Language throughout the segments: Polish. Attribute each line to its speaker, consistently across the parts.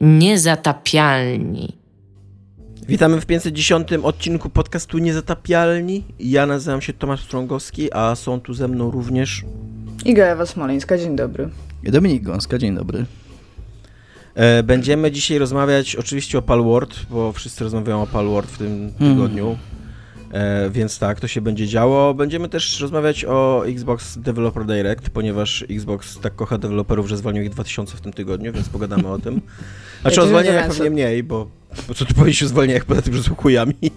Speaker 1: Niezatapialni.
Speaker 2: Witamy w 510 odcinku podcastu Niezatapialni. Ja nazywam się Tomasz Strągowski, a są tu ze mną również...
Speaker 3: Iga Ewa Smoleńska, dzień dobry.
Speaker 4: I Dominik Gąska, dzień dobry.
Speaker 2: E, będziemy dzisiaj rozmawiać oczywiście o Palworld, bo wszyscy rozmawiają o Palworld w tym tygodniu. E, więc tak, to się będzie działo. Będziemy też rozmawiać o Xbox Developer Direct, ponieważ Xbox tak kocha deweloperów, że zwolnił ich 2000 w tym tygodniu, więc pogadamy o tym. Znaczy o zwolnieniach pewnie mniej, bo, bo co tu powiedzieć o zwolnieniach poza tym, że są chujami.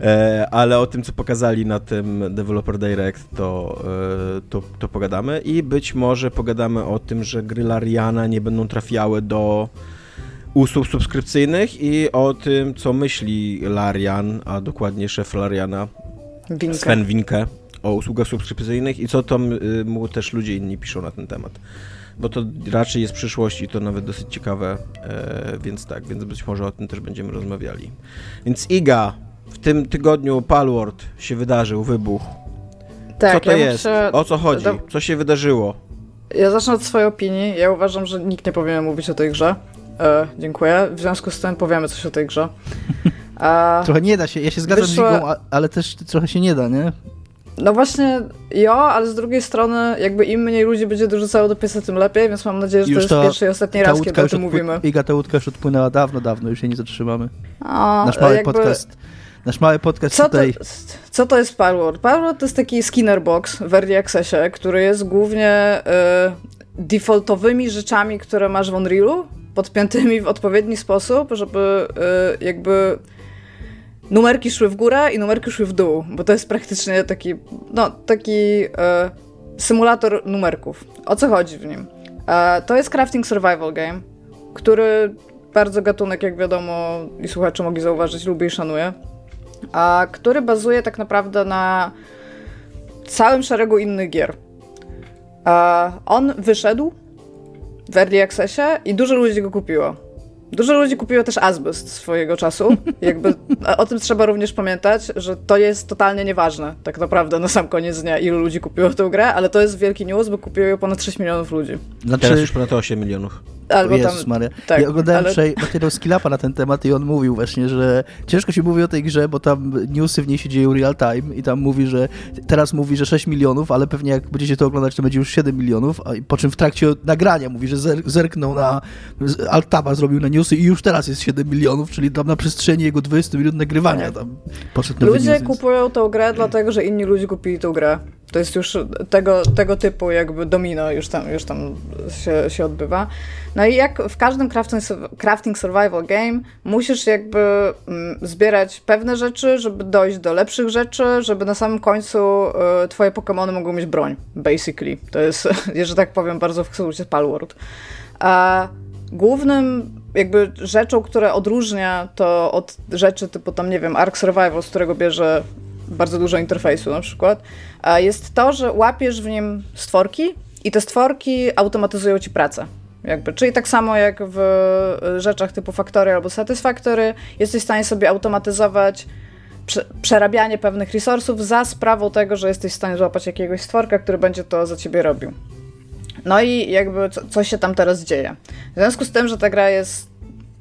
Speaker 2: E, ale o tym, co pokazali na tym Developer Direct, to, e, to, to pogadamy. I być może pogadamy o tym, że gry Lariana nie będą trafiały do usług subskrypcyjnych i o tym, co myśli Larian, a dokładnie szef Lariana, Winke. Sven Winke, o usługach subskrypcyjnych i co tam y, mu też ludzie inni piszą na ten temat. Bo to raczej jest przyszłość i to nawet dosyć ciekawe, e, więc tak, więc być może o tym też będziemy rozmawiali. Więc Iga, w tym tygodniu Palworld się wydarzył, wybuch. Tak, co to ja jest? Muszę... O co chodzi? Co się wydarzyło?
Speaker 3: Ja zacznę od swojej opinii. Ja uważam, że nikt nie powinien mówić o tej grze. E, dziękuję. W związku z tym powiemy coś o tej grze.
Speaker 4: E, trochę nie da się, ja się zgadzam wyszło... z Igą, ale też trochę się nie da, nie?
Speaker 3: No właśnie, jo, ale z drugiej strony, jakby im mniej ludzi będzie dorzucało do piesa, tym lepiej, więc mam nadzieję, że już to jest pierwszy i ostatni raz, kiedy o tym mówimy.
Speaker 4: Iga, ta łódka już odpłynęła dawno, dawno, już się nie zatrzymamy. O, Nasz mały jakby... podcast nasz mały podcast
Speaker 3: co
Speaker 4: tutaj.
Speaker 3: To, co to jest Palworld? Palworld to jest taki Skinner Box w Early Accessie, który jest głównie y, defaultowymi rzeczami, które masz w Unrealu, podpiętymi w odpowiedni sposób, żeby y, jakby numerki szły w górę i numerki szły w dół, bo to jest praktycznie taki, no, taki y, symulator numerków. O co chodzi w nim? E, to jest crafting survival game, który bardzo gatunek, jak wiadomo, i słuchacze mogli zauważyć, lubię i szanuję, a który bazuje tak naprawdę na całym szeregu innych gier. E, on wyszedł w Early Accessie i dużo ludzi go kupiło. Dużo ludzi kupiło też Azbest swojego czasu. Jakby o tym trzeba również pamiętać, że to jest totalnie nieważne, tak naprawdę, na sam koniec dnia, ilu ludzi kupiło tę grę, ale to jest wielki news, bo kupiło ją ponad 6 milionów ludzi.
Speaker 2: Znaczy, Teraz już ponad 8 milionów.
Speaker 4: Albo Jezus tam, Maria. Tak, ja oglądałem ale... wczoraj materiał Skillapa na ten temat i on mówił właśnie, że ciężko się mówi o tej grze, bo tam newsy w niej się dzieją real time i tam mówi, że teraz mówi, że 6 milionów, ale pewnie jak będziecie to oglądać, to będzie już 7 milionów, a po czym w trakcie nagrania mówi, że zerknął na Altaba, zrobił na newsy i już teraz jest 7 milionów, czyli tam na przestrzeni jego 20 minut nagrywania tak. tam
Speaker 3: poszedł Ludzie kupują tą grę dlatego, że inni ludzie kupili tą grę. To jest już tego, tego typu jakby domino już tam, już tam się, się odbywa. No i jak w każdym crafting, crafting survival game musisz jakby mm, zbierać pewne rzeczy, żeby dojść do lepszych rzeczy, żeby na samym końcu y, twoje Pokémony mogły mieć broń, basically. To jest, że tak powiem, bardzo w skrócie Palworld. A głównym jakby rzeczą, która odróżnia to od rzeczy typu tam, nie wiem, Ark Survival, z którego bierze bardzo dużo interfejsu na przykład, jest to, że łapiesz w nim stworki i te stworki automatyzują ci pracę. Jakby, czyli tak samo jak w rzeczach typu Factory albo Satisfactory, jesteś w stanie sobie automatyzować przerabianie pewnych resursów za sprawą tego, że jesteś w stanie złapać jakiegoś stworka, który będzie to za ciebie robił. No i jakby co, co się tam teraz dzieje. W związku z tym, że ta gra jest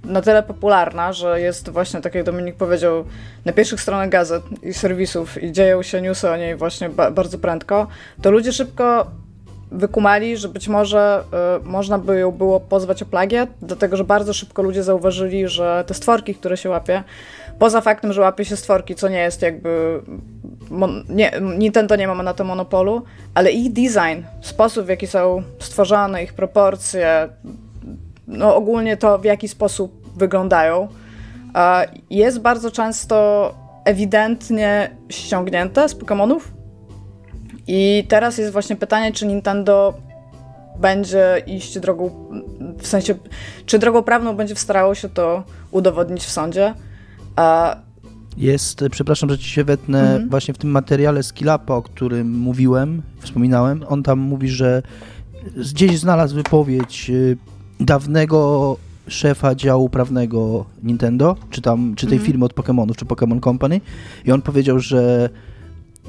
Speaker 3: na tyle popularna, że jest właśnie, tak jak Dominik powiedział, na pierwszych stronach gazet i serwisów i dzieją się newsy o niej właśnie ba bardzo prędko, to ludzie szybko wykumali, że być może y, można by ją było pozwać o plagiat, dlatego że bardzo szybko ludzie zauważyli, że te stworki, które się łapie, poza faktem, że łapie się stworki, co nie jest jakby. Nie, Nintendo nie ma na to monopolu, ale ich design, sposób w jaki są stworzone, ich proporcje, no ogólnie to w jaki sposób wyglądają, jest bardzo często ewidentnie ściągnięte z Pokémonów. I teraz jest właśnie pytanie, czy Nintendo będzie iść drogą, w sensie, czy drogą prawną będzie starało się to udowodnić w sądzie.
Speaker 4: Jest, przepraszam, że ci się wetnę, mhm. właśnie w tym materiale Skillapa, o którym mówiłem, wspominałem, on tam mówi, że gdzieś znalazł wypowiedź y, dawnego szefa działu prawnego Nintendo, czy tam, czy tej mhm. firmy od Pokémonów, czy Pokémon Company i on powiedział, że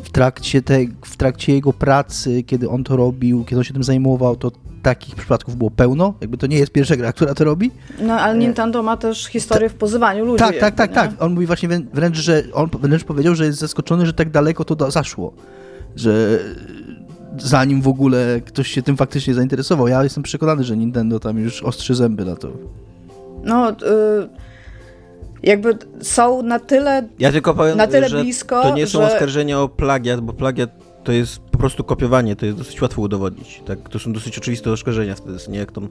Speaker 4: w trakcie, te, w trakcie jego pracy, kiedy on to robił, kiedy on się tym zajmował, to takich przypadków było pełno. Jakby to nie jest pierwsza gra, która to robi.
Speaker 3: No, ale Nintendo ma też historię w pozywaniu ludzi.
Speaker 4: Tak, tak, tak, tak. On mówi właśnie wręcz, że on wręcz powiedział, że jest zaskoczony, że tak daleko to zaszło. Że zanim w ogóle ktoś się tym faktycznie zainteresował. Ja jestem przekonany, że Nintendo tam już ostrzy zęby na to.
Speaker 3: No, y jakby są na tyle
Speaker 2: Ja tylko powiem, na tyle że blisko, to nie są że... oskarżenia o plagiat, bo plagiat to jest po prostu kopiowanie, to jest dosyć łatwo udowodnić. Tak? To są dosyć oczywiste oskarżenia wtedy, nie jak tam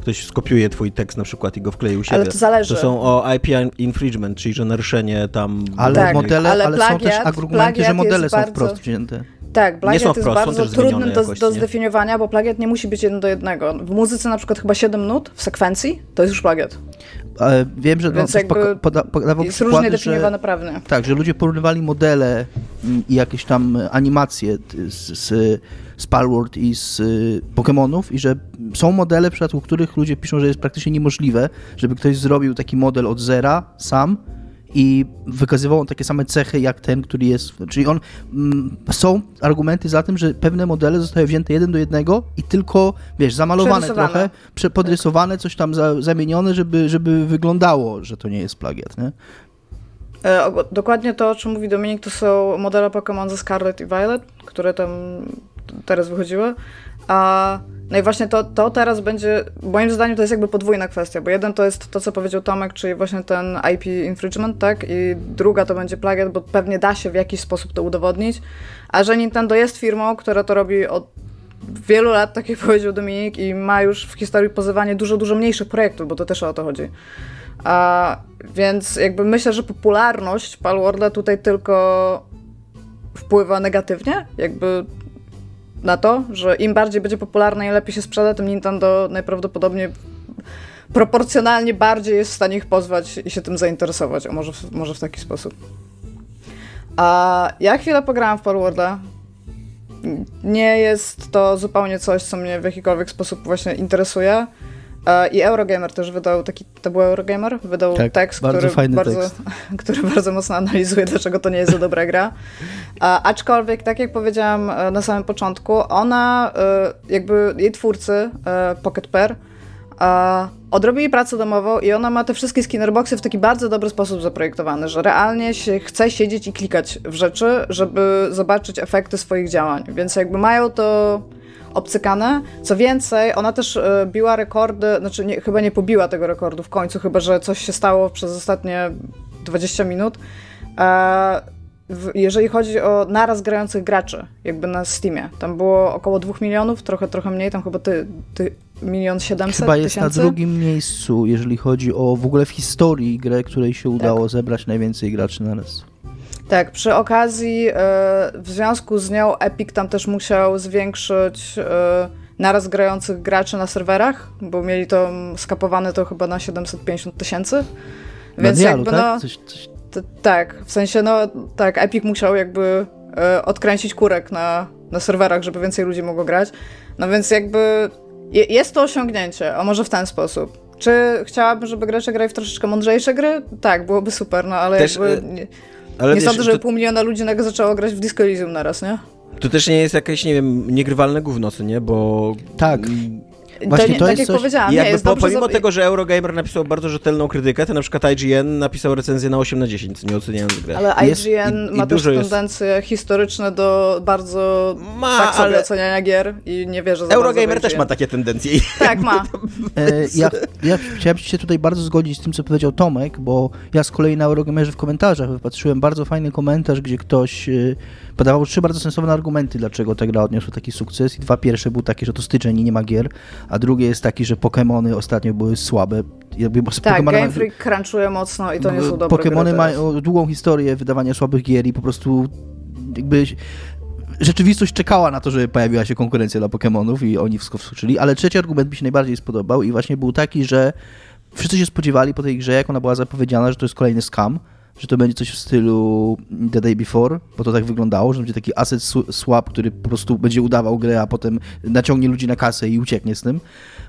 Speaker 2: ktoś skopiuje twój tekst na przykład i go wklei u siebie.
Speaker 3: Ale to zależy.
Speaker 2: To są o IP infringement, czyli że naruszenie tam...
Speaker 4: Ale tak, modele, ale, ale plagiat, są też argumenty, że modele są bardzo... wprost wzięte.
Speaker 3: Tak, plagiat jest wprost, bardzo trudny do, jakoś, do zdefiniowania, bo plagiat nie musi być jeden do jednego. W muzyce na przykład chyba 7 nut w sekwencji, to jest już plagiat.
Speaker 4: Ale wiem, że Więc
Speaker 3: no, poda, poda, podawał jest różnie definiowane prawnie.
Speaker 4: Tak, że ludzie porównywali modele i jakieś tam animacje z, z, z Palworld i z Pokémonów i że są modele, w przypadku których ludzie piszą, że jest praktycznie niemożliwe, żeby ktoś zrobił taki model od zera sam i wykazywał on takie same cechy jak ten, który jest. Czyli on. Mm, są argumenty za tym, że pewne modele zostały wzięte jeden do jednego i tylko, wiesz, zamalowane trochę, podrysowane, coś tam za, zamienione, żeby, żeby wyglądało, że to nie jest plagiat, nie?
Speaker 3: E, dokładnie to, o czym mówi Dominik, to są modele Pokémon ze Scarlet i Violet, które tam teraz wychodziły. A no i właśnie to, to teraz będzie, moim zdaniem to jest jakby podwójna kwestia, bo jeden to jest to, co powiedział Tomek, czyli właśnie ten IP infringement, tak? I druga to będzie plagiat, bo pewnie da się w jakiś sposób to udowodnić. A że Nintendo jest firmą, która to robi od wielu lat, tak jak powiedział Dominik, i ma już w historii pozywanie dużo, dużo mniejszych projektów, bo to też o to chodzi. A, więc jakby myślę, że popularność Palworda tutaj tylko wpływa negatywnie, jakby na to, że im bardziej będzie popularne i lepiej się sprzeda, tym Nintendo najprawdopodobniej proporcjonalnie bardziej jest w stanie ich pozwać i się tym zainteresować. O, może w, może w taki sposób. A ja chwilę pograłam w Palworda. Nie jest to zupełnie coś, co mnie w jakikolwiek sposób właśnie interesuje. E, I Eurogamer też wydał taki, to był Eurogamer? Wydał tak, tekst,
Speaker 4: bardzo
Speaker 3: który,
Speaker 4: bardzo, tekst.
Speaker 3: który bardzo mocno analizuje, dlaczego to nie jest za dobra gra. A, aczkolwiek, tak jak powiedziałam e, na samym początku, ona, e, jakby jej twórcy, Pocket Pair, odrobili pracę domową i ona ma te wszystkie skinnerboxy w taki bardzo dobry sposób zaprojektowane, że realnie się chce siedzieć i klikać w rzeczy, żeby zobaczyć efekty swoich działań. Więc jakby mają to obcykane. Co więcej, ona też e, biła rekordy, znaczy nie, chyba nie pobiła tego rekordu w końcu, chyba że coś się stało przez ostatnie 20 minut. E, jeżeli chodzi o naraz grających graczy, jakby na Steamie, tam było około 2 milionów, trochę, trochę mniej, tam chyba ty, ty milion siedemset
Speaker 4: Chyba jest tysięcy? na drugim miejscu, jeżeli chodzi o w ogóle w historii grę, której się udało tak. zebrać najwięcej graczy naraz.
Speaker 3: Tak, przy okazji, e, w związku z nią Epic tam też musiał zwiększyć e, naraz grających graczy na serwerach, bo mieli to skapowane to chyba na 750 tysięcy.
Speaker 4: Więc dialu, jakby tak? no. Coś, coś...
Speaker 3: tak, w sensie no tak, Epic musiał jakby e, odkręcić kurek na, na serwerach, żeby więcej ludzi mogło grać. No więc jakby jest to osiągnięcie, a może w ten sposób. Czy chciałabym, żeby gracze grali w troszeczkę mądrzejsze gry? Tak, byłoby super, no ale Też, jakby... Nie, ale nie wiesz, sądzę, żeby to... pół miliona ludzi nagle zaczęło grać w Disco Elysium naraz, nie?
Speaker 2: To też nie jest jakieś, nie wiem, niegrywalne gówno, co nie? Bo...
Speaker 4: Tak.
Speaker 3: Właśnie to, to tak jest jak coś... powiedziałam, nie, jest
Speaker 2: po, Pomimo tego, że Eurogamer napisał bardzo rzetelną krytykę, to na przykład IGN napisał recenzję na 8 na 10, nie oceniając grę.
Speaker 3: Ale IGN jest, i, ma i też tendencje jest... historyczne do bardzo ma, tak sobie ale... oceniania gier i nie wierzę za
Speaker 2: Eurogamer też ma takie tendencje.
Speaker 3: Tak, ma.
Speaker 4: E, ja, ja chciałem się tutaj bardzo zgodzić z tym, co powiedział Tomek, bo ja z kolei na Eurogamerze w komentarzach wypatrzyłem bardzo fajny komentarz, gdzie ktoś y, podawał trzy bardzo sensowne argumenty, dlaczego ta gra odniosła taki sukces. I dwa pierwsze był takie, że to styczeń i nie ma gier, a drugie jest taki, że Pokémony ostatnio były słabe.
Speaker 3: Jakby, tak, Pokemony Game Freak crunchuje mocno i to nie są dobre
Speaker 4: Pokémony mają długą historię wydawania słabych gier i po prostu jakby rzeczywistość czekała na to, żeby pojawiła się konkurencja dla Pokémonów i oni wszystko wskoczyli, ale trzeci argument mi się najbardziej spodobał i właśnie był taki, że wszyscy się spodziewali po tej grze, jak ona była zapowiedziana, że to jest kolejny scam, że to będzie coś w stylu The Day Before, bo to tak wyglądało, że będzie taki asset swap, który po prostu będzie udawał grę, a potem naciągnie ludzi na kasę i ucieknie z tym.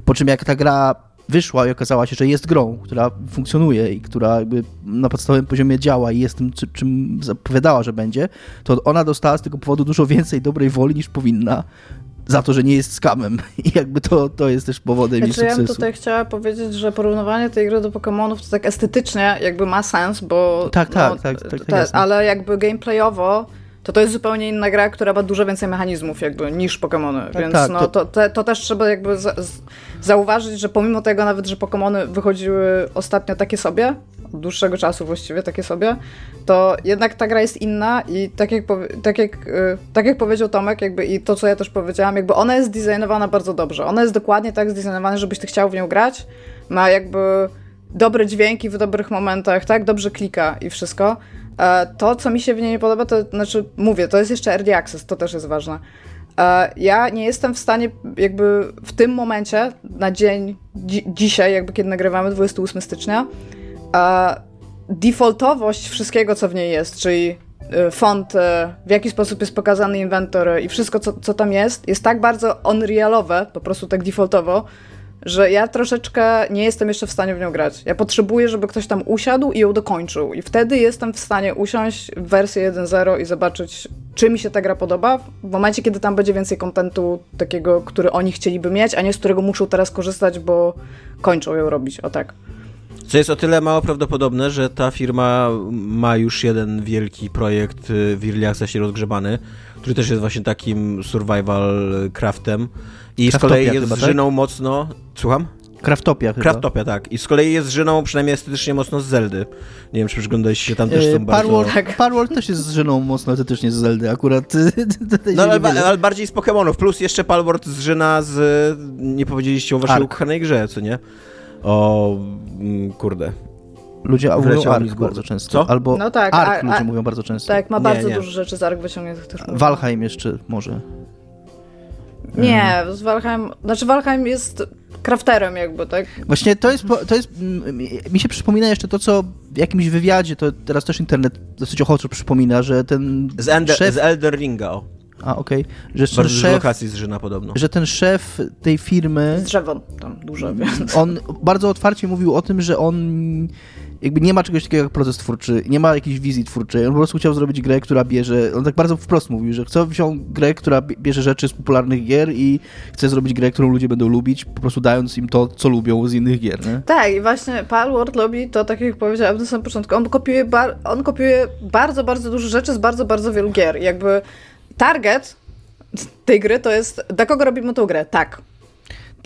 Speaker 4: Po czym jak ta gra wyszła i okazała się, że jest grą, która funkcjonuje i która jakby na podstawowym poziomie działa i jest tym, czym zapowiadała, że będzie, to ona dostała z tego powodu dużo więcej dobrej woli niż powinna za to, że nie jest skamem. I jakby to, to jest też powodem
Speaker 3: znaczy,
Speaker 4: jej sukcesu.
Speaker 3: Ja bym tutaj chciała powiedzieć, że porównywanie tej gry do Pokémonów to tak estetycznie jakby ma sens, bo...
Speaker 4: Tak, tak, no, tak, tak, tak
Speaker 3: Ale jakby gameplayowo to to jest zupełnie inna gra, która ma dużo więcej mechanizmów jakby niż Pokémony, tak, więc tak, no, to, to, to, też trzeba jakby za, zauważyć, że pomimo tego nawet, że Pokémony wychodziły ostatnio takie sobie, od dłuższego czasu właściwie takie sobie, to jednak ta gra jest inna i tak jak, tak jak, y, tak jak powiedział Tomek jakby i to, co ja też powiedziałam, jakby ona jest designowana bardzo dobrze. Ona jest dokładnie tak zdesignowana, żebyś ty chciał w nią grać, ma jakby dobre dźwięki w dobrych momentach, tak, dobrze klika i wszystko. E, to, co mi się w niej nie podoba, to znaczy, mówię, to jest jeszcze early access, to też jest ważne. E, ja nie jestem w stanie, jakby w tym momencie, na dzień dzi dzisiaj, jakby kiedy nagrywamy 28 stycznia, e, defaultowość wszystkiego, co w niej jest, czyli font, w jaki sposób jest pokazany inwentor i wszystko, co, co tam jest, jest tak bardzo unrealowe, po prostu tak defaultowo, że ja troszeczkę nie jestem jeszcze w stanie w nią grać. Ja potrzebuję, żeby ktoś tam usiadł i ją dokończył. I wtedy jestem w stanie usiąść w wersję 1.0 i zobaczyć, czy mi się ta gra podoba. W momencie, kiedy tam będzie więcej kontentu takiego, który oni chcieliby mieć, a nie z którego muszą teraz korzystać, bo kończą ją robić. O tak.
Speaker 2: Co jest o tyle mało prawdopodobne, że ta firma ma już jeden wielki projekt y, w Accessie rozgrzebany, który też jest właśnie takim survival craftem i z kolei jest chyba, tak? mocno... Słucham?
Speaker 4: Kraftopia chyba.
Speaker 2: Kraftopia, tak. I z kolei jest żyną przynajmniej estetycznie mocno z Zeldy. Nie wiem, czy przyglądaliście się tam też są
Speaker 4: bardzo... Parworld też jest żyną mocno estetycznie z Zeldy, akurat.
Speaker 2: no ale, ale, bardziej z Pokémonów, plus jeszcze Palworld zżyna z... Nie powiedzieliście o waszej Ark. ukochanej grze, co nie? O... Mm, kurde.
Speaker 4: Ludzie mówią Ark bardzo często.
Speaker 2: Co?
Speaker 4: Albo no tak, Ark ludzie mówią bardzo często.
Speaker 3: Tak, ma bardzo nie, nie. dużo rzeczy z Ark wyciągniętych też.
Speaker 4: Valheim jeszcze może.
Speaker 3: Nie, z Valheim, znaczy Valheim jest crafterem jakby, tak?
Speaker 4: Właśnie to jest, to jest, mi się przypomina jeszcze to, co w jakimś wywiadzie, to teraz też internet dosyć ochoczo przypomina, że ten
Speaker 2: Z, Ender, szef... z Elder Ringa, o.
Speaker 4: A, okej.
Speaker 2: Okay. Że Bardzo szef, lokacji zżyna podobno.
Speaker 4: Że ten szef tej firmy...
Speaker 3: Z drzewo tam dużo, więc...
Speaker 4: On bardzo otwarcie mówił o tym, że on jakby nie ma czegoś takiego jak proces twórczy, nie ma jakiejś wizji twórczej. On po prostu chciał zrobić grę, która bierze, on tak bardzo wprost mówił, że chce wziąć grę, która bierze rzeczy z popularnych gier i chce zrobić grę, którą ludzie będą lubić, po prostu dając im to, co lubią z innych gier, nie?
Speaker 3: Tak, i właśnie Palworld lubi to, tak jak powiedziałem na samym początku, on kopiuje, bar on kopiuje bardzo, bardzo dużo rzeczy z bardzo, bardzo wielu gier. Jakby target tej gry to jest, dla kogo robimy tą grę? Tak,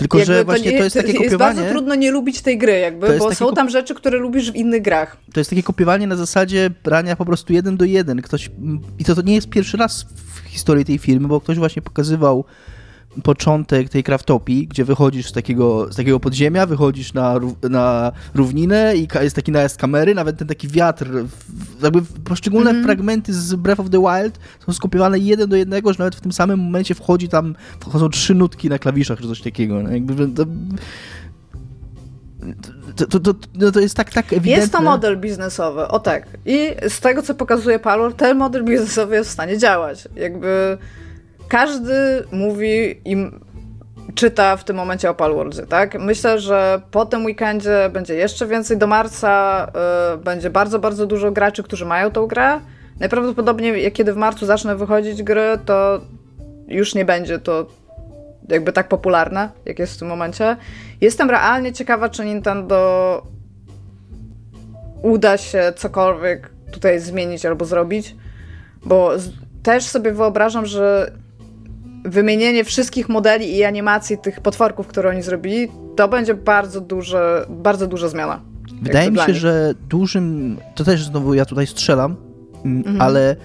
Speaker 4: tylko, jakby że właśnie to, nie, to jest takie kopiowanie... Jest
Speaker 3: bardzo trudno nie lubić tej gry, jakby, bo są tam rzeczy, które lubisz w innych grach.
Speaker 4: To jest takie kopiowanie na zasadzie brania po prostu jeden do jeden. Ktoś... I to, to nie jest pierwszy raz w historii tej firmy, bo ktoś właśnie pokazywał początek tej kraftopii, gdzie wychodzisz z takiego, z takiego podziemia, wychodzisz na, na równinę i jest taki najazd kamery, nawet ten taki wiatr, jakby poszczególne mm -hmm. fragmenty z Breath of the Wild są skopiowane jeden do jednego, że nawet w tym samym momencie wchodzi tam, wchodzą trzy nutki na klawiszach, czy coś takiego. No, jakby to, to, to, to, to, jest tak, tak ewidentne.
Speaker 3: Jest to model biznesowy, o tak. I z tego, co pokazuje Palor, ten model biznesowy jest w stanie działać. Jakby każdy mówi i czyta w tym momencie o Palworldzie, tak? Myślę, że po tym weekendzie będzie jeszcze więcej. Do marca y, będzie bardzo, bardzo dużo graczy, którzy mają tą grę. Najprawdopodobniej, kiedy w marcu zacznę wychodzić gry, to już nie będzie to jakby tak popularne, jak jest w tym momencie. Jestem realnie ciekawa, czy Nintendo uda się cokolwiek tutaj zmienić albo zrobić, bo też sobie wyobrażam, że wymienienie wszystkich modeli i animacji tych potworków, które oni zrobili, to będzie bardzo, duże, bardzo duża zmiana.
Speaker 4: Wydaje mi się, że dużym, to też znowu ja tutaj strzelam, mm, mhm. ale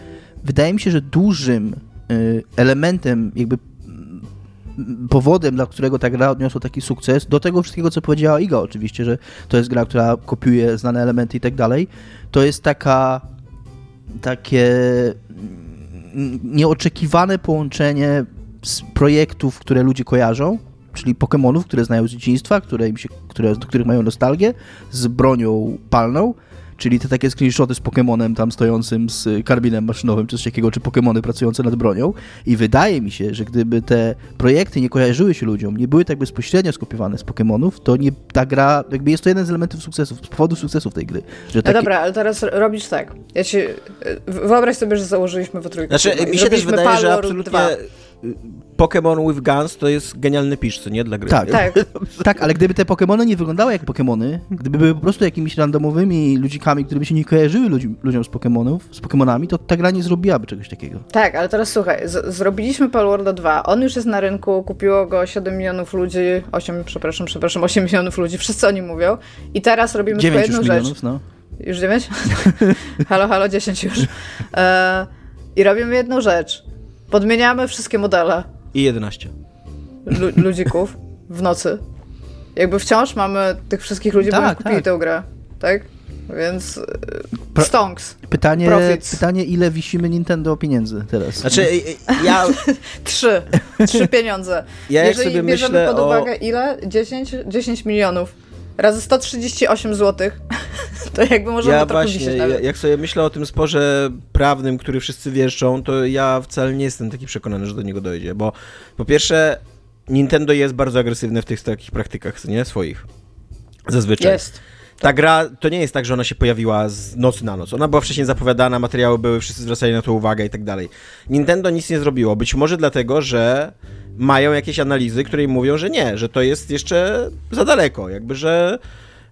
Speaker 4: wydaje mi się, że dużym y, elementem, jakby mm, powodem, dla którego ta gra odniosła taki sukces, do tego wszystkiego, co powiedziała Iga oczywiście, że to jest gra, która kopiuje znane elementy i tak dalej, to jest taka takie mm, nieoczekiwane połączenie z projektów, które ludzie kojarzą, czyli Pokémonów, które znają z dzieciństwa, które im się, które, do których mają nostalgię, z bronią palną, czyli te takie screenshoty z Pokémonem tam stojącym z karbinem maszynowym czy coś takiego, czy Pokémony pracujące nad bronią i wydaje mi się, że gdyby te projekty nie kojarzyły się ludziom, nie były tak bezpośrednio skopiowane z Pokémonów, to nie, ta gra, jakby jest to jeden z elementów sukcesów, z powodów sukcesów tej gry.
Speaker 3: Że takie... No dobra, ale teraz robisz tak, ja ci, wyobraź sobie, że założyliśmy w trójkę.
Speaker 2: Znaczy, mi się też wydaje, że absolutnie 2. Pokémon with Guns to jest genialny pisz, co nie? Dla gry.
Speaker 4: Tak, tak. tak, ale gdyby te Pokémony nie wyglądały jak Pokémony, gdyby były po prostu jakimiś randomowymi ludzikami, które by się nie kojarzyły ludzi, ludziom z Pokémonów, z Pokémonami, to ta gra nie zrobiłaby czegoś takiego.
Speaker 3: Tak, ale teraz słuchaj, zrobiliśmy Palworlda 2, on już jest na rynku, kupiło go 7 milionów ludzi, 8, przepraszam, przepraszam, 8 milionów ludzi, wszyscy o nim mówią i teraz robimy
Speaker 4: 9
Speaker 3: jedną
Speaker 4: już
Speaker 3: rzecz.
Speaker 4: Milionów, no.
Speaker 3: Już 9? halo, halo, 10 już. E, I robimy jedną rzecz. Podmieniamy wszystkie modele.
Speaker 2: I 11.
Speaker 3: Lu ludzików w nocy. Jakby wciąż mamy tych wszystkich ludzi, tak, bo kupili tak. tę grę. Tak? Więc Pro stonks.
Speaker 4: Pytanie, pytanie, ile wisimy Nintendo pieniędzy teraz?
Speaker 2: Znaczy, ja...
Speaker 3: Trzy. Trzy pieniądze. Ja Jeżeli sobie bierzemy pod uwagę o... ile? 10? 10 milionów. Razy 138 zł. To jakby można ja właśnie,
Speaker 2: jak sobie myślę o tym sporze prawnym, który wszyscy wieszczą, to ja wcale nie jestem taki przekonany, że do niego dojdzie, bo po pierwsze Nintendo jest bardzo agresywne w tych takich praktykach, nie? Swoich. Zazwyczaj.
Speaker 3: Jest.
Speaker 2: Ta gra to nie jest tak, że ona się pojawiła z nocy na noc. Ona była wcześniej zapowiadana, materiały były, wszyscy zwracali na to uwagę i tak dalej. Nintendo nic nie zrobiło. Być może dlatego, że mają jakieś analizy, które im mówią, że nie, że to jest jeszcze za daleko. Jakby, że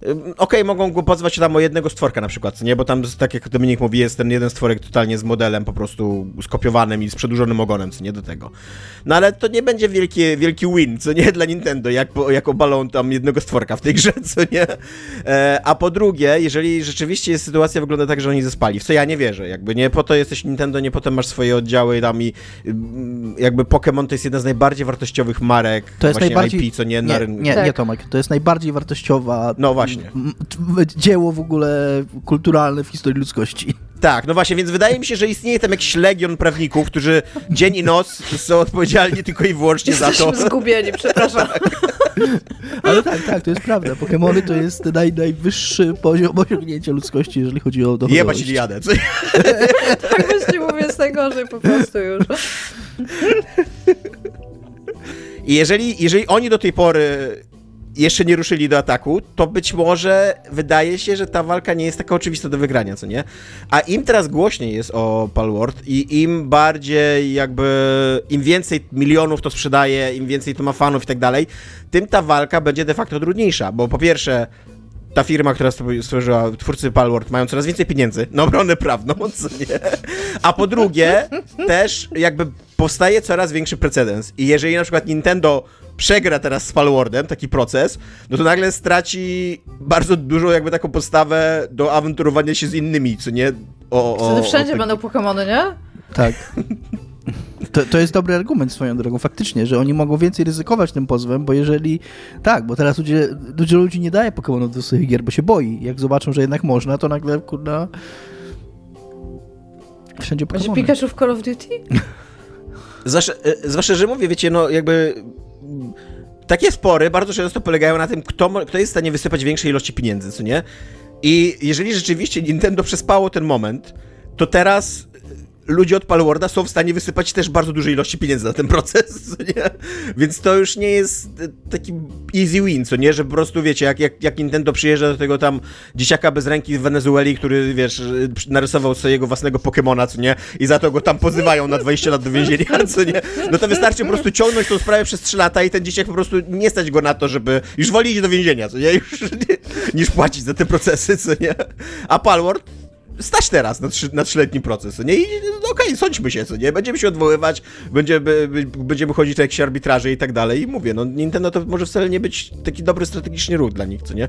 Speaker 2: Okej, okay, mogą go pozwać tam o jednego stworka na przykład, nie? Bo tam, tak jak Dominik mówi, jest ten jeden stworek totalnie z modelem po prostu skopiowanym i z przedłużonym ogonem, co nie do tego. No ale to nie będzie wielki, wielki win, co nie, dla Nintendo, jak, jak obalą tam jednego stworka w tej grze, co nie? E, a po drugie, jeżeli rzeczywiście jest sytuacja wygląda tak, że oni zespali, w co ja nie wierzę, jakby nie po to jesteś Nintendo, nie potem masz swoje oddziały tam i mm, jakby Pokémon to jest jedna z najbardziej wartościowych marek
Speaker 4: to jest
Speaker 2: najbardziej... IP, co nie?
Speaker 4: Nie, nie, tak. nie Tomek, to jest najbardziej wartościowa...
Speaker 2: No właśnie.
Speaker 4: Dzieło w ogóle kulturalne w historii ludzkości.
Speaker 2: Tak, no właśnie, więc wydaje mi się, że istnieje tam jakiś legion prawników, którzy dzień i noc są odpowiedzialni tylko i wyłącznie
Speaker 3: Jesteśmy
Speaker 2: za to.
Speaker 3: Jesteśmy zgubieni, przepraszam. Tak.
Speaker 4: Ale tak, tak, to jest prawda. Pokémony to jest naj, najwyższy poziom osiągnięcia ludzkości, jeżeli chodzi o dochodowość.
Speaker 2: Jebać Iliadę.
Speaker 3: tak właśnie mówię, jest najgorzej po prostu już.
Speaker 2: I jeżeli, jeżeli oni do tej pory jeszcze nie ruszyli do ataku, to być może wydaje się, że ta walka nie jest taka oczywista do wygrania, co nie? A im teraz głośniej jest o Palworld i im bardziej jakby, im więcej milionów to sprzedaje, im więcej to ma fanów i tak dalej, tym ta walka będzie de facto trudniejsza, bo po pierwsze ta firma, która stworzyła, twórcy Palworld, mają coraz więcej pieniędzy na obronę prawną, co nie? A po drugie, też jakby powstaje coraz większy precedens. I jeżeli na przykład Nintendo przegra teraz z Palwardem taki proces, no to nagle straci bardzo dużą jakby taką podstawę do awanturowania się z innymi, co nie?
Speaker 3: O, o, Wtedy wszędzie o, będą Pokémony, nie?
Speaker 4: Tak. To, to jest dobry argument swoją drogą, faktycznie, że oni mogą więcej ryzykować tym pozwem, bo jeżeli... Tak, bo teraz ludzie, ludzie ludzi nie daje Pokémonów do swoich gier, bo się boi. Jak zobaczą, że jednak można, to nagle, kurna... Wszędzie Pokémony. Będzie
Speaker 3: Pikachu w Call of Duty?
Speaker 2: Zwłaszcza, e, zwłaszcza, że mówię, wiecie, no jakby takie spory bardzo często polegają na tym, kto, kto jest w stanie wysypać większej ilości pieniędzy, co nie? I jeżeli rzeczywiście Nintendo przespało ten moment, to teraz ludzie od Palworda są w stanie wysypać też bardzo duże ilości pieniędzy na ten proces, nie? Więc to już nie jest e, taki easy win, co nie? Że po prostu, wiecie, jak, jak, jak Nintendo przyjeżdża do tego tam dzieciaka bez ręki w Wenezueli, który, wiesz, narysował swojego własnego Pokemona, co nie? I za to go tam pozywają na 20 lat do więzienia, co nie? No to wystarczy po prostu ciągnąć tą sprawę przez 3 lata i ten dzieciak po prostu nie stać go na to, żeby już woli iść do więzienia, co nie? Już, nie, niż płacić za te procesy, co nie? A Palworld stać teraz na, trzy, na trzyletni proces, nie? I no, okej, okay, sądźmy się, co nie? Będziemy się odwoływać, będziemy, będziemy chodzić na jakieś arbitraże i tak dalej i mówię, no Nintendo to może wcale nie być taki dobry strategiczny ruch dla nich, co nie?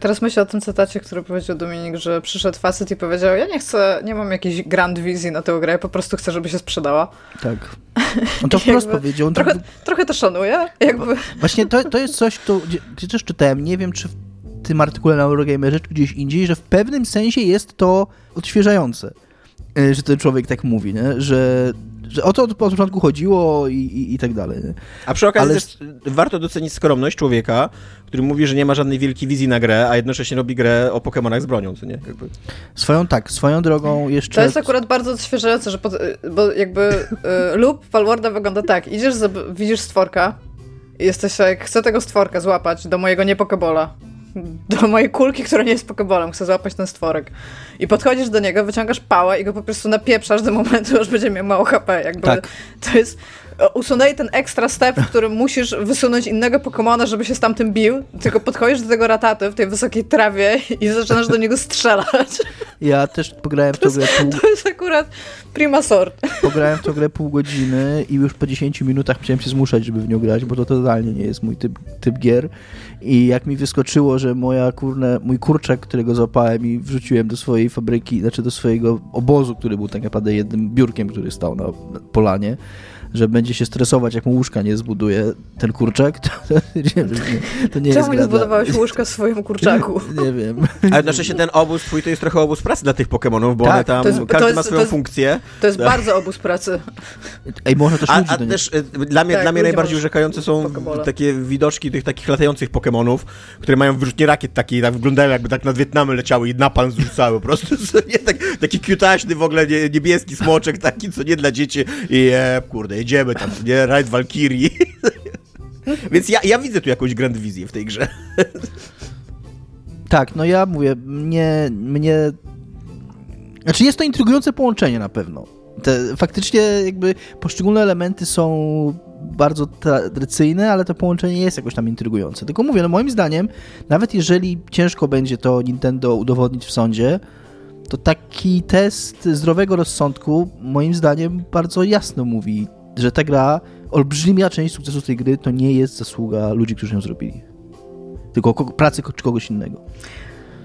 Speaker 3: Teraz myślę o tym cytacie, który powiedział Dominik, że przyszedł facet i powiedział, ja nie chcę, nie mam jakiejś grand wizji na tę grę, po prostu chcę, żeby się sprzedała.
Speaker 4: Tak. On to wprost powiedział.
Speaker 3: trochę, tak... trochę to szanuję. Jakby.
Speaker 4: Właśnie to, to jest coś, to, gdzie też czytałem, nie wiem, czy tym artykule na Eurogamerze czy gdzieś indziej, że w pewnym sensie jest to odświeżające, e, że ten człowiek tak mówi, nie? Że, że o to od początku chodziło i, i, i tak dalej. Nie?
Speaker 2: A przy okazji Ale... też warto docenić skromność człowieka, który mówi, że nie ma żadnej wielkiej wizji na grę, a jednocześnie robi grę o Pokémonach z bronią, co nie? Jakby.
Speaker 4: Swoją tak, swoją drogą jeszcze...
Speaker 3: To jest akurat bardzo odświeżające, że pod, bo jakby y, lub Palwarda wygląda tak, idziesz, widzisz stworka i jesteś jak chcę tego stworka złapać do mojego niepokebola do mojej kulki, która nie jest pokebolem, chcę złapać ten stworek. I podchodzisz do niego, wyciągasz pałę i go po prostu napieprzasz do momentu, aż będzie miał mało HP. Jakby tak. To jest usunęli ten ekstra step, w którym musisz wysunąć innego Pokemona, żeby się z tamtym bił, tylko podchodzisz do tego rataty w tej wysokiej trawie i zaczynasz do niego strzelać.
Speaker 4: Ja też pograłem w
Speaker 3: tą
Speaker 4: grę
Speaker 3: pół... To jest akurat prima sort.
Speaker 4: Pograłem w tą grę pół godziny i już po 10 minutach chciałem się zmuszać, żeby w nią grać, bo to totalnie nie jest mój typ, typ gier. I jak mi wyskoczyło, że moja kurne, mój kurczak, którego złapałem i wrzuciłem do swojej fabryki, znaczy do swojego obozu, który był tak naprawdę jednym biurkiem, który stał na polanie, że będzie się stresować, jak mu łóżka nie zbuduje ten kurczak, to, to, nie,
Speaker 3: to nie Czemu nie zbudowałeś łóżka swojemu kurczaku?
Speaker 4: nie wiem.
Speaker 2: Ale jednocześnie ten obóz twój to jest trochę obóz pracy dla tych Pokémonów, bo tak, one tam, jest, każdy jest, ma swoją
Speaker 3: jest,
Speaker 2: funkcję.
Speaker 3: To jest tak. bardzo obóz pracy.
Speaker 4: Ej, można też
Speaker 2: a, a też y, dla mnie,
Speaker 3: tak,
Speaker 2: dla mnie najbardziej urzekające są takie widoczki tych takich latających Pokémonów, które mają wyrzutnie rakiet takie, tak wyglądają jakby tak nad Wietnamy leciały i napalm zrzucały po prostu. Nie, tak, taki kiutaśny w ogóle niebieski smoczek taki, co nie dla dzieci i e, kurde, jedziemy tam, nie? Raid Valkyrie. Więc ja, ja widzę tu jakąś grand wizję w tej grze.
Speaker 4: Tak, no ja mówię, mnie, mnie... Znaczy jest to intrygujące połączenie na pewno. Te, faktycznie jakby poszczególne elementy są bardzo tradycyjne, ale to połączenie jest jakoś tam intrygujące. Tylko mówię, no moim zdaniem, nawet jeżeli ciężko będzie to Nintendo udowodnić w sądzie, to taki test zdrowego rozsądku moim zdaniem bardzo jasno mówi że ta gra, olbrzymia część sukcesu tej gry to nie jest zasługa ludzi, którzy ją zrobili. Tylko pracy czy kogoś innego.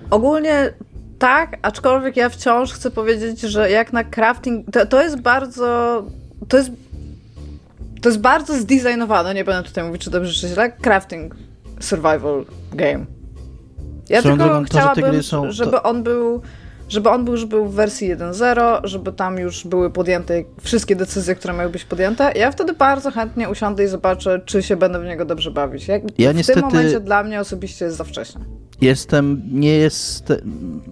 Speaker 3: Ogólnie tak, aczkolwiek ja wciąż chcę powiedzieć, że jak na crafting, to, to jest bardzo, to jest to jest bardzo zdesignowane, nie będę tutaj mówić, czy dobrze, czy źle, crafting survival game. Ja Swoją tylko drogą, chciałabym, to, są, żeby to... on był żeby on był już był w wersji 1.0, żeby tam już były podjęte wszystkie decyzje, które miały być podjęte. Ja wtedy bardzo chętnie usiądę i zobaczę, czy się będę w niego dobrze bawić. Jak ja w niestety... tym momencie dla mnie osobiście jest za wcześnie.
Speaker 4: Jestem, nie jest,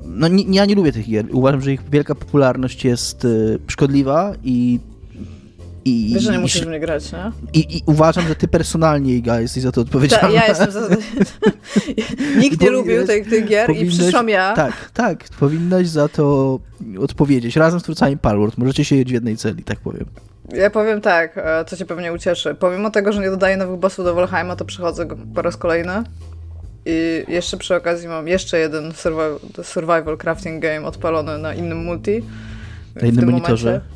Speaker 4: no nie, ja nie lubię tych gier. Uważam, że ich wielka popularność jest y, szkodliwa i
Speaker 3: i, Wiesz, że nie musisz i, mnie grać, nie?
Speaker 4: I, I, uważam, że ty personalnie, Iga, jesteś za to odpowiedzialna. Ta,
Speaker 3: ja jestem za... Nikt nie lubił tych, tych gier i przyszłam ja.
Speaker 4: Tak, tak. Powinnaś za to odpowiedzieć. Razem z twórcami Palworld. Możecie siedzieć w jednej celi, tak powiem.
Speaker 3: Ja powiem tak, e, co cię pewnie ucieszy. Pomimo tego, że nie dodaję nowych bossów do Valheima, to przychodzę go po raz kolejny. I jeszcze przy okazji mam jeszcze jeden survival, survival crafting game odpalony na innym multi.
Speaker 4: Na innym monitorze. Momencie.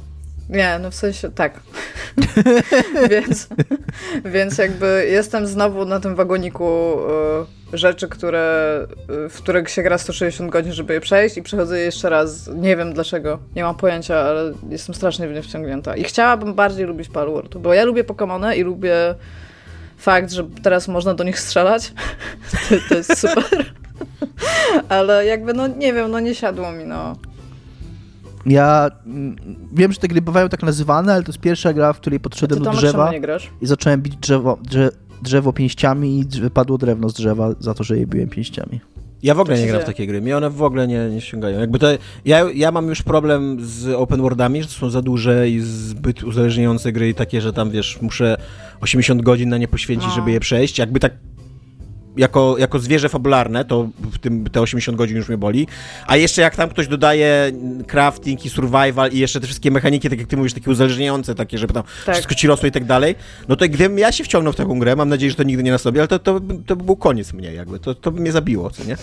Speaker 3: Nie, no w sensie tak. więc, więc jakby jestem znowu na tym wagoniku y, rzeczy, które, y, w których się gra 160 godzin, żeby je przejść i przechodzę jeszcze raz. Nie wiem dlaczego, nie mam pojęcia, ale jestem strasznie w nie wciągnięta. I chciałabym bardziej lubić Palworld, bo ja lubię Pokémony i lubię fakt, że teraz można do nich strzelać. to, to jest super. ale jakby, no nie wiem, no nie siadło mi, no.
Speaker 4: Ja mm, wiem, że te gry bywają tak nazywane, ale to jest pierwsza gra, w której podszedłem do drzewa i zacząłem bić drzewo, drze, drzewo pięściami i wypadło drewno z drzewa za to, że je biłem pięściami.
Speaker 2: Ja w ogóle nie gram w takie gry. Mnie one w ogóle nie, nie ściągają. Jakby to, ja, ja mam już problem z open worldami, że to są za duże i zbyt uzależniające gry i takie, że tam wiesz, muszę 80 godzin na nie poświęcić, no. żeby je przejść. Jakby tak jako, jako zwierzę fabularne, to w tym te 80 godzin już mnie boli. A jeszcze jak tam ktoś dodaje crafting i survival i jeszcze te wszystkie mechaniki, tak jak ty mówisz, takie uzależniające, takie, żeby tam tak. wszystko ci rosło i tak dalej, no to gdybym ja się wciągnął w taką grę, mam nadzieję, że to nigdy nie nastąpi, ale to, to, to by był koniec mnie jakby, to, to by mnie zabiło, co nie?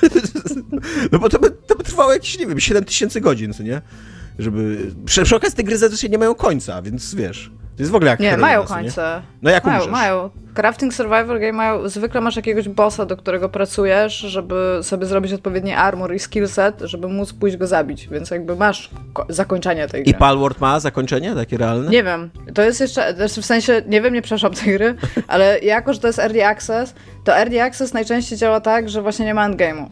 Speaker 2: no bo to by, to by trwało jakieś, nie wiem, 7 tysięcy godzin, co nie? Żeby... Przy, przy okazji te gry zazwyczaj nie mają końca, więc wiesz... To jest w ogóle jak
Speaker 3: Nie, mają końce.
Speaker 2: No jak
Speaker 3: mają,
Speaker 2: umrzesz?
Speaker 3: mają. Crafting Survivor Game mają, zwykle masz jakiegoś bossa, do którego pracujesz, żeby sobie zrobić odpowiedni armor i skillset, żeby móc pójść go zabić, więc jakby masz zakończenie tej gry.
Speaker 2: I Palworld ma zakończenie takie realne?
Speaker 3: Nie wiem. To jest jeszcze, znaczy w sensie, nie wiem, nie przeszłam tej gry, ale jako, że to jest Early Access, to Early Access najczęściej działa tak, że właśnie nie ma endgame'u.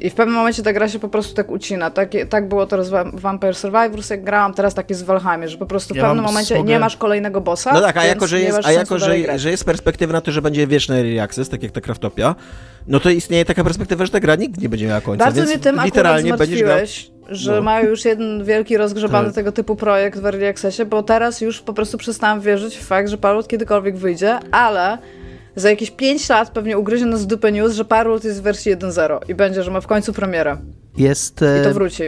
Speaker 3: I w pewnym momencie ta gra się po prostu tak ucina. Tak, tak było teraz w Vampire Survivors, jak grałam, teraz tak jest w Valheimie, że po prostu w ja pewnym momencie nie masz kolejnego bossa.
Speaker 2: No tak, a jako, że jest, a jako, że, że jest perspektywa na to, że będzie wieczny early access, tak jak ta Craftopia, no to istnieje taka perspektywa, że ta gra nigdy nie będzie miała końca.
Speaker 3: Bardzo mnie tym literalnie będziesz grał... że no. mają już jeden wielki, rozgrzebany tak. tego typu projekt w early accessie, bo teraz już po prostu przestałam wierzyć w fakt, że Palut kiedykolwiek wyjdzie, ale za jakieś 5 lat pewnie ugryzie nas dupę news, że Parrot jest w wersji 1.0 i będzie, że ma w końcu premierę.
Speaker 4: Jest...
Speaker 3: I to e, wróci.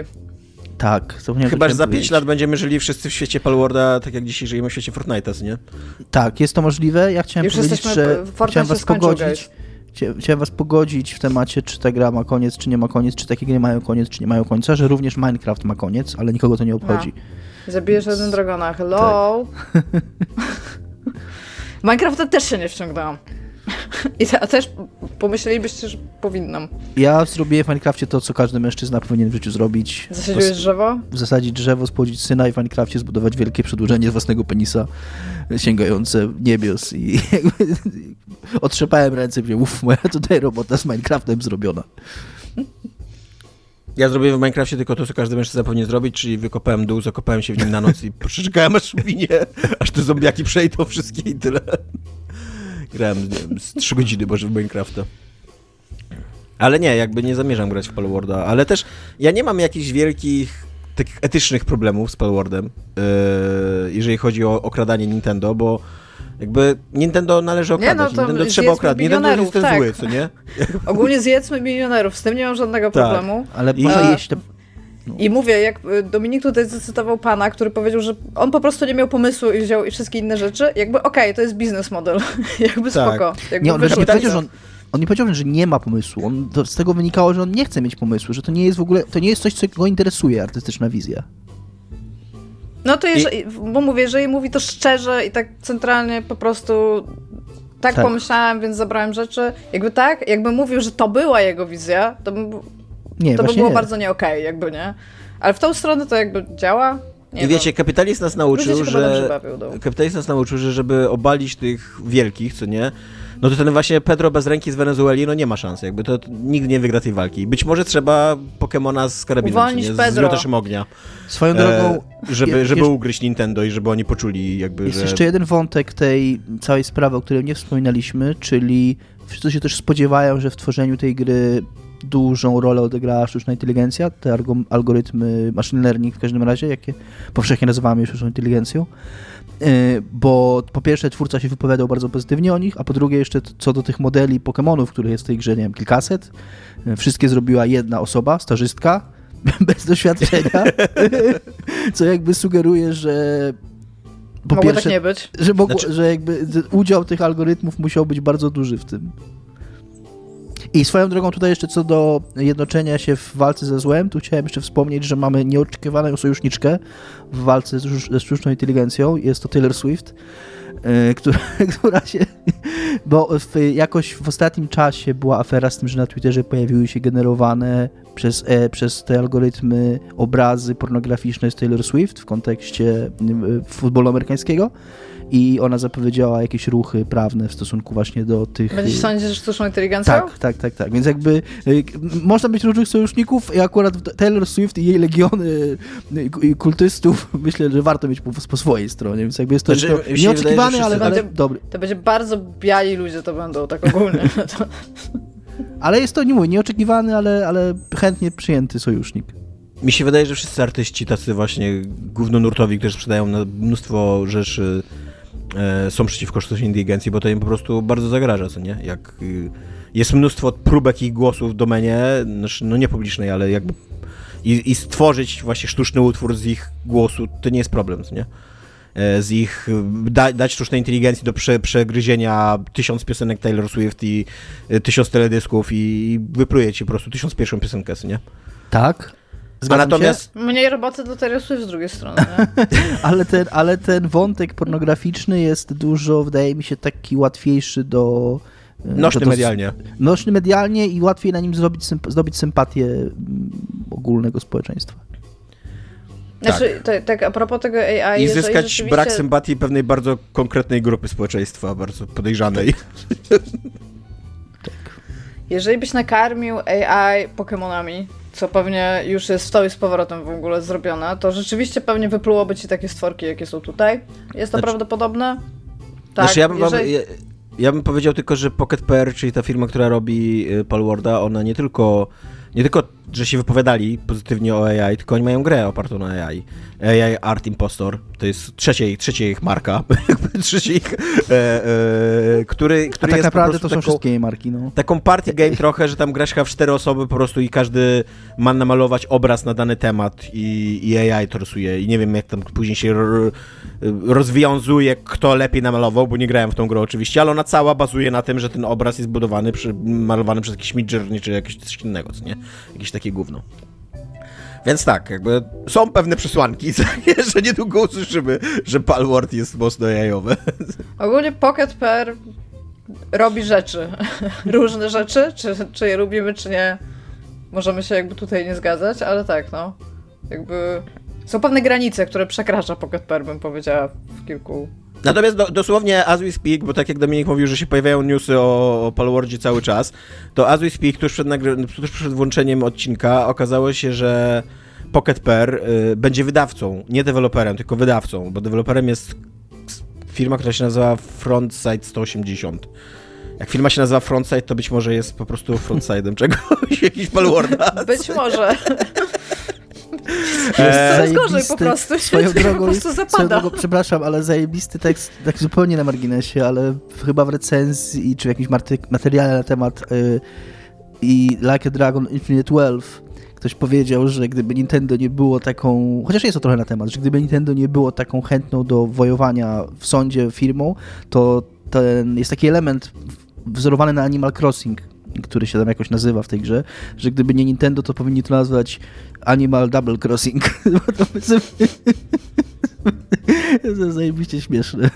Speaker 4: Tak.
Speaker 2: Chyba, że za 5 lat będziemy żyli wszyscy w świecie Palworda, tak jak dzisiaj żyjemy w świecie Fortnite'a, nie?
Speaker 4: Tak, jest to możliwe. Ja chciałem Już powiedzieć, że chciałem was pogodzić. Chciałem was pogodzić w temacie, czy ta gra ma koniec, czy nie ma koniec, czy takie gry mają koniec, czy nie mają końca, że również Minecraft ma koniec, ale nikogo to nie obchodzi.
Speaker 3: A. Zabijesz jeden dragona, hello! Tak. Minecrafta też się nie wciągnęłam. I te, też pomyślelibyście, że powinnam.
Speaker 4: Ja zrobię w Minecrafcie to, co każdy mężczyzna powinien w życiu zrobić.
Speaker 3: Zasadziłeś drzewo?
Speaker 4: Zasadzić drzewo, spłodzić syna i w Minecrafcie zbudować wielkie przedłużenie z własnego penisa sięgające niebios i otrzepałem ręce i uff, moja tutaj robota z Minecraftem zrobiona.
Speaker 2: Ja zrobiłem w Minecrafcie tylko to, co każdy mężczyzna powinien zrobić, czyli wykopałem dół, zakopałem się w nim na noc i przeczekałem aż winie, aż te zombiaki przejdą wszystkie i tyle. Grałem, nie wiem, z 3 godziny może w Minecrafta. Ale nie, jakby nie zamierzam grać w Palworda, ale też ja nie mam jakichś wielkich takich etycznych problemów z Palwardem, yy, jeżeli chodzi o okradanie Nintendo, bo jakby Nintendo należy okradać, nie, no Nintendo trzeba okradać, Nintendo jest ten tak. zły, co nie?
Speaker 3: Ogólnie zjedzmy milionerów, z tym nie mam żadnego tak. problemu.
Speaker 4: Ale I, może jeść te...
Speaker 3: No. I mówię, jak y, Dominik tutaj zacytował pana, który powiedział, że on po prostu nie miał pomysłu i wziął i wszystkie inne rzeczy, jakby okej, okay, to jest biznes model, jakby tak. spoko. Jakby
Speaker 4: nie, on nie powiedział, że on, on nie powiedział, że nie ma pomysłu. On, z tego wynikało, że on nie chce mieć pomysłu, że to nie jest w ogóle, to nie jest coś, co go interesuje, artystyczna wizja.
Speaker 3: No to jeżeli, I... bo mówię, jeżeli mówi to szczerze i tak centralnie po prostu tak, tak, pomyślałem, więc zabrałem rzeczy. Jakby tak, jakby mówił, że to była jego wizja, to, by, nie, to by było nie. bardzo nie okej, okay, jakby nie. Ale w tą stronę to jakby działa.
Speaker 2: Nie I wiecie, kapitalizm nas nauczył, że kapitalizm nas nauczył, że żeby obalić tych wielkich, co nie, no to ten właśnie Pedro bez ręki z Wenezueli, no nie ma szans, jakby to, nikt nie wygra tej walki. Być może trzeba Pokemona z karabinem,
Speaker 3: Uwolnić
Speaker 2: nie,
Speaker 3: z
Speaker 2: Pedro. ognia.
Speaker 4: Swoją drogą...
Speaker 2: E, żeby, żeby ugryźć Nintendo i żeby oni poczuli jakby,
Speaker 4: Jest
Speaker 2: że...
Speaker 4: jeszcze jeden wątek tej całej sprawy, o której nie wspominaliśmy, czyli wszyscy się też spodziewają, że w tworzeniu tej gry dużą rolę odegrała sztuczna inteligencja, te algorytmy machine learning w każdym razie, jakie powszechnie nazywamy sztuczną inteligencją. Y, bo po pierwsze twórca się wypowiadał bardzo pozytywnie o nich, a po drugie jeszcze co do tych modeli Pokémonów, których jest w tej grze, nie wiem, kilkaset, y, wszystkie zrobiła jedna osoba, stażystka, bez doświadczenia, co jakby sugeruje, że
Speaker 3: po Mogło tak pierwsze, tak nie być.
Speaker 4: Że, mogło, znaczy... że jakby udział tych algorytmów musiał być bardzo duży w tym. I swoją drogą tutaj jeszcze co do jednoczenia się w walce ze złem, tu chciałem jeszcze wspomnieć, że mamy nieoczekiwaną sojuszniczkę w walce ze sztuczną inteligencją. Jest to Taylor Swift, która, która się... Bo w, jakoś w ostatnim czasie była afera z tym, że na Twitterze pojawiły się generowane przez, e, przez te algorytmy obrazy pornograficzne z Taylor Swift w kontekście e, futbolu amerykańskiego i ona zapowiedziała jakieś ruchy prawne w stosunku właśnie do tych...
Speaker 3: Będziesz sądzić, że sztuczną inteligencją?
Speaker 4: Tak, tak, tak, tak. Więc jakby y, można być różnych sojuszników i akurat Taylor Swift i jej legiony y, kultystów myślę, że warto mieć po, po swojej stronie, więc jakby jest to, znaczy, to nieoczekiwane, ale, ale dobry.
Speaker 3: To będzie bardzo biali ludzie to będą, tak ogólnie.
Speaker 4: ale jest to, nie mówię, nieoczekiwany, ale, ale chętnie przyjęty sojusznik.
Speaker 2: Mi się wydaje, że wszyscy artyści tacy właśnie głównonurtowi, którzy sprzedają mnóstwo rzeczy E, są przeciwko sztucznej inteligencji, bo to im po prostu bardzo zagraża, co nie? Jak y, jest mnóstwo próbek ich głosów w domenie, znaczy, no nie publicznej, ale jakby i, i stworzyć właśnie sztuczny utwór z ich głosu, to nie jest problem, co nie? E, z ich, da, dać sztucznej inteligencji do prze, przegryzienia tysiąc piosenek Taylor Swift i y, tysiąc teledysków i, i wypluje ci po prostu tysiąc pierwszą piosenkę, nie?
Speaker 4: Tak,
Speaker 2: Zgadzam A natomiast...
Speaker 3: Się? Mniej roboty do Taylor Swift z drugiej strony,
Speaker 4: ale, ten, ale ten wątek pornograficzny jest dużo, wydaje mi się, taki łatwiejszy do...
Speaker 2: E, nośny do, medialnie.
Speaker 4: Nośny medialnie i łatwiej na nim zrobić, zdobyć sympatię mm, ogólnego społeczeństwa.
Speaker 3: Znaczy, tak. tak a propos tego AI...
Speaker 2: I zyskać rzeczywiście... brak sympatii pewnej bardzo konkretnej grupy społeczeństwa, bardzo podejrzanej.
Speaker 4: Tak.
Speaker 3: jeżeli byś nakarmił AI Pokémonami, co pewnie już jest stoi z powrotem w ogóle zrobione, to rzeczywiście pewnie wyplułoby ci takie stworki, jakie są tutaj. Jest to znaczy, prawdopodobne?
Speaker 2: Tak, znaczy ja bym jeżeli... ja, ja, bym powiedział tylko, że Pocket PR, czyli ta firma, która robi y, Palwarda, ona nie tylko nie tylko, że się wypowiadali pozytywnie o AI, tylko oni mają grę opartą na AI. AI Art Impostor, to jest trzeciej, trzeciej ich marka, trzeciej ich, e, e, który, który
Speaker 4: A tak
Speaker 2: jest
Speaker 4: naprawdę to są taką, wszystkie marki, no.
Speaker 2: Taką party game trochę, że tam grasz w cztery osoby po prostu i każdy ma namalować obraz na dany temat i, i AI to rysuje i nie wiem jak tam później się rozwiązuje, kto lepiej namalował, bo nie grałem w tą grę oczywiście, ale ona cała bazuje na tym, że ten obraz jest budowany, przy, malowany przez jakiś Midjourney czy jakieś coś innego, co nie? Jakieś takie gówno. Więc tak, jakby są pewne przesłanki, że niedługo usłyszymy, że Palward jest mocno jajowe.
Speaker 3: Ogólnie Pocket Pair robi rzeczy. Różne rzeczy, czy, czy je lubimy, czy nie. Możemy się jakby tutaj nie zgadzać, ale tak, no. Jakby są pewne granice, które przekracza Pocket Pair, bym powiedziała w kilku
Speaker 2: Natomiast do, dosłownie as we speak, bo tak jak Dominik mówił, że się pojawiają newsy o, o Palwardzie cały czas, to as we speak, tuż przed, tuż przed włączeniem odcinka okazało się, że Pocket Pair y, będzie wydawcą, nie deweloperem, tylko wydawcą, bo deweloperem jest firma, która się nazywa Frontside 180. Jak firma się nazywa Frontside, to być może jest po prostu frontside'em czegoś, jakiś Palwarda.
Speaker 3: Być może. Jest gorzej po prostu. Swoją drogą, po prostu zapada. Swoją drogą,
Speaker 4: przepraszam, ale zajebisty tekst, tak zupełnie na marginesie, ale chyba w recenzji czy w jakimś materiale na temat y, i Like a Dragon Infinite Wealth ktoś powiedział, że gdyby Nintendo nie było taką, chociaż jest to trochę na temat, że gdyby Nintendo nie było taką chętną do wojowania w sądzie firmą, to ten, jest taki element wzorowany na Animal Crossing, który się tam jakoś nazywa w tej grze, że gdyby nie Nintendo, to powinni to nazwać Animal Double Crossing. to jest zajebiście śmieszne.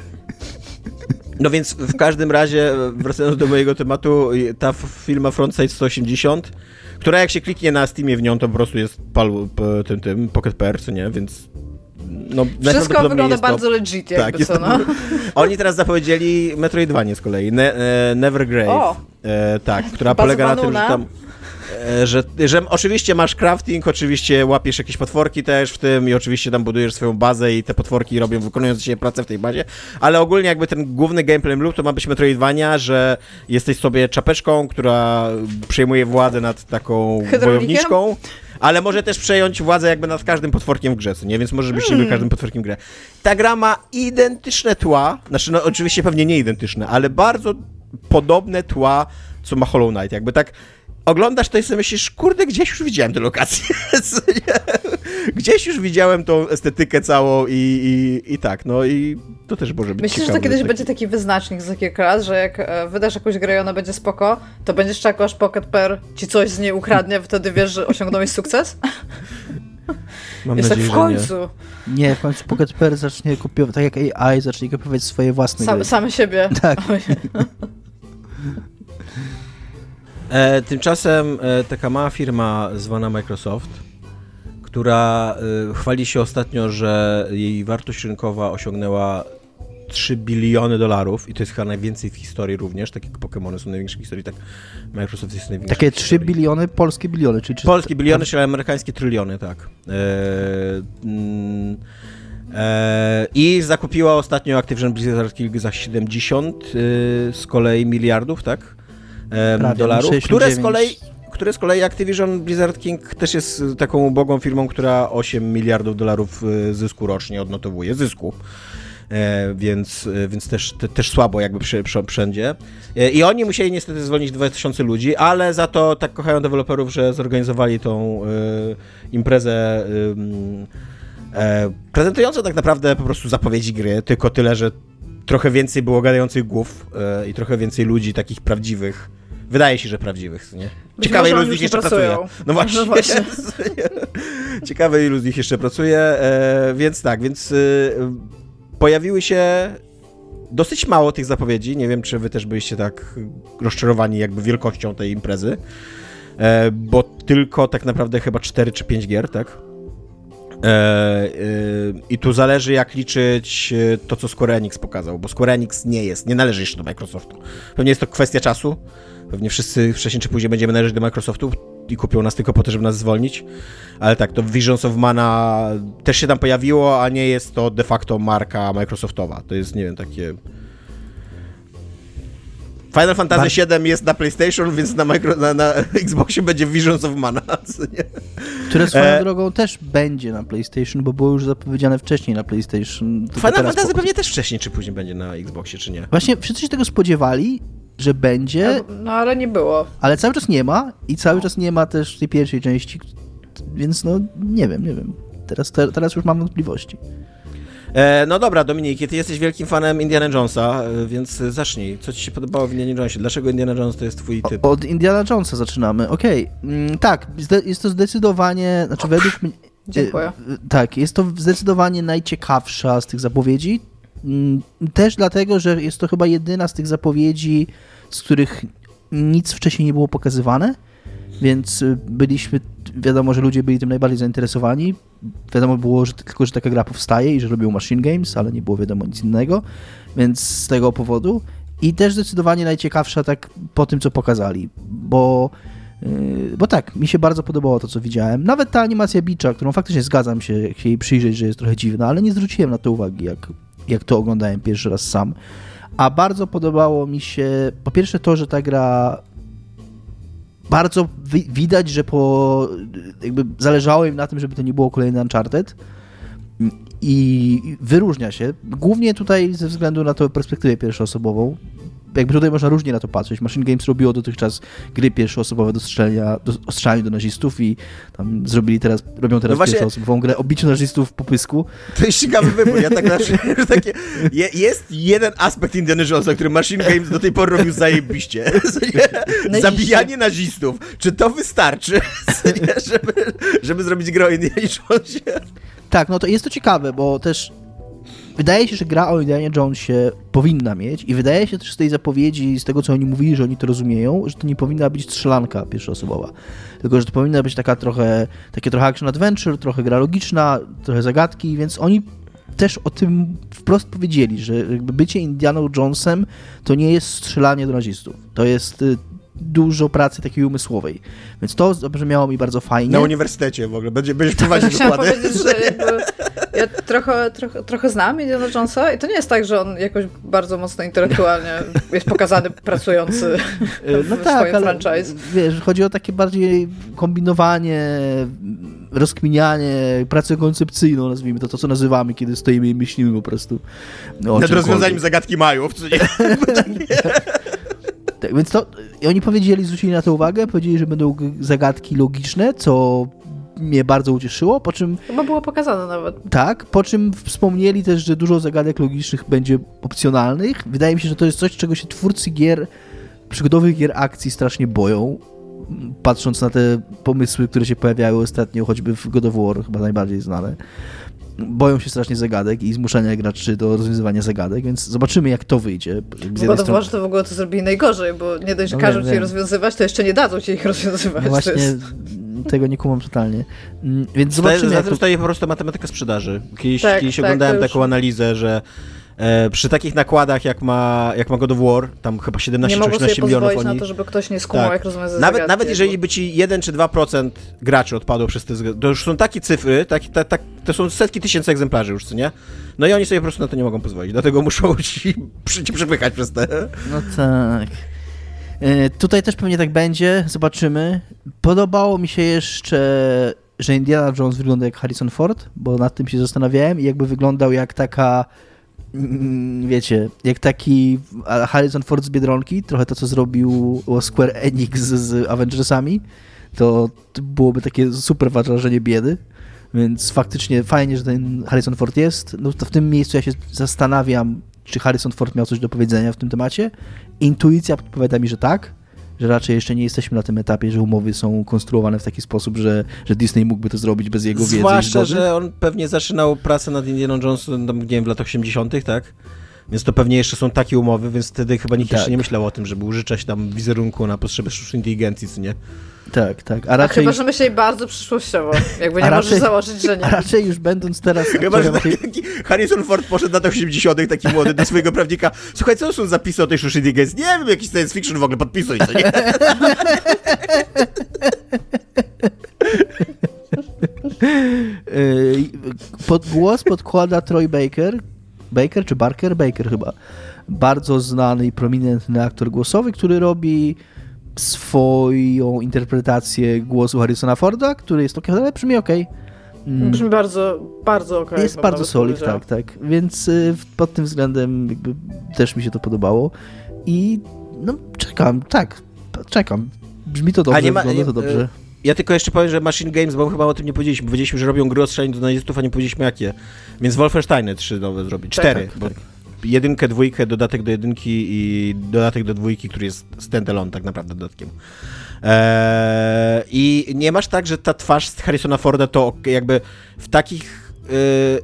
Speaker 2: No więc w każdym razie, wracając do mojego tematu, ta firma Frontside 180, która jak się kliknie na Steamie w nią, to po prostu jest pal, tym, tym Pocket PR, co nie, więc
Speaker 3: no, Wszystko wygląda bardzo to, legit, jakby tak, co, no.
Speaker 2: Oni teraz zapowiedzieli Metroidvanie z kolei, ne, e, Nevergrave, e, tak, która polega na tym, że tam... E, że, że oczywiście masz crafting, oczywiście łapiesz jakieś potworki też w tym i oczywiście tam budujesz swoją bazę i te potworki robią, wykonują dzisiaj pracę w tej bazie, ale ogólnie jakby ten główny gameplay loop to ma być Metroidvania, że jesteś sobie czapeczką, która przejmuje władzę nad taką wojowniczką ale może też przejąć władzę jakby nad każdym potworkiem w grze, nie? Więc możesz być hmm. każdym potworkiem w grze. Ta gra ma identyczne tła, znaczy no oczywiście pewnie nie identyczne, ale bardzo podobne tła, co ma Hollow Knight. Jakby tak oglądasz to i sobie myślisz, kurde, gdzieś już widziałem tę lokację. gdzieś już widziałem tą estetykę całą i, i, i tak, no i to też może być
Speaker 3: Myślisz, że to kiedyś taki... będzie taki wyznacznik za kilka lat, że jak e, wydasz jakąś grę i ona będzie spoko, to będziesz czekał aż Pocket Pair ci coś z niej ukradnie, wtedy wiesz, że osiągnąłeś sukces?
Speaker 2: Mam Jest nadzieję,
Speaker 3: tak w końcu.
Speaker 4: Nie. nie, w końcu Pocket Pair zacznie kopiować, tak jak AI zacznie kopiować swoje własne
Speaker 3: Sam, gry. Same siebie.
Speaker 4: Tak.
Speaker 2: E, tymczasem e, taka mała firma zwana Microsoft, która e, chwali się ostatnio, że jej wartość rynkowa osiągnęła 3 biliony dolarów i to jest chyba najwięcej w historii również, takie Pokémony są największe w historii, tak Microsoft jest największy
Speaker 4: Takie 3 biliony, polskie biliony, czyli...
Speaker 2: Polskie biliony, czyli amerykańskie tryliony, tak. E, mm, e, I zakupiła ostatnio Activision Blizzard King za 70 e, z kolei miliardów, tak? Prawie, dolarów, które z kolei które z kolei Activision Blizzard King też jest taką ubogą firmą, która 8 miliardów dolarów e, zysku rocznie odnotowuje. Zysku. E, więc, e, więc też, te, też słabo jakby przy, przy, wszędzie. E, I oni musieli niestety zwolnić 2000 ludzi, ale za to tak kochają deweloperów, że zorganizowali tą e, imprezę e, prezentującą tak naprawdę po prostu zapowiedzi gry, tylko tyle, że trochę więcej było gadających głów i trochę więcej ludzi takich prawdziwych Wydaje się, że prawdziwych, nie? Ciekawe, ilu z nich jeszcze pracuje. No właśnie. No właśnie. Ciekawe, ilu z nich jeszcze pracuje, e, więc tak, więc e, pojawiły się dosyć mało tych zapowiedzi. Nie wiem, czy wy też byliście tak rozczarowani jakby wielkością tej imprezy, e, bo tylko tak naprawdę chyba 4 czy 5 gier, tak? E, e, I tu zależy, jak liczyć e, to, co Square Enix pokazał, bo Square Enix nie jest, nie należy jeszcze do Microsoftu. Pewnie jest to kwestia czasu. Pewnie wszyscy wcześniej czy później będziemy należeć do Microsoftu i kupią nas tylko po to, żeby nas zwolnić. Ale tak, to Visions of Mana też się tam pojawiło, a nie jest to de facto marka Microsoftowa. To jest, nie wiem, takie Final Fantasy VII jest na PlayStation, więc na, micro, na, na Xboxie będzie Visions of Mana.
Speaker 4: Które swoją e... drogą też będzie na PlayStation, bo było już zapowiedziane wcześniej na PlayStation.
Speaker 2: Final Fantasy po... pewnie też wcześniej czy później będzie na Xboxie, czy nie?
Speaker 4: Właśnie wszyscy się tego spodziewali, że będzie.
Speaker 3: No, no ale nie było.
Speaker 4: Ale cały czas nie ma i cały no. czas nie ma też tej pierwszej części, więc no nie wiem, nie wiem. Teraz, te, teraz już mam wątpliwości.
Speaker 2: E, no dobra, Dominik, ty jesteś wielkim fanem Indiana Jonesa, e, więc zacznij. Co ci się podobało w Indiana Jonesie? Dlaczego Indiana Jones to jest twój typ?
Speaker 4: Od Indiana Jonesa zaczynamy, okej. Okay. Mm, tak, jest to zdecydowanie, znaczy według mnie...
Speaker 3: Dziękuję. E,
Speaker 4: tak, jest to zdecydowanie najciekawsza z tych zapowiedzi. Mm, też dlatego, że jest to chyba jedyna z tych zapowiedzi, z których nic wcześniej nie było pokazywane, więc byliśmy wiadomo, że ludzie byli tym najbardziej zainteresowani. Wiadomo było, że tylko, że taka gra powstaje i że robią Machine Games, ale nie było wiadomo nic innego, więc z tego powodu. I też zdecydowanie najciekawsza tak po tym, co pokazali, bo yy, bo tak, mi się bardzo podobało to, co widziałem. Nawet ta animacja Bicza, którą faktycznie zgadzam się, jak się jej przyjrzeć, że jest trochę dziwna, ale nie zwróciłem na to uwagi, jak, jak to oglądałem pierwszy raz sam. A bardzo podobało mi się, po pierwsze to, że ta gra bardzo widać, że po, jakby zależało im na tym, żeby to nie było kolejny Uncharted. I wyróżnia się, głównie tutaj ze względu na tą perspektywę pierwszoosobową, jakby tutaj można różnie na to patrzeć. Machine Games robiło dotychczas gry pierwszoosobowe do strzelania, do strzelania do nazistów i tam zrobili teraz, robią teraz no właśnie, pierwszoosobową grę o biciu nazistów po pysku.
Speaker 2: To jest ciekawy wybór. Ja tak znaczy, takie, je, jest jeden aspekt Indiana Jonesa, który Machine Games do tej pory robił zajebiście. Zabijanie nazistów. Czy to wystarczy, żeby, żeby zrobić grę o Indiana Jonesie?
Speaker 4: Tak, no to jest to ciekawe, bo też wydaje się, że gra o Indiana Jonesie powinna mieć i wydaje się też z tej zapowiedzi, z tego co oni mówili, że oni to rozumieją, że to nie powinna być strzelanka pierwszoosobowa, tylko że to powinna być taka trochę, takie trochę action adventure, trochę gra logiczna, trochę zagadki, więc oni też o tym wprost powiedzieli, że bycie Indianą Jonesem to nie jest strzelanie do nazistów. To jest y, dużo pracy takiej umysłowej. Więc to zabrzmiało mi bardzo fajnie.
Speaker 2: Na uniwersytecie w ogóle. Będzie, będziesz prowadzić Chciałam
Speaker 3: powiedzieć, że ja trochę, trochę, trochę znam Indiana Jonesa i to nie jest tak, że on jakoś bardzo mocno intelektualnie jest pokazany pracujący no w tak, swoim ale, franchise.
Speaker 4: Wiesz, chodzi o takie bardziej kombinowanie, rozkminianie, pracę koncepcyjną, nazwijmy to, to co nazywamy, kiedy stoimy i myślimy po prostu.
Speaker 2: Nad rozwiązaniem zagadki Majów, czy nie?
Speaker 4: Tak, więc to, i oni powiedzieli, zwrócili na to uwagę, powiedzieli, że będą zagadki logiczne, co mnie bardzo ucieszyło, po czym...
Speaker 3: Chyba było pokazane nawet.
Speaker 4: Tak, po czym wspomnieli też, że dużo zagadek logicznych będzie opcjonalnych. Wydaje mi się, że to jest coś, czego się twórcy gier, przygodowych gier akcji strasznie boją, patrząc na te pomysły, które się pojawiały ostatnio, choćby w God of War, chyba najbardziej znane boją się strasznie zagadek i zmuszania graczy do rozwiązywania zagadek, więc zobaczymy, jak to wyjdzie.
Speaker 3: Z bo to strony... to w ogóle to zrobili najgorzej, bo nie dość, że no, każą ci rozwiązywać, to jeszcze nie dadzą ci ich rozwiązywać. No
Speaker 4: właśnie jest... tego nie kumam totalnie. Mm, więc zobaczymy.
Speaker 2: Za tym stoi po prostu matematyka sprzedaży. Kiedyś, tak, kiedyś tak, oglądałem taką analizę, że E, przy takich nakładach, jak ma, jak ma God of War, tam chyba 17 czy 18 milionów.
Speaker 3: Nie na to, żeby ktoś nie skumał, tak. jak rozwiązać
Speaker 2: nawet, nawet jeżeli by ci 1 czy 2% graczy odpadło przez te to już są takie cyfry, tak, tak, tak, to są setki tysięcy egzemplarzy już, co nie? No i oni sobie po prostu na to nie mogą pozwolić, dlatego muszą ci, ci przepychać przez te...
Speaker 4: No tak. E, tutaj też pewnie tak będzie, zobaczymy. Podobało mi się jeszcze, że Indiana Jones wygląda jak Harrison Ford, bo nad tym się zastanawiałem i jakby wyglądał jak taka wiecie, jak taki Harrison Ford z Biedronki, trochę to, co zrobił Square Enix z Avengersami, to byłoby takie super wrażenie biedy. Więc faktycznie fajnie, że ten Harrison Ford jest. No to w tym miejscu ja się zastanawiam, czy Harrison Ford miał coś do powiedzenia w tym temacie. Intuicja podpowiada mi, że tak, że raczej jeszcze nie jesteśmy na tym etapie, że umowy są konstruowane w taki sposób, że, że Disney mógłby to zrobić bez jego wiedzy.
Speaker 2: Zwłaszcza, że on pewnie zaczynał pracę nad nie wiem, w latach 80., tak? Więc to pewnie jeszcze są takie umowy, więc wtedy chyba nikt tak. jeszcze nie myślał o tym, żeby użyczać tam wizerunku na potrzeby sztucznej inteligencji, co nie?
Speaker 4: Tak, tak.
Speaker 3: A, raczej... a chyba, że myśleli bardzo przyszłościowo. Jakby nie raczej, możesz założyć, że nie.
Speaker 4: A raczej już będąc teraz...
Speaker 2: Chyba, że taki Harrison Ford poszedł na latach 80 taki młody do swojego prawnika. Słuchaj, co są zapisy o tej sztucznej inteligencji? Nie wiem, jakiś science fiction w ogóle, podpisuj, co nie?
Speaker 4: Pod głos podkłada Troy Baker. Baker czy Barker? Baker chyba. Bardzo znany i prominentny aktor głosowy, który robi swoją interpretację głosu Harrisona Forda, który jest trochę lepszy mi okej.
Speaker 3: Okay. Brzmi bardzo, bardzo okej. Okay,
Speaker 4: jest bardzo solid, tak, tak. Więc y, pod tym względem jakby też mi się to podobało. I no czekam, tak, czekam. Brzmi to dobrze, ma, wygląda to dobrze.
Speaker 2: Ja tylko jeszcze powiem, że Machine Games, bo chyba o tym nie powiedzieliśmy. Powiedzieliśmy, że robią gry o do nazistów, a nie powiedzieliśmy jakie. Więc Wolfensteiny trzy nowe zrobić. Tak, Cztery. Tak, tak, tak. Jedynkę, dwójkę, dodatek do jedynki i dodatek do dwójki, który jest standalone tak naprawdę dodatkiem. Eee, I nie masz tak, że ta twarz z Harrisona Forda to jakby w takich yy,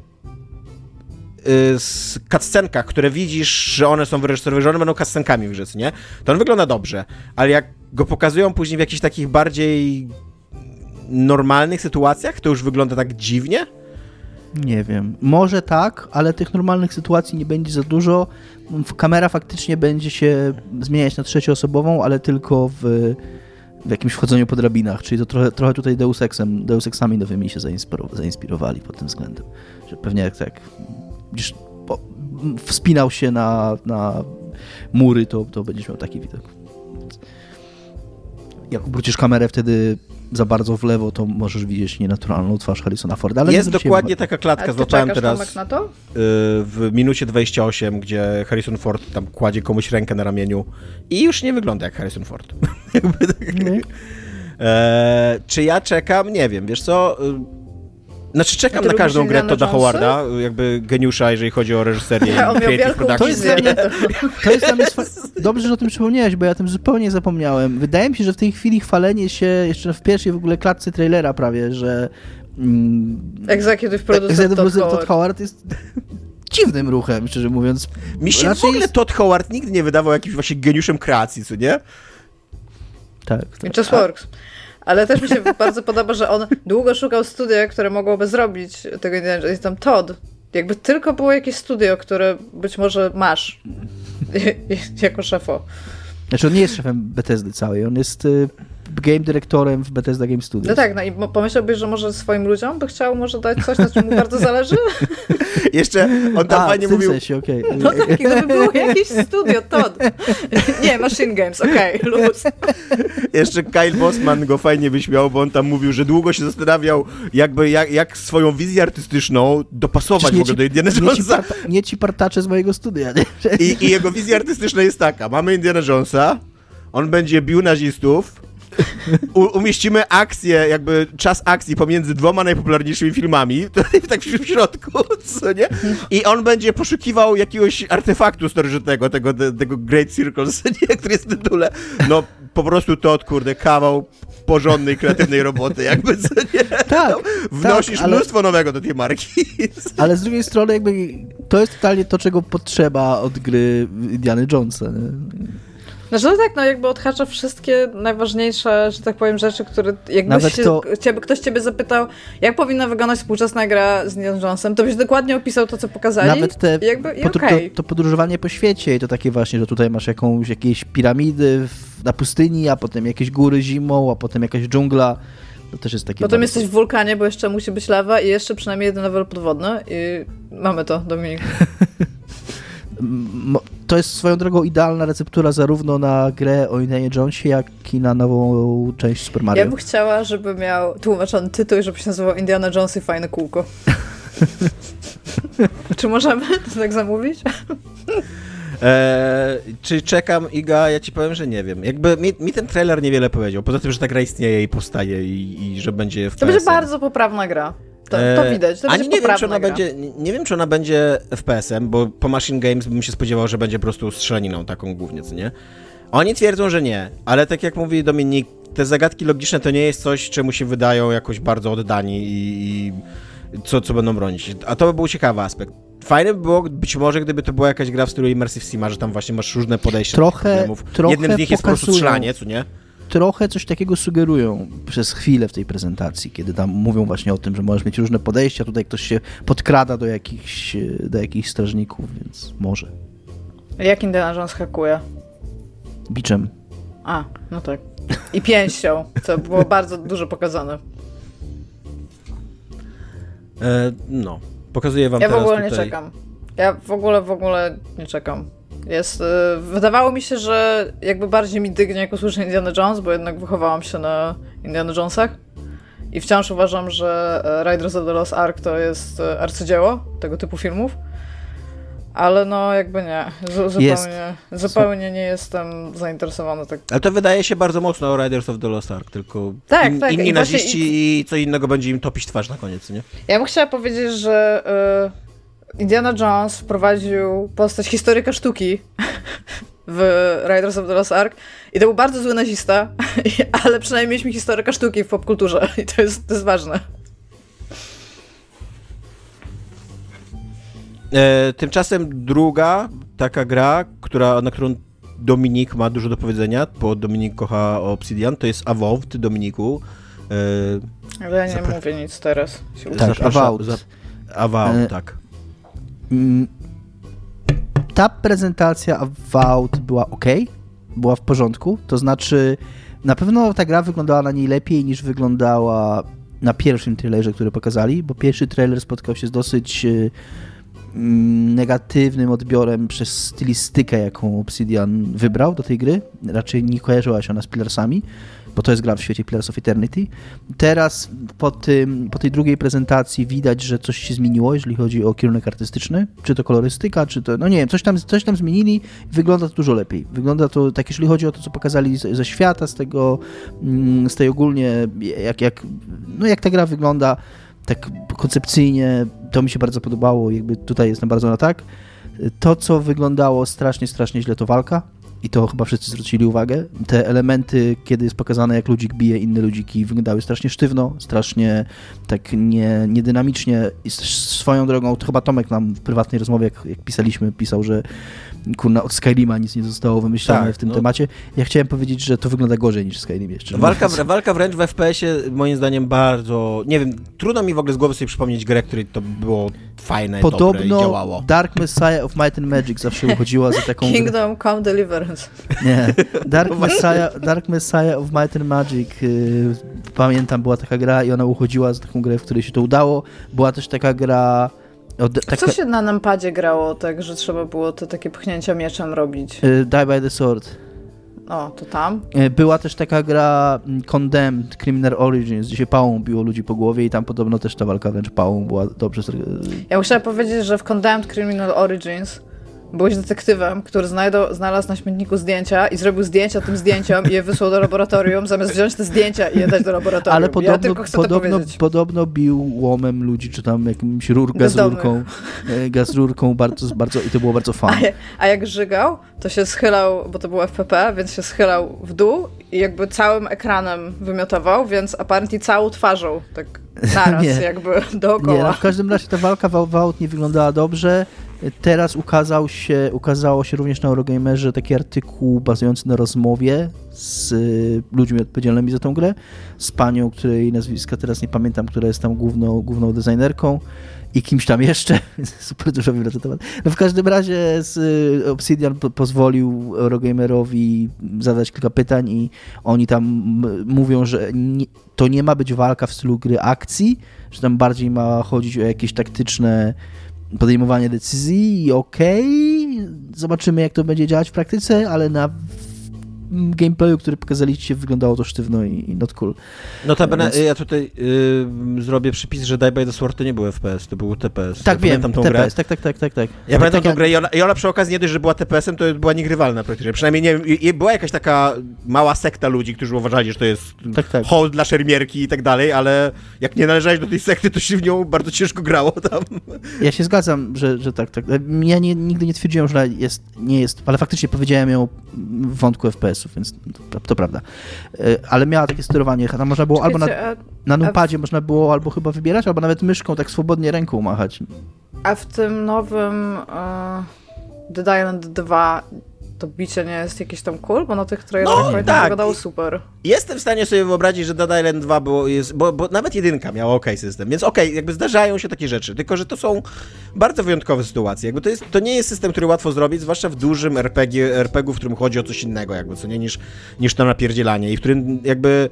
Speaker 2: cutscenkach, które widzisz, że one są wyreżyserowane, że one będą cutscenkami w nie? To on wygląda dobrze, ale jak go pokazują później w jakichś takich bardziej normalnych sytuacjach, to już wygląda tak dziwnie.
Speaker 4: Nie wiem. Może tak, ale tych normalnych sytuacji nie będzie za dużo. Kamera faktycznie będzie się zmieniać na trzecioosobową, ale tylko w, w jakimś wchodzeniu po drabinach, czyli to trochę, trochę tutaj Deus Exem, Deus Exami nowymi się zainspirowali pod tym względem. Że pewnie jak tak gdzieś wspinał się na, na mury, to, to będziesz miał taki widok. Jak obrócisz kamerę wtedy za bardzo w lewo, to możesz widzieć nienaturalną twarz Harrisona Forda. Ale
Speaker 2: jest dokładnie taka klatka, złapałem teraz na to? Y, w minucie 28, gdzie Harrison Ford tam kładzie komuś rękę na ramieniu i już nie wygląda jak Harrison Ford. tak. e, czy ja czekam? Nie wiem. Wiesz co? Znaczy czekam na każdą grę Toda Howarda, jakby geniusza, jeżeli chodzi o reżyserię ja, i creative production. To jest,
Speaker 4: to jest dla mnie Dobrze, że o tym przypomniałeś, bo ja o tym zupełnie zapomniałem. Wydaje mi się, że w tej chwili chwalenie się jeszcze w pierwszej w ogóle klatce trailera prawie, że
Speaker 3: mm, Executive Producer Todd, Todd
Speaker 4: Howard jest dziwnym ruchem, szczerze mówiąc.
Speaker 2: Mi się Raczej w ogóle jest... Todd Howard nigdy nie wydawał jakimś właśnie geniuszem kreacji, co nie?
Speaker 4: Tak. tak.
Speaker 3: It just works. Ale też mi się bardzo podoba, że on długo szukał studia, które mogłoby zrobić tego Indiana Jest tam Todd. Jakby tylko było jakieś studio, które być może masz jako szefo.
Speaker 4: Znaczy on nie jest szefem Bethesdy całej, on jest y, game dyrektorem w Bethesda Game Studios.
Speaker 3: No tak, no i pomyślałbyś, że może swoim ludziom by chciał może dać coś, na czym mu bardzo zależy?
Speaker 2: Jeszcze on tam A, fajnie mówił...
Speaker 4: Sensie, okay.
Speaker 3: No tak, gdyby było jakieś studio, to... Nie, Machine Games, okej, okay, luz.
Speaker 2: Jeszcze Kyle Bossman go fajnie wyśmiał, bo on tam mówił, że długo się zastanawiał, jakby jak, jak swoją wizję artystyczną dopasować w ogóle ci, do Indiana Jonesa. Nie ci, parta,
Speaker 4: nie ci partacze z mojego studia.
Speaker 2: I, I jego wizja artystyczna jest taka, mamy Indiana Jonesa, on będzie bił nazistów, U, umieścimy akcję, jakby czas akcji pomiędzy dwoma najpopularniejszymi filmami, tak w środku, co nie? I on będzie poszukiwał jakiegoś artefaktu starożytnego, tego, tego Great Circle, nie? który jest w tytule. No, po prostu to, kurde, kawał porządnej, kreatywnej roboty, jakby, co nie? Tak, no, Wnosisz tak, ale... mnóstwo nowego do tej marki.
Speaker 4: Ale z drugiej strony, jakby, to jest totalnie to, czego potrzeba od gry Indiana Jonesa, nie?
Speaker 3: Znaczy no tak, no jakby odhacza wszystkie najważniejsze, że tak powiem, rzeczy, które jakby się, to... ciebie, ktoś ciebie zapytał, jak powinna wyglądać współczesna gra z Neon Jonesem, to byś dokładnie opisał to, co pokazali.
Speaker 4: Nawet te, jakby, podru okay. to, to, podróżowanie po świecie i to takie właśnie, że tutaj masz jakąś, jakieś piramidy w, na pustyni, a potem jakieś góry zimą, a potem jakaś dżungla. To też jest takie.
Speaker 3: Potem bardzo... jesteś w wulkanie, bo jeszcze musi być lawa i jeszcze przynajmniej jeden level podwodny i mamy to, Dominik.
Speaker 4: to jest swoją drogą idealna receptura zarówno na grę o Indiana Jonesie, jak i na nową część Super Mario.
Speaker 3: Ja bym chciała, żeby miał tłumaczony tytuł i żeby się nazywał Indiana Jones i fajne kółko. Czy możemy to tak zamówić?
Speaker 2: Eee, czy czekam, Iga? Ja ci powiem, że nie wiem. Jakby mi, mi, ten trailer niewiele powiedział. Poza tym, że ta gra istnieje i powstaje i, i że będzie w
Speaker 3: To będzie bardzo poprawna gra. To, to, e, widać, to Ani
Speaker 2: nie wiem, czy ona będzie, nie wiem, czy ona będzie FPS-em, bo po Machine Games bym się spodziewał, że będzie po prostu strzelaniną taką głównie, co nie? Oni twierdzą, że nie, ale tak jak mówi Dominik, te zagadki logiczne to nie jest coś, czemu się wydają jakoś bardzo oddani i, i co, co będą bronić. A to by był ciekawy aspekt. Fajne by było być może, gdyby to była jakaś gra w stylu Immersive Sima, że tam właśnie masz różne podejścia
Speaker 4: trochę,
Speaker 2: do problemów.
Speaker 4: trochę
Speaker 2: Jednym z nich jest po prostu strzelanie, co nie?
Speaker 4: Trochę coś takiego sugerują przez chwilę w tej prezentacji, kiedy tam mówią właśnie o tym, że możesz mieć różne podejścia, tutaj ktoś się podkrada do jakichś, do jakichś strażników, więc może.
Speaker 3: Jak Indiana Jones hakuje?
Speaker 4: Biczem.
Speaker 3: A, no tak. I pięścią, co było bardzo dużo pokazane.
Speaker 2: E, no, pokazuję wam
Speaker 3: ja
Speaker 2: teraz
Speaker 3: w ogóle
Speaker 2: tutaj...
Speaker 3: nie czekam. Ja w ogóle, w ogóle nie czekam. Jest, y, wydawało mi się, że jakby bardziej mi dygnie, jak usłyszę Indiana Jones, bo jednak wychowałam się na Indiana Jonesach. I wciąż uważam, że e, Riders of the Lost Ark to jest e, arcydzieło tego typu filmów. Ale no jakby nie. Zupełnie, zupełnie nie jestem zainteresowany tak.
Speaker 2: Ale to wydaje się bardzo mocno o Riders of the Lost Ark, tylko
Speaker 3: tak, in, tak.
Speaker 2: inni I naziści i... i... co innego będzie im topić twarz na koniec, nie?
Speaker 3: Ja bym chciała powiedzieć, że y, Indiana Jones wprowadził postać historyka sztuki w Riders of the Lost Ark i to był bardzo zły nazista, ale przynajmniej mieliśmy historyka sztuki w popkulturze i to jest, to jest ważne.
Speaker 2: E, tymczasem druga taka gra, która, na którą Dominik ma dużo do powiedzenia, bo Dominik kocha Obsidian, to jest Avowed, Dominiku.
Speaker 3: E, Ale ja nie Zapra- mówię nic teraz.
Speaker 4: Tak, Avowed. Za-
Speaker 2: Avowed, e, tak.
Speaker 4: Mm, ta prezentacja Avowed była ok, była w porządku, to znaczy na pewno ta gra wyglądała na niej lepiej niż wyglądała na pierwszym trailerze, który pokazali, bo pierwszy trailer spotkał się z dosyć e, Mm, negatywnym odbiorem przez stylistykę, jaką Obsidian wybrał do tej gry. Raczej nie kojarzyła się ona z Pillarsami, bo to jest gra w świecie Pillars of Eternity. Teraz po, tym, po tej drugiej prezentacji widać, że coś się zmieniło, jeżeli chodzi o kierunek artystyczny, czy to kolorystyka, czy to, no nie wiem, coś tam, coś tam zmienili wygląda to dużo lepiej. Wygląda to tak, jeżeli chodzi o to, co pokazali ze świata, z tego, mm, z tej ogólnie, jak, jak, no jak ta gra wygląda, tak koncepcyjnie to mi się bardzo podobało, jakby tutaj jestem bardzo na tak. To, co wyglądało strasznie, strasznie źle, to walka. I to chyba wszyscy zwrócili uwagę. Te elementy, kiedy jest pokazane, jak ludzik bije inne ludziki, wyglądały strasznie sztywno, strasznie tak nie, niedynamicznie. I swoją drogą, to chyba Tomek nam w prywatnej rozmowie, jak, jak pisaliśmy, pisał, że kurna, od Skylima nic nie zostało wymyślone tak, w tym no. temacie. Ja chciałem powiedzieć, że to wygląda gorzej niż Skyrim jeszcze.
Speaker 2: Walka, walka wręcz w FPS-ie moim zdaniem bardzo, nie wiem, trudno mi w ogóle z głowy sobie przypomnieć grę, której to było fajne,
Speaker 4: Podobno
Speaker 2: dobre i działało.
Speaker 4: Dark Messiah of Might and Magic zawsze uchodziła za taką...
Speaker 3: Kingdom Come Deliverance.
Speaker 4: Nie. Dark Messiah, Dark Messiah of Might and Magic. Yy, pamiętam, była taka gra i ona uchodziła za taką grę, w której się to udało. Była też taka gra...
Speaker 3: taka... Co się na nampadzie grało, tak, że trzeba było te takie pchnięcia mieczem robić?
Speaker 4: Yy, Die by the Sword.
Speaker 3: O, to tam?
Speaker 4: Yy, była też taka gra mm, Condemned, Criminal Origins, gdzie się pałą biło ludzi po głowie i tam podobno też ta walka wręcz pałą była dobrze...
Speaker 3: Ja musiałam powiedzieć, że w Condemned Criminal Origins Byłeś detektywem, który znajdą, znalazł na śmietniku zdjęcia i zrobił zdjęcia tym zdjęciom i je wysłał do laboratorium, zamiast wziąć te zdjęcia i je dać do laboratorium.
Speaker 4: Ale podobno, ja podobno, podobno bił łomem ludzi, czy tam jakimś rur, gazrurką, e, gazrurką bardzo, bardzo, i to było bardzo fajne.
Speaker 3: A, jak żygał, to się schylał, bo to było FPP, więc się schylał w dół i jakby całym ekranem wymiotował, więc apparently całą twarzą, tak naraz nie, jakby dookoła.
Speaker 4: Nie, no w każdym razie ta walka w Out nie wyglądała dobrze. Teraz ukazał się, ukazało się również na Eurogamerze taki artykuł bazujący na rozmowie z y, ludźmi odpowiedzialnymi za tą grę, z panią, której nazwiska teraz nie pamiętam, która jest tam główną, główną designerką i kimś tam jeszcze, super dużo wiem na ten temat. No w każdym razie y, Obsidian po pozwolił Eurogamerowi zadać kilka pytań i oni tam mówią, że nie, to nie ma być walka w stylu gry akcji, że tam bardziej ma chodzić o jakieś taktyczne podejmowanie decyzji okej, okay, zobaczymy jak to będzie działać w praktyce, ale na gameplayu, który pokazaliście, wyglądało to sztywno i, i not cool.
Speaker 2: Notabene, Więc... ja tutaj y, zrobię przypis, że Die by the Sword to nie był FPS, to był TPS.
Speaker 4: Tak, ja wiem, tą TPS, grę. tak, tak, tak, tak, tak.
Speaker 2: Ja pamiętam tą grę i ona, i ona, przy okazji nie dość, że była TPS-em, to była niegrywalna praktycznie. Przynajmniej nie była jakaś taka mała sekta ludzi, którzy uważali, że to jest tak, tak. hold dla szermierki i tak dalej, ale jak nie należałeś do tej sekty, to się w nią bardzo ciężko grało tam.
Speaker 4: Ja się zgadzam, że, że tak, tak. Ja nie, nigdy nie twierdziłem, że jest, nie jest, ale faktycznie powiedziałem ją w wątku FPS FPS-ów, więc to, to, prawda. E, ale miała takie sterowanie, tam można było albo na, na numpadzie można było albo chyba wybierać, albo nawet myszką tak swobodnie ręką machać.
Speaker 3: A w tym nowym uh, Dead Island 2 to bicie nie jest jakieś tam cool, bo na tych trailerach no, tak. wyglądało super.
Speaker 2: Jestem w stanie sobie wyobrazić, że Dead Island 2 było, jest, bo, bo nawet jedynka miała ok system, więc okay, jakby zdarzają się takie rzeczy, tylko że to są bardzo wyjątkowe sytuacje. Jakby to, jest, to nie jest system, który łatwo zrobić, zwłaszcza w dużym RPG, RPG w którym chodzi o coś innego, jakby, co nie, niż, niż to napierdzielanie i w którym jakby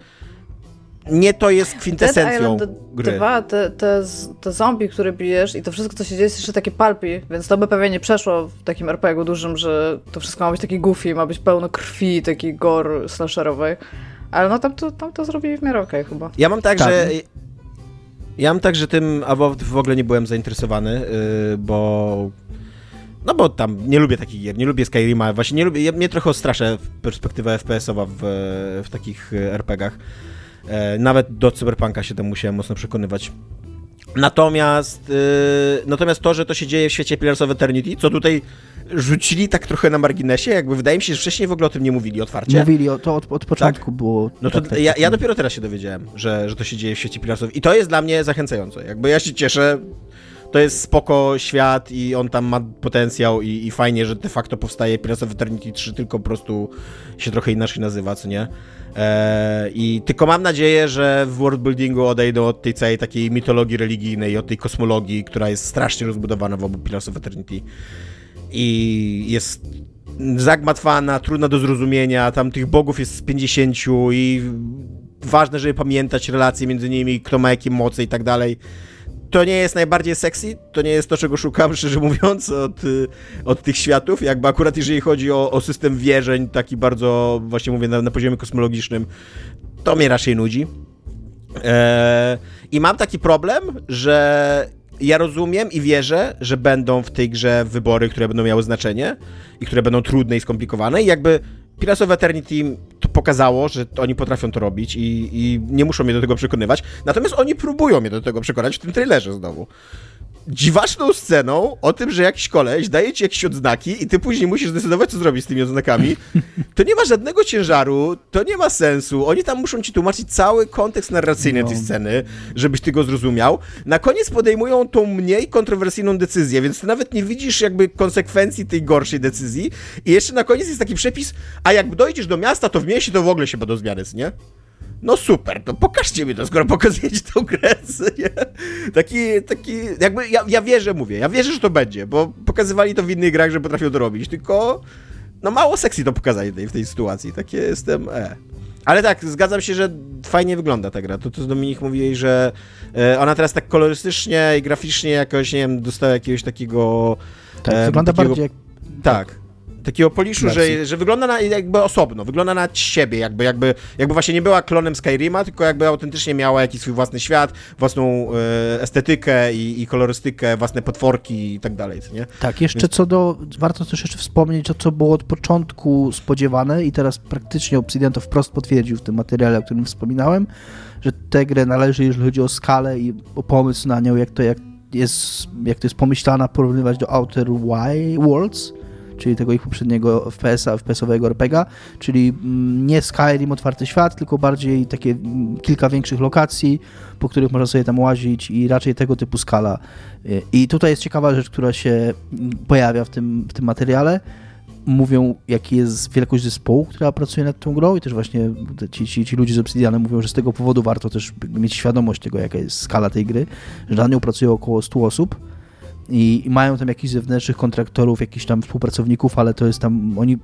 Speaker 2: nie to jest kwintesencją Dead gry.
Speaker 3: Dwa, te, te, te zombie, które bijesz i to wszystko, co się dzieje, jest jeszcze takie palpi, więc to by pewnie nie przeszło w takim RPG dużym, że to wszystko ma być taki goofy, ma być pełno krwi, taki gore slasherowej. Ale no tam to, tam to zrobili w miarę okej okay, chyba.
Speaker 2: Ja mam tak, tak, że... Ja mam tak, że tym Avowed w ogóle nie byłem zainteresowany, yy, bo no bo tam nie lubię takich gier, nie lubię Skyrima, właśnie nie lubię, ja, mnie trochę straszę perspektywa FPS-owa w, w takich RPGach. E, nawet do Cyberpunka się tam musiałem mocno przekonywać. Natomiast, yy, natomiast to, że to się dzieje w świecie Pillars of Eternity, co tutaj rzucili tak trochę na marginesie, jakby wydaje mi się, że wcześniej w ogóle o tym nie mówili otwarcie.
Speaker 4: Mówili, o, to od, od początku
Speaker 2: tak?
Speaker 4: było.
Speaker 2: No to tak, tak, ja, tak. ja dopiero teraz się dowiedziałem, że, że to się dzieje w świecie Pillars of I to jest dla mnie zachęcające. Jakby ja się cieszę, to jest spoko świat i on tam ma potencjał i, i fajnie, że de facto powstaje Pillars of Eternity 3, tylko po prostu się trochę inaczej nazywa, co nie? E, I tylko mam nadzieję, że w worldbuildingu odejdą od tej całej takiej mitologii religijnej, od tej kosmologii, która jest strasznie rozbudowana w obu Pillars of Eternity. I jest zagmatwana, trudna do zrozumienia, tam tych bogów jest z 50 i ważne, żeby pamiętać relacje między nimi, kto ma jakie moce i tak dalej to nie jest najbardziej sexy, to nie jest to, czego szukam, szczerze mówiąc, od, y, od tych światów. Jakby akurat jeżeli chodzi o, o system wierzeń, taki bardzo, właśnie mówię, na, na poziomie kosmologicznym, to mnie raczej nudzi. Eee, I mam taki problem, że ja rozumiem i wierzę, że będą w tej grze wybory, które będą miały znaczenie i które będą trudne i skomplikowane i jakby Pillars of Eternity pokazało, że oni potrafią to robić i, i, nie muszą mnie do tego przekonywać. Natomiast oni próbują mnie do tego przekonać w tym trailerze znowu dziwaczną sceną o tym, że jakiś koleś daje ci jakieś odznaki i ty później musisz zdecydować, co zrobić z tymi odznakami, to nie ma żadnego ciężaru, to nie ma sensu. Oni tam muszą ci tłumaczyć cały kontekst narracyjny no. tej sceny, żebyś ty go zrozumiał. Na koniec podejmują tą mniej kontrowersyjną decyzję, więc ty nawet nie widzisz jakby konsekwencji tej gorszej decyzji. I jeszcze na koniec jest taki przepis, a jak dojdziesz do miasta, to w mieście to w ogóle się będą zmiany, nie? No super, to pokażcie mi to, skoro pokazujecie tą grę, nie? Taki, taki, jakby, ja, ja wierzę, mówię, ja wierzę, że to będzie, bo pokazywali to w innych grach, że potrafią to robić, tylko, no mało sexy to pokazali tej, w tej sytuacji, takie jestem, e. Ale tak, zgadzam się, że fajnie wygląda ta gra. To, to Dominik mówi, że e, ona teraz tak kolorystycznie i graficznie jakoś, nie wiem, dostała jakiegoś takiego...
Speaker 4: Tak, e, wygląda takiego, bardziej jak...
Speaker 2: Tak, takiego poliszu, że, że wygląda na jakby osobno, wygląda na siebie, jakby, jakby, jakby właśnie nie była klonem Skyrima, tylko jakby autentycznie miała jakiś swój własny świat, własną e, estetykę i, i, kolorystykę, własne potworki i tak dalej, nie?
Speaker 4: Tak, jeszcze Więc... co do, warto też jeszcze wspomnieć, o co było od początku spodziewane i teraz praktycznie Obsidian to wprost potwierdził w tym materiale, o którym wspominałem, że tę grę należy, jeżeli chodzi o skalę i o pomysł na nią, jak to, jak jest, jak to jest pomyślana, porównywać do Outer Worlds, czyli tego ich poprzedniego FPS-a, FPS-owego RPGa, czyli mm, nie Skyrim otwarty świat, tylko bardziej takie mm, kilka większych lokacji, po których można sobie tam łazić i raczej tego typu skala. I tutaj jest ciekawa rzecz, która się mm, pojawia w tym, w tym materiale. Mówią, jaki jest wielkość zespołu, która pracuje nad tą grą i też właśnie ci, ci, ci ludzie z Obsidianem mówią, że z tego powodu warto też mieć świadomość tego, jaka jest skala tej gry, że na nią pracuje około 100 osób i, i, mają tam jakichś zewnętrznych kontraktorów, jakichś tam współpracowników, ale to jest tam, oni,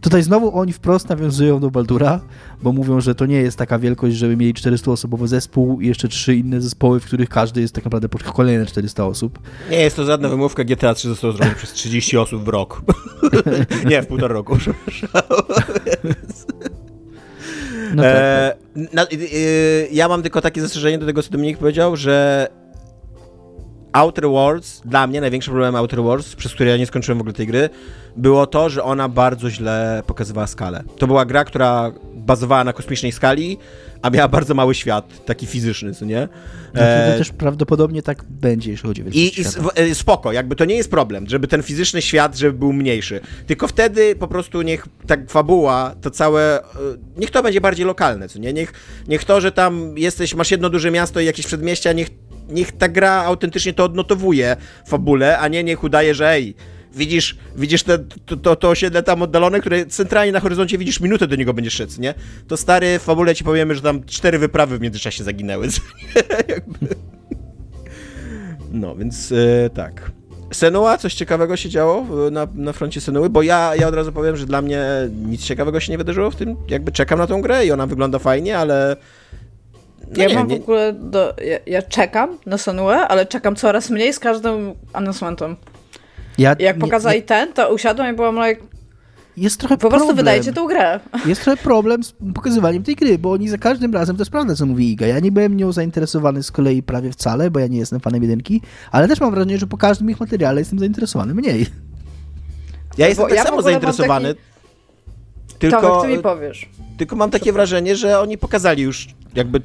Speaker 4: tutaj znowu oni wprost nawiązują do Baldura, bo mówią, że to nie jest taka wielkość, żeby mieli 400-osobowy zespół i jeszcze trzy inne zespoły, w których każdy jest tak naprawdę kolejne 400 osób.
Speaker 2: Nie jest to żadna wymówka, GTA 3 zostało zrobione przez 30 osób w rok. nie, w półtora roku, No tak, e, na, y, y, ja mam tylko takie zastrzeżenie do tego, co Dominik powiedział, że Outer Worlds, dla mnie największym problemem Outer Worlds, przez który ja nie skończyłem w ogóle tej gry, było to, że ona bardzo źle pokazywała skalę. To była gra, która bazowała na kosmicznej skali, a miała bardzo mały świat, taki fizyczny, co nie?
Speaker 4: E... To też prawdopodobnie tak będzie, jeśli chodzi o
Speaker 2: wielkość I, I e, spoko, jakby to nie jest problem, żeby ten fizyczny świat, żeby był mniejszy. Tylko wtedy po prostu niech tak fabuła, to całe, e, niech to będzie bardziej lokalne, co nie? Niech, niech to, że tam jesteś, masz jedno duże miasto i jakieś przedmieścia, niech niech ta gra autentycznie to odnotowuje fabule, a nie niech udaje, że ej, widzisz, widzisz te, to, to, to osiedle tam oddalone, które centralnie na horyzoncie widzisz minutę do niego będziesz szedł, nie? To stary, w fabule ci powiemy, że tam cztery wyprawy w międzyczasie zaginęły, No, więc e, tak. Senua, coś ciekawego się działo na, na froncie Senuły, bo ja, ja od razu powiem, że dla mnie nic ciekawego się nie wydarzyło w tym, jakby czekam na tą grę i ona wygląda fajnie, ale...
Speaker 3: No ja nie, mam nie... w ogóle, do, ja, ja, czekam na Senuę, ale czekam coraz mniej z każdym announcementem. Ja, jak pokazali nie, ten, to usiadłam i byłam like,
Speaker 4: jest trochę
Speaker 3: Po
Speaker 4: problem.
Speaker 3: prostu wydajcie tą grę.
Speaker 4: Jest trochę problem z pokazywaniem tej gry, bo oni za każdym razem, to jest prawda, co mówi Iga. Ja nie byłem nią zainteresowany z kolei prawie wcale, bo ja nie jestem fanem jedynki, ale też mam wrażenie, że po każdym ich materiale jestem zainteresowany mniej.
Speaker 2: Ja jestem tak ja samo zainteresowany. Taki... Tylko,
Speaker 3: Tomek, ty mi powiesz.
Speaker 2: Tylko mam takie wrażenie, że oni pokazali już jakby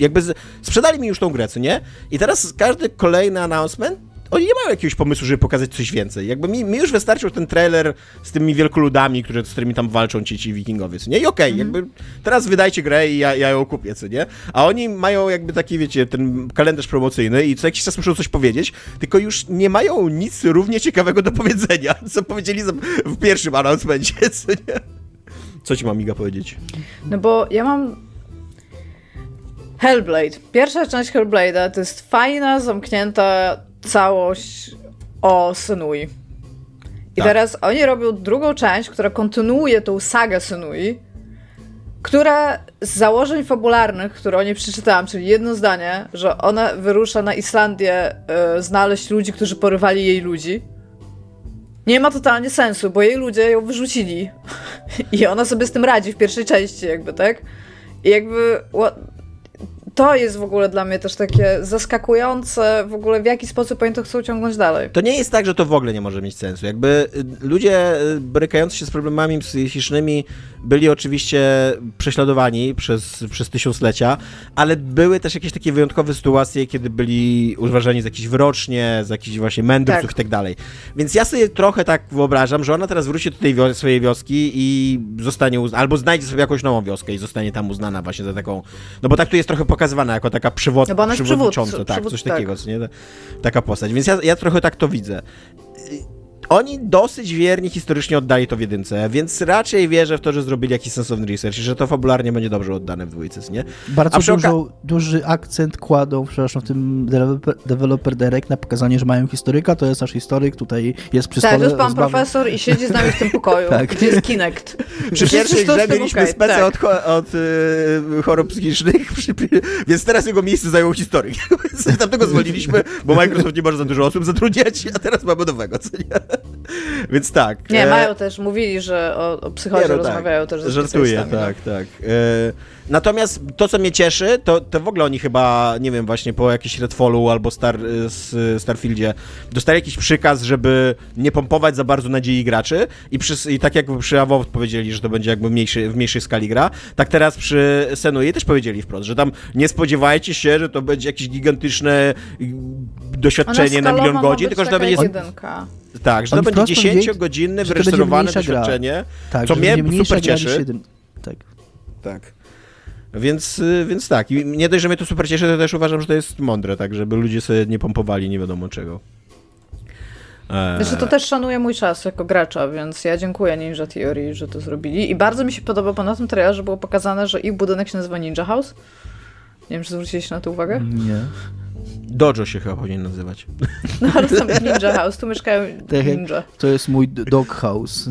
Speaker 2: jakby sprzedali mi już tą grę, co nie? I teraz każdy kolejny announcement oni nie mają jakiegoś pomysłu, żeby pokazać coś więcej. Jakby mi, mi już wystarczył ten trailer z tymi wielkoludami, które, z którymi tam walczą ci, ci wikingowie, co nie? I okej, okay, jakby teraz wydajcie grę i ja, ja ją kupię, co nie? A oni mają jakby taki, wiecie, ten kalendarz promocyjny i co jakiś czas muszą coś powiedzieć, tylko już nie mają nic równie ciekawego do powiedzenia, co powiedzieli w pierwszym announcementie, co nie? Co ci mam, Miga, powiedzieć?
Speaker 3: No bo ja mam Hellblade. Pierwsza część Hellblade'a to jest fajna, zamknięta całość o Senui. I tak. teraz oni robią drugą część, która kontynuuje tą sagę Senui, która z założeń fabularnych, które oni przeczytałam, czyli jedno zdanie, że ona wyrusza na Islandię y, znaleźć ludzi, którzy porywali jej ludzi. Nie ma totalnie sensu, bo jej ludzie ją wyrzucili. I ona sobie z tym radzi w pierwszej części, jakby, tak? I jakby to jest w ogóle dla mnie też takie zaskakujące w ogóle w jaki sposób oni to chcą ciągnąć dalej.
Speaker 2: To nie jest tak, że to w ogóle nie może mieć sensu. Jakby y, ludzie y, borykający się z problemami psychicznymi byli oczywiście prześladowani przez, przez tysiąclecia, ale były też jakieś takie wyjątkowe sytuacje, kiedy byli uważani za jakieś wyrocznie, za jakichś właśnie mędrców tak. i tak dalej. Więc ja sobie trochę tak wyobrażam, że ona teraz wróci do tej wios swojej wioski i zostanie, albo znajdzie sobie jakąś nową wioskę i zostanie tam uznana właśnie za taką, no bo tak tu jest trochę pokazywana jako taka przywod, no przewodnicząca, tak, coś tak. takiego, nie? Taka postać. Więc ja, ja trochę tak to widzę oni dosyć wiernie historycznie oddali to w jedynce, więc raczej wierzę w to, że zrobili jakiś sensowny research i że to fabularnie będzie dobrze oddane w dwójce, nie?
Speaker 4: Bardzo dużo, duży akcent kładą, przepraszam, w tym developer, developer Direct na pokazanie, że mają historyka, to jest nasz historyk, tutaj jest przy
Speaker 3: tak, stole. Tak, to jest pan profesor i siedzi z nami w tym pokoju, tak. gdzie jest Kinect.
Speaker 2: Przy pierwszej grze mieliśmy okay, specę tak. od, od y, chorób psychicznych, więc teraz jego miejsce zajął historyk. Tamtego zwolniliśmy, bo Microsoft nie może za dużo osób zatrudniać, a teraz mamy nowego, co nie? Więc tak.
Speaker 3: Nie, e... mają też, mówili, że o, o psychozie nie, no tak. rozmawiają też ze
Speaker 2: Żartuję, tak, no. tak. E... Natomiast to, co mnie cieszy, to, to w ogóle oni chyba, nie wiem, właśnie po jakimś Redfallu albo Star, Starfieldzie dostali jakiś przykaz, żeby nie pompować za bardzo nadziei graczy i, przy, i tak jak przy Avowed powiedzieli, że to będzie jakby mniejszy, w mniejszej skali gra, tak teraz przy Senue też powiedzieli wprost, że tam nie spodziewajcie się, że to będzie jakieś gigantyczne doświadczenie na milion godzin, tylko że to będzie...
Speaker 3: Jedynka.
Speaker 2: Tak, że to będzie 10-godzinne, wyreżyserowane doświadczenie, tak, co mnie super cieszy. Tak. Tak. Więc, y, więc tak, I nie dość, że mnie to super cieszy, to też uważam, że to jest mądre, tak, żeby ludzie sobie nie pompowali nie wiadomo czego.
Speaker 3: Eee. Znaczy to też szanuję mój czas jako gracza, więc ja dziękuję Ninja Theory, że to zrobili. I bardzo mi się podoba, bo na tym trailerze było pokazane, że ich budynek się nazywa Ninja House. Nie wiem, czy zwróciliście na to uwagę?
Speaker 4: Nie.
Speaker 2: Dojo się chyba powinien nazywać.
Speaker 3: No ale tam Ninja House, tu mieszkają tak ninja.
Speaker 4: To jest mój dog house.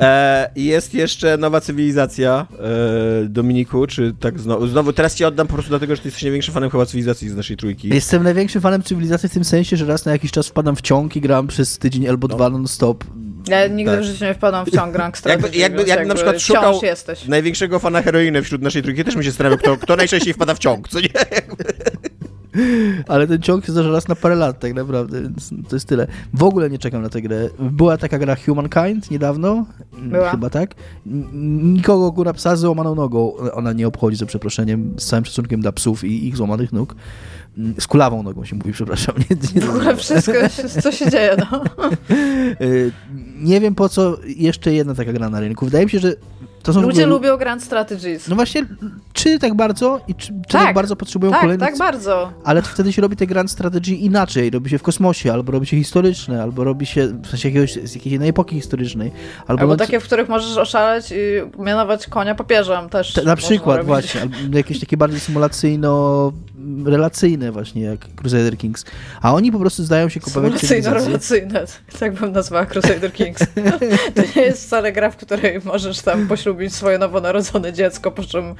Speaker 2: E, jest jeszcze nowa cywilizacja, e, Dominiku, czy tak znowu, znowu, teraz ci oddam po prostu dlatego, że ty jesteś największym fanem chyba cywilizacji z naszej trójki.
Speaker 4: Jestem największym fanem cywilizacji w tym sensie, że raz na jakiś czas wpadam w ciąg i gram przez tydzień albo no. dwa non-stop.
Speaker 3: Ja nigdy tak. w życiu nie wpadam w ciąg rank
Speaker 2: jakby, jakby, jakby, jakby na przykład szukał jesteś. największego fana heroiny wśród naszej trójki, też mi się zastanawiał, kto, kto najczęściej wpada w ciąg, co nie?
Speaker 4: Ale ten ciąg się zdarza raz na parę lat, tak naprawdę, więc to jest tyle. W ogóle nie czekam na tę grę. Była taka gra Humankind niedawno, Była. chyba tak. Nikogo góra psa z złamaną nogą ona nie obchodzi, za przeproszeniem, z całym szacunkiem dla psów i ich złamanych nóg. Z kulawą nogą się mówi, przepraszam. Nie,
Speaker 3: nie w ogóle wszystko, co się dzieje, no.
Speaker 4: Y, nie wiem po co jeszcze jedna taka gra na rynku. Wydaje mi się, że
Speaker 3: Ludzie ogóle... lubią Grand Strategies.
Speaker 4: No właśnie, czy tak bardzo i czy, czy tak, tak bardzo potrzebują
Speaker 3: tak,
Speaker 4: kolejnych...
Speaker 3: Tak, bardzo.
Speaker 4: Ale wtedy się robi te Grand Strategy inaczej. Robi się w kosmosie, albo robi się historyczne, albo robi się w sensie jakiegoś, z jakiejś innej epoki historycznej.
Speaker 3: Albo, albo takie, w których możesz oszaleć i mianować konia papieżem też.
Speaker 4: Te, na przykład właśnie, albo jakieś takie bardziej symulacyjno relacyjne właśnie, jak Crusader Kings. A oni po prostu zdają się kupować
Speaker 3: Relacyjno-relacyjne, tak bym nazwała Crusader Kings. to nie jest wcale gra, w której możesz tam poślubić swoje nowonarodzone dziecko, po czym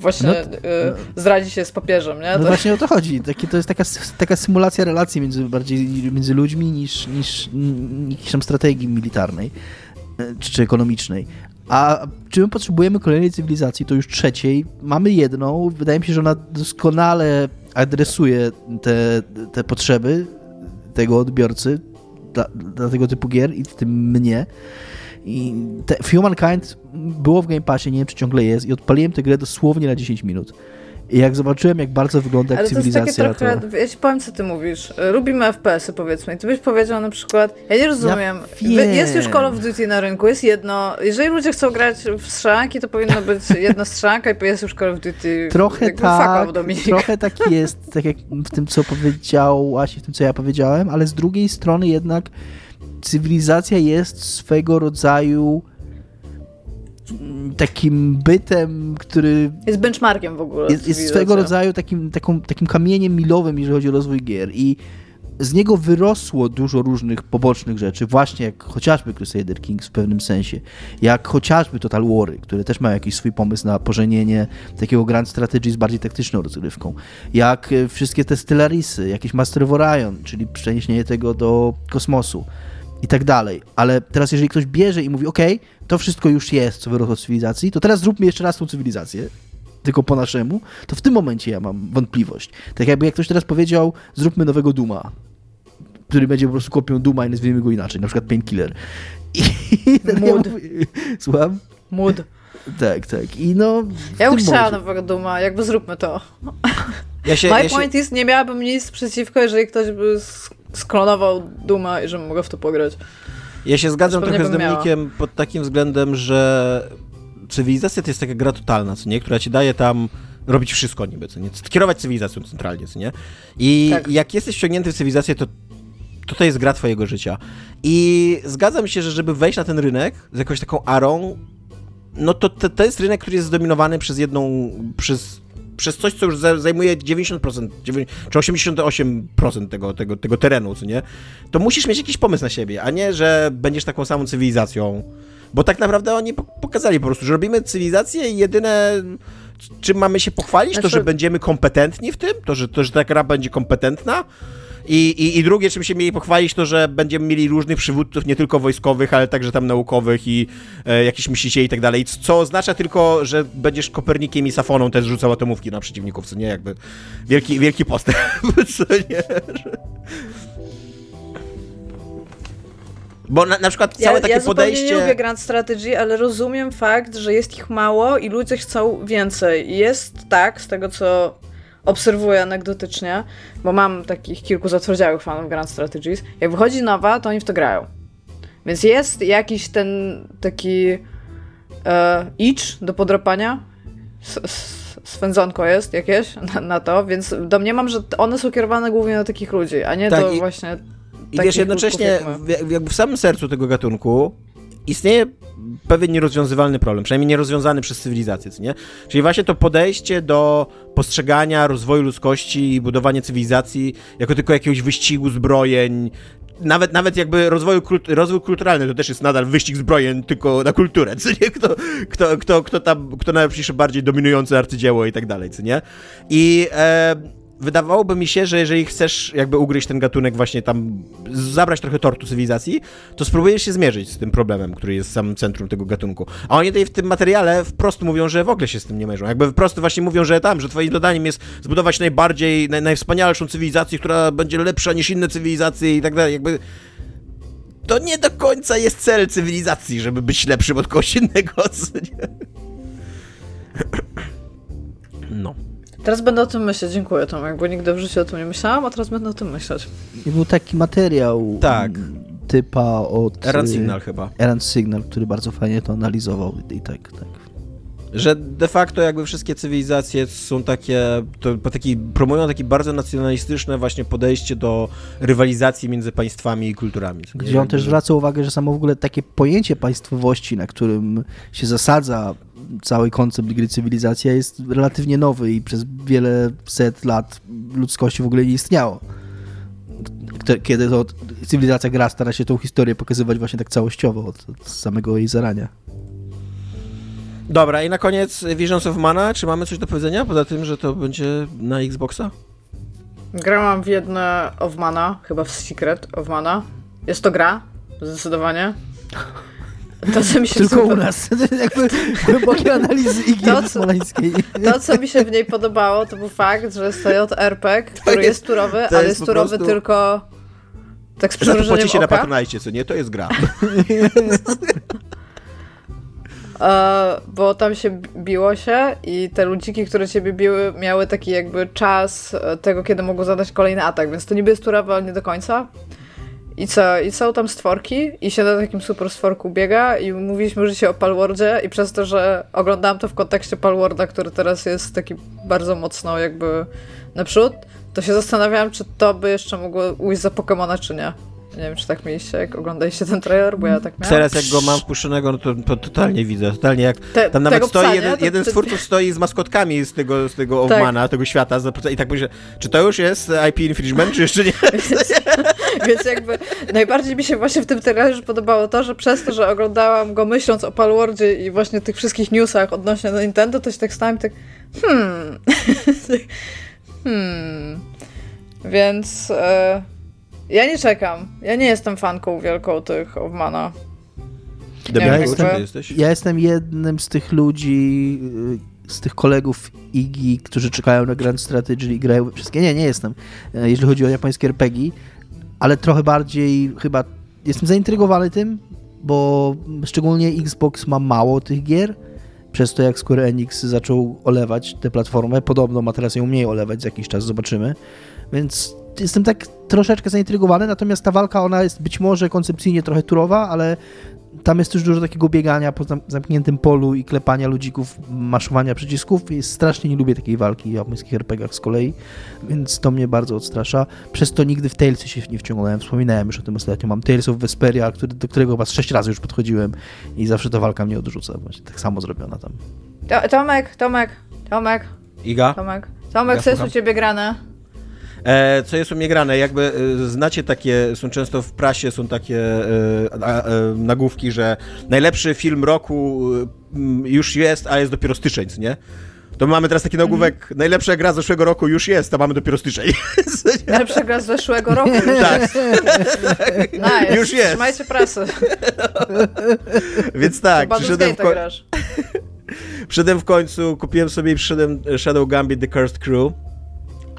Speaker 3: właśnie no, y, zdradzi się z papieżem, nie?
Speaker 4: No to... właśnie o to chodzi. Taki, to jest taka, taka symulacja relacji między, bardziej między ludźmi niż, niż, niż tam strategii militarnej e, czy, czy ekonomicznej. A czy my potrzebujemy kolejnej cywilizacji, to już trzeciej. Mamy jedną. Wydaje mi się, że ona doskonale adresuje te, te potrzeby tego odbiorcy dla, dla tego typu gier i w tym mnie. I te, Humankind było w Game Passie, nie wiem czy ciągle jest, i odpaliłem tę grę dosłownie na 10 minut. I jak zobaczyłem, jak bardzo wygląda jak cywilizacja,
Speaker 3: to... Trochę,
Speaker 4: to...
Speaker 3: Ja ci powiem, co ty mówisz. Lubimy FPS-y, powiedzmy. I ty byś powiedział na przykład, ja nie rozumiem, ja jest już Call of Duty na rynku, jest jedno, jeżeli ludzie chcą grać w strzelanki, to powinno być jedna strzelanka i jest już Call of Duty.
Speaker 4: Trochę tak, trochę tak jest, tak jak w tym, co powiedziałaś i w tym, co ja powiedziałem, ale z drugiej strony jednak cywilizacja jest swego rodzaju takim bytem, który...
Speaker 3: Jest benchmarkiem w ogóle.
Speaker 4: Jest, jest swego rodzaju takim, taką, takim kamieniem milowym, jeżeli chodzi o rozwój gier i z niego wyrosło dużo różnych pobocznych rzeczy, właśnie jak chociażby Crusader Kings w pewnym sensie, jak chociażby Total War, które też mają jakiś swój pomysł na pożenienie takiego Grand Strategy z bardziej taktyczną rozgrywką, jak e, wszystkie te Stellarisy, jakieś Master of Orion, czyli przeniesienie tego do kosmosu i tak dalej. Ale teraz jeżeli ktoś bierze i mówi, ok, to wszystko już jest, co wyrosło z cywilizacji, to teraz zróbmy jeszcze raz tą cywilizację, tylko po naszemu, to w tym momencie ja mam wątpliwość. Tak jakby jak ktoś teraz powiedział, zróbmy nowego Duma, który będzie po prostu kopią Duma i nazwijmy go inaczej, na przykład Painkiller.
Speaker 3: I Mood. Ja
Speaker 4: Słucham?
Speaker 3: Mood.
Speaker 4: Tak, tak. I no.
Speaker 3: Ja bym chciała nowego Duma, jakby zróbmy to. Ja się, My ja point się... is, nie miałabym nic przeciwko, jeżeli ktoś by sklonował Duma i żebym mogła w to pograć.
Speaker 2: Ja się zgadzam trochę z Dominikiem pod takim względem, że cywilizacja to jest taka gra totalna, co nie? Która ci daje tam robić wszystko niby, co nie? Kierować cywilizacją centralnie, co nie? I tak. jak jesteś wciągnięty w cywilizację, to to, to jest gra twojego życia. I zgadzam się, że żeby wejść na ten rynek z jakąś taką arą, no to, to, to jest rynek, który jest zdominowany przez jedną, przez przez coś, co już zajmuje 90% czy 88% tego, tego, tego terenu, co nie? To musisz mieć jakiś pomysł na siebie, a nie, że będziesz taką samą cywilizacją. Bo tak naprawdę oni pokazali po prostu, że robimy cywilizację i jedyne czym mamy się pochwalić, to, że znaczy- będziemy kompetentni w tym, to, że, to, że ta gra będzie kompetentna, i, i, I drugie, czym się mieli pochwalić, to że będziemy mieli różnych przywódców, nie tylko wojskowych, ale także tam naukowych i e, jakichś myślicieli i tak dalej, co oznacza tylko, że będziesz Kopernikiem i Safoną też rzucał atomówki na przeciwników, co nie? Jakby wielki, wielki postęp, co nie? Bo na, na przykład całe ja, takie
Speaker 3: ja
Speaker 2: podejście...
Speaker 3: Ja nie lubię Grand Strategy, ale rozumiem fakt, że jest ich mało i ludzie chcą więcej. Jest tak, z tego co obserwuję anegdotycznie, bo mam takich kilku zatwardziałych fanów Grand Strategies. Jak wychodzi nowa, to oni w to grają. Więc jest jakiś ten taki e, itch do podropania. Swędzonko jest jakieś na, na, to, więc domniemam, że one są kierowane głównie do takich ludzi, a nie tak, do i, właśnie.
Speaker 2: I wiesz, jednocześnie w, jakby w samym sercu tego gatunku istnieje pewien nierozwiązywalny problem, przynajmniej nierozwiązany przez cywilizację, nie? Czyli właśnie to podejście do postrzegania rozwoju ludzkości i budowania cywilizacji jako tylko jakiegoś wyścigu zbrojeń, nawet, nawet jakby rozwoju, rozwój kulturalny to też jest nadal wyścig zbrojeń tylko na kulturę, co nie? Kto, kto, kto, kto tam, kto najlepszy bardziej dominujące arcydzieło i tak dalej, co nie? I e, wydawałoby mi się, że jeżeli chcesz jakby ugryźć ten gatunek, właśnie tam zabrać trochę tortu cywilizacji, to spróbujesz się zmierzyć z tym problemem, który jest w samym centrum tego gatunku. A oni tutaj w tym materiale wprost mówią, że w ogóle się z tym nie mierzą. Jakby wprost właśnie mówią, że tam, że twoim zadaniem jest zbudować najbardziej, naj, najwspanialszą cywilizację, która będzie lepsza niż inne cywilizacje i tak dalej. Jakby to nie do końca jest cel cywilizacji, żeby być lepszym od kogoś innego. No.
Speaker 3: Teraz będę o tym myśleć, dziękuję Tomek, bo nigdy w życiu o tym nie myślałam, a teraz będę o tym myśleć.
Speaker 4: I był taki materiał.
Speaker 2: Tak.
Speaker 4: typa od...
Speaker 2: Errand Signal chyba.
Speaker 4: Errand Signal, który bardzo fajnie to analizował i tak, tak.
Speaker 2: Że de facto jakby wszystkie cywilizacje są takie, to, taki, promują takie bardzo nacjonalistyczne właśnie podejście do rywalizacji między państwami i kulturami.
Speaker 4: Gdzie on też zwraca uwagę, że samo w ogóle takie pojęcie państwowości, na którym się zasadza cały koncept gry cywilizacja jest relatywnie nowy i przez wiele set lat ludzkości w ogóle nie istniało. Kiedy to cywilizacja gra stara się tą historię pokazywać właśnie tak całościowo od, od samego jej zarania.
Speaker 2: Dobra, i na koniec Visions of Mana. Czy mamy coś do powiedzenia poza tym, że to będzie na Xboxa?
Speaker 3: Grałam w jedne of Mana, chyba w Secret of Mana. Jest to gra, zdecydowanie.
Speaker 4: To, co mi się Tylko u nas. To jest jakby głębokie analizy Igi to.
Speaker 3: To, co mi się w niej podobało, to był fakt, że jest to JRPG, który jest, jest turowy, ale jest, turowy prostu... tylko tak z przymrużeniem
Speaker 2: się na Patronite, co nie? To jest gra.
Speaker 3: E, bo tam się biło się i te ludziki, które ciebie biły, miały taki jakby czas e, tego, kiedy mogą zadać kolejny atak, więc to niby jest turowe, ale nie do końca. I co? I są tam stworki i się na takim super stworku biega i mówiliśmy że się o Palwordzie i przez to, że oglądałam to w kontekście Palworda, który teraz jest taki bardzo mocno jakby naprzód, to się zastanawiałam, czy to by jeszcze mogło ujść za Pokemona, czy nie. Nie wiem, czy tak mieliście, jak oglądaliście ten trailer, bo ja tak.
Speaker 2: Teraz jak go mam wpuszczonego, no to, to totalnie widzę, totalnie jak Te, tam nawet stoi, psa, jeden, to, jeden z twórców stoi z maskotkami z tego, z tego tak. Owmana, tego świata i tak myślę, czy to już jest IP infringement, czy jeszcze nie?
Speaker 3: więc, więc jakby najbardziej mi się właśnie w tym trailerze podobało to, że przez to, że oglądałam go myśląc o Palwordzie i właśnie tych wszystkich newsach odnośnie do Nintendo, to się tak stałem tak hmm hmm więc... E ja nie czekam. Ja nie jestem fanką wielką tych Owmana.
Speaker 4: Ja jestem, ja jestem jednym z tych ludzi, y, z tych kolegów IGI, którzy czekają na Grand Strategy i grają wszystkie. Nie, nie jestem, e, jeśli chodzi o japońskie RPG, ale trochę bardziej chyba jestem zaintrygowany tym, bo szczególnie Xbox ma mało tych gier, przez to jak Square Enix zaczął olewać tę platformę, podobno ma teraz ją mniej olewać, za jakiś czas zobaczymy, więc jestem tak troszeczkę zaintrygowany, natomiast ta walka, ona jest być może koncepcyjnie trochę turowa, ale tam jest też dużo takiego biegania po zamkniętym polu i klepania ludzików, maszowania przycisków. I strasznie nie lubię takiej walki w japońskich RPGach z kolei, więc to mnie bardzo odstrasza. Przez to nigdy w Talesy się nie wciągnąłem. Wspominałem już o tym ostatnio. Mam Tales of Vesperia, który, do którego was sześć razy już podchodziłem i zawsze ta walka mnie odrzuca. Właśnie tak samo zrobiona tam.
Speaker 3: Tomek, Tomek, Tomek.
Speaker 2: Iga?
Speaker 3: Tomek. Tomek, co jest u ciebie grane?
Speaker 2: E, co jest u mnie grane? Jakby e, znacie takie, są często w prasie, są takie e, nagłówki, że najlepszy film roku już jest, a jest dopiero styczeń, nie? To mamy teraz taki nagłówek, mm. najlepsza gra z zeszłego roku już jest, a mamy dopiero styczeń.
Speaker 3: Najlepsza gra z zeszłego roku już tak. jest. nice. Już jest. Trzymajcie prasę.
Speaker 2: Więc tak, przyszedłem w, ko- przyszedłem w końcu, kupiłem sobie i przyszedłem Shadow Gambit The Cursed Crew.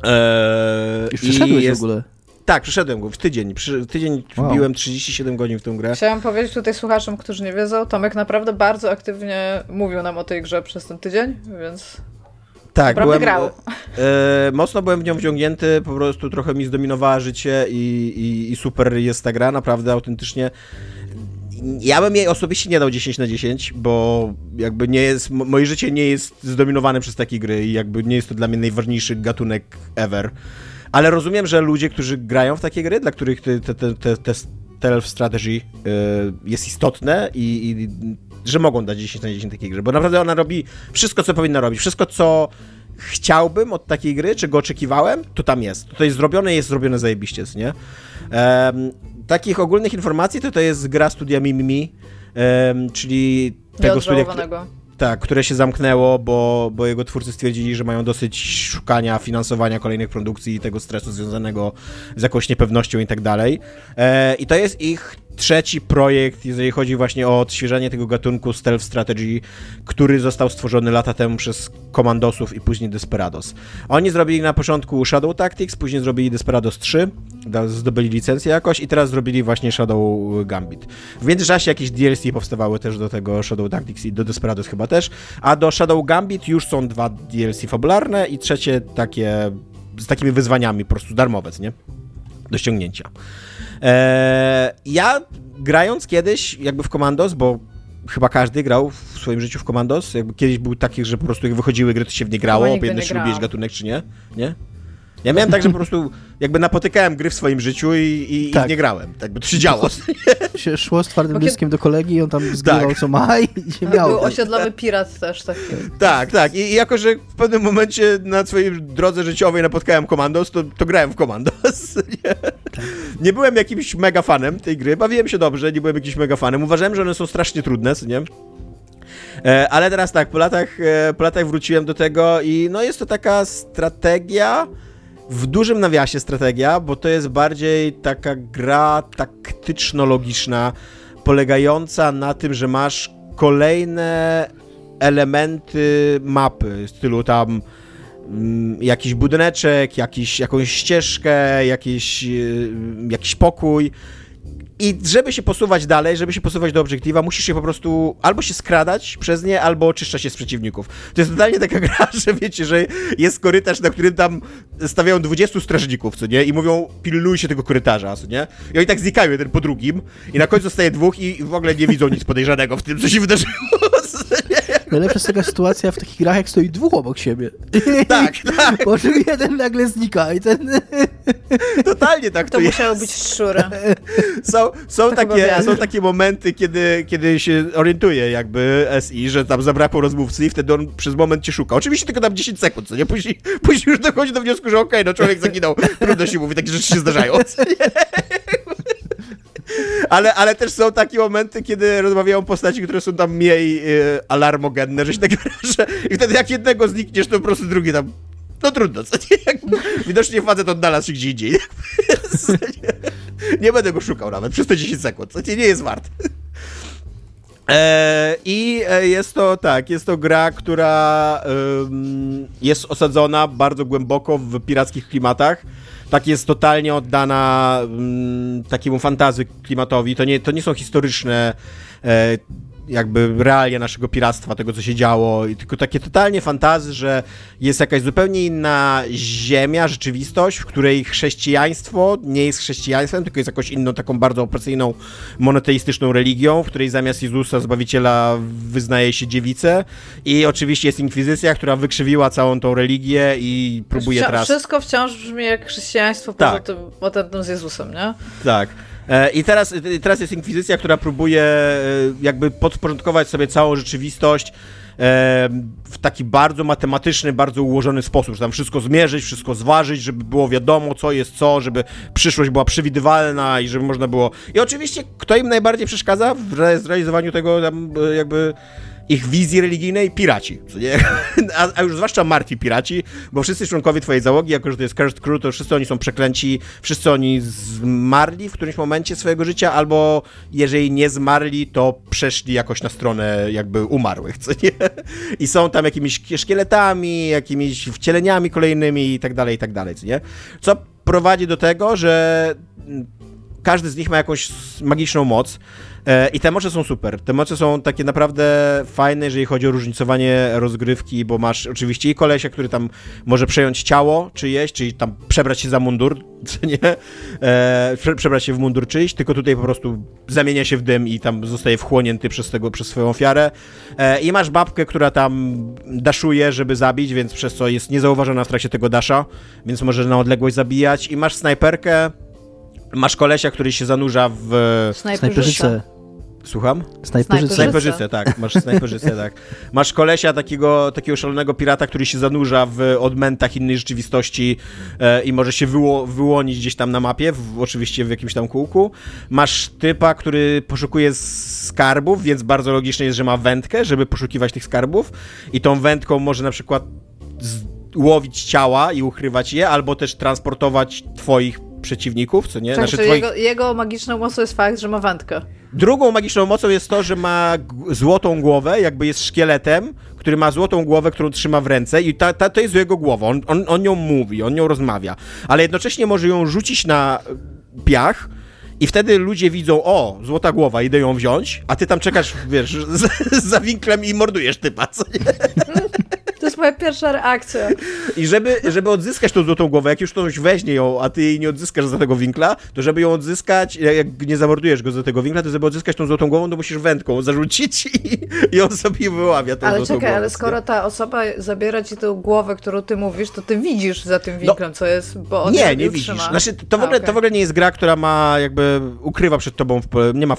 Speaker 4: Eee, Już przeszedłeś jest... w ogóle?
Speaker 2: Tak, przeszedłem go w tydzień. Przy, tydzień wow. wbiłem 37 godzin w tę grę.
Speaker 3: Chciałam powiedzieć tutaj słuchaczom, którzy nie wiedzą, Tomek naprawdę bardzo aktywnie mówił nam o tej grze przez ten tydzień, więc
Speaker 2: tak,
Speaker 3: byłem, grał.
Speaker 2: E, mocno byłem w nią wciągnięty, po prostu trochę mi zdominowała życie i, i, i super jest ta gra, naprawdę autentycznie ja bym jej osobiście nie dał 10 na 10, bo jakby nie jest, moje życie nie jest zdominowane przez takie gry i jakby nie jest to dla mnie najważniejszy gatunek ever. Ale rozumiem, że ludzie, którzy grają w takie gry, dla których te, te, te, te stealth strategy y, jest istotne i, i że mogą dać 10 na 10 takiej gry, bo naprawdę ona robi wszystko, co powinna robić, wszystko, co chciałbym od takiej gry, czego oczekiwałem, to tam jest. To jest zrobione jest zrobione zajebiście, nie? Um, takich ogólnych informacji to to jest gra studia Mimimi, um, czyli tego studia, tak, które się zamknęło, bo, bo jego twórcy stwierdzili, że mają dosyć szukania finansowania kolejnych produkcji i tego stresu związanego z jakąś niepewnością i tak dalej. E, I to jest ich trzeci projekt, jeżeli chodzi właśnie o odświeżanie tego gatunku stealth strategy, który został stworzony lata temu przez Komandosów i później Desperados. Oni zrobili na początku Shadow Tactics, później zrobili Desperados 3, zdobyli licencję jakoś i teraz zrobili właśnie Shadow Gambit. W międzyczasie jakieś DLC powstawały też do tego Shadow Tactics i do Desperados chyba też, a do Shadow Gambit już są dwa DLC fabularne i trzecie takie z takimi wyzwaniami po prostu darmowe, nie? Do ściągnięcia. E, ja grając kiedyś jakby w Commandos, bo chyba każdy grał w swoim życiu w Commandos, jakby kiedyś był takich, że po prostu jak wychodziły gry, to się w nie grało, obojętnie czy lubiłeś gatunek, czy nie, nie? Ja miałem tak, że po prostu jakby napotykałem gry w swoim życiu i, i, tak. i nie grałem. Tak by to się działo.
Speaker 4: się szło z twardym dyskiem do kolegi i on tam zgrywał tak. co ma i się miało.
Speaker 3: Był osiedlowy pirat też taki.
Speaker 2: Tak, tak. I, I, jako, że w pewnym momencie na swojej drodze życiowej napotkałem Commandos, to, to grałem w Commandos. Nie? Tak. nie byłem jakimś mega fanem tej gry, bawiłem się dobrze, nie byłem jakimś mega fanem. Uważałem, że one są strasznie trudne, nie? E, ale teraz tak, po latach, e, po latach wróciłem do tego i no jest to taka strategia, w dużym nawiasie strategia, bo to jest bardziej taka gra taktyczno-logiczna, polegająca na tym, że masz kolejne elementy mapy, w stylu tam mm, jakiś budyneczek, jakiś, jakąś ścieżkę, jakiś, y, jakiś pokój i żeby się posuwać dalej, żeby się posuwać do obiektywa, musisz się po prostu albo się skradać przez nie, albo oczyszczać się z przeciwników. To jest totalnie taka gra, że wiecie, że jest korytarz, na którym tam stawiają 20 strażników, co nie? I mówią, pilnuj się tego korytarza, co nie? I oni tak znikają jeden po drugim i na końcu zostaje dwóch i w ogóle nie widzą nic podejrzanego w tym, co się wydarzyło.
Speaker 4: Najlepsza jest taka sytuacja w takich grach, jak stoi dwóch obok siebie.
Speaker 2: Tak, tak.
Speaker 4: Po czym jeden nagle znika i ten...
Speaker 2: Totalnie tak
Speaker 3: to, to musiało być szczura.
Speaker 2: Są, są, takie, są takie momenty, kiedy, kiedy się orientuje jakby SI, że tam zabrakło rozmówcy i wtedy on przez moment cię szuka. Oczywiście tylko tam 10 sekund, co nie? Później, później już dochodzi do wniosku, że okej, okay, no człowiek zaginął, trudno się mówi, takie rzeczy się zdarzają. Ale, ale też są takie momenty, kiedy rozmawiają postaci, które są tam mniej y, alarmogenne, że się tak wyrażę. I wtedy jak jednego znikniesz, to po prostu drugi tam no trudno, co nie? Widocznie facet odnalazł się gdzie indziej. nie, nie będę go szukał nawet przez te 10 sekund, co nie jest wart. E, I e, jest to tak, jest to gra, która jest osadzona bardzo głęboko w pirackich klimatach tak jest totalnie oddana mm, takiemu fantazy klimatowi. To nie, to nie są historyczne e, jakby realia naszego piractwa, tego co się działo, i tylko takie totalnie fantazy, że jest jakaś zupełnie inna ziemia, rzeczywistość, w której chrześcijaństwo nie jest chrześcijaństwem, tylko jest jakąś inną, taką bardzo opresyjną, monoteistyczną religią, w której zamiast Jezusa, Zbawiciela, wyznaje się dziewicę i oczywiście jest inkwizycja, która wykrzywiła całą tą religię i próbuje teraz...
Speaker 3: Wszystko wciąż brzmi jak chrześcijaństwo tak. poza tym, poza tym z Jezusem, nie?
Speaker 2: Tak. E, I teraz, teraz jest inkwizycja, która próbuje e, jakby podporządkować sobie całą rzeczywistość e, w taki bardzo matematyczny, bardzo ułożony sposób, że tam wszystko zmierzyć, wszystko zważyć, żeby było wiadomo, co jest co, żeby przyszłość była przewidywalna i żeby można było... I oczywiście, kto im najbardziej przeszkadza w zrealizowaniu tego jakby ich wizji religijnej piraci, a, a, już zwłaszcza martwi piraci, bo wszyscy członkowie twojej załogi, jako że to jest Cursed Crew, to wszyscy oni są przeklęci, wszyscy oni zmarli w którymś momencie swojego życia, albo jeżeli nie zmarli, to przeszli jakoś na stronę jakby umarłych, co nie? I są tam jakimiś szkieletami, jakimiś wcieleniami kolejnymi i tak dalej, i tak dalej, co nie? Co prowadzi do tego, że każdy z nich ma jakąś magiczną moc, I te moce są super. Te moce są takie naprawdę fajne, jeżeli chodzi o różnicowanie rozgrywki, bo masz oczywiście i kolesia, który tam może przejąć ciało czyjeś, czyli tam przebrać się za mundur, czy nie? E, prze, przebrać się w mundur czyjś, tylko tutaj po prostu zamienia się w dym i tam zostaje wchłonięty przez, tego, przez swoją ofiarę. E, I masz babkę, która tam daszuje, żeby zabić, więc przez co jest niezauważona w trakcie tego dasza, więc może na odległość zabijać. I masz snajperkę, Masz kolesia, który się zanurza w...
Speaker 4: Snajperzyce.
Speaker 2: Słucham?
Speaker 4: Snajperzyce.
Speaker 2: Snajperzyce, tak. Masz snajperzyce, tak. Masz kolesia, takiego, takiego szalonego pirata, który się zanurza w odmętach innej rzeczywistości e, i może się wyło, wyłonić gdzieś tam na mapie, w, oczywiście w jakimś tam kółku. Masz typa, który poszukuje skarbów, więc bardzo logiczne jest, że ma wędkę, żeby poszukiwać tych skarbów i tą wędką może na przykład łowić ciała i ukrywać je, albo też transportować twoich przeciwników, co nie?
Speaker 3: Tak, znaczy, twoich... jego, jego magiczną mocą jest fakt, że ma wędkę.
Speaker 2: Drugą magiczną mocą jest to, że ma złotą głowę, jakby jest szkieletem, który ma złotą głowę, którą trzyma w ręce i ta, ta, to jest jego głowa. On, on, on nią mówi, on nią rozmawia, ale jednocześnie może ją rzucić na piach, i wtedy ludzie widzą, o, złota głowa, idę ją wziąć, a ty tam czekasz, wiesz, za winklem i mordujesz typa, co nie?
Speaker 3: To jest moja pierwsza reakcja.
Speaker 2: I żeby, żeby odzyskać tą złotą głowę, jak już ktoś weźmie ją, a ty jej nie odzyskasz za tego winkla, to żeby ją odzyskać, jak nie zamordujesz go za tego winkla, to żeby odzyskać tą złotą głową, to musisz wędką zarzucić i, i on sobie wyławia tą
Speaker 3: ale
Speaker 2: złotą
Speaker 3: czekaj,
Speaker 2: głowę.
Speaker 3: Ale skoro nie? ta osoba zabiera ci tę głowę, którą ty mówisz, to ty widzisz za tym no, winklem, no, co jest, bo on
Speaker 2: Nie, nie widzisz. Znaczy, to, w ogóle, a, okay. to w ogóle nie jest gra, która ma jakby, ukrywa przed tobą, w, nie ma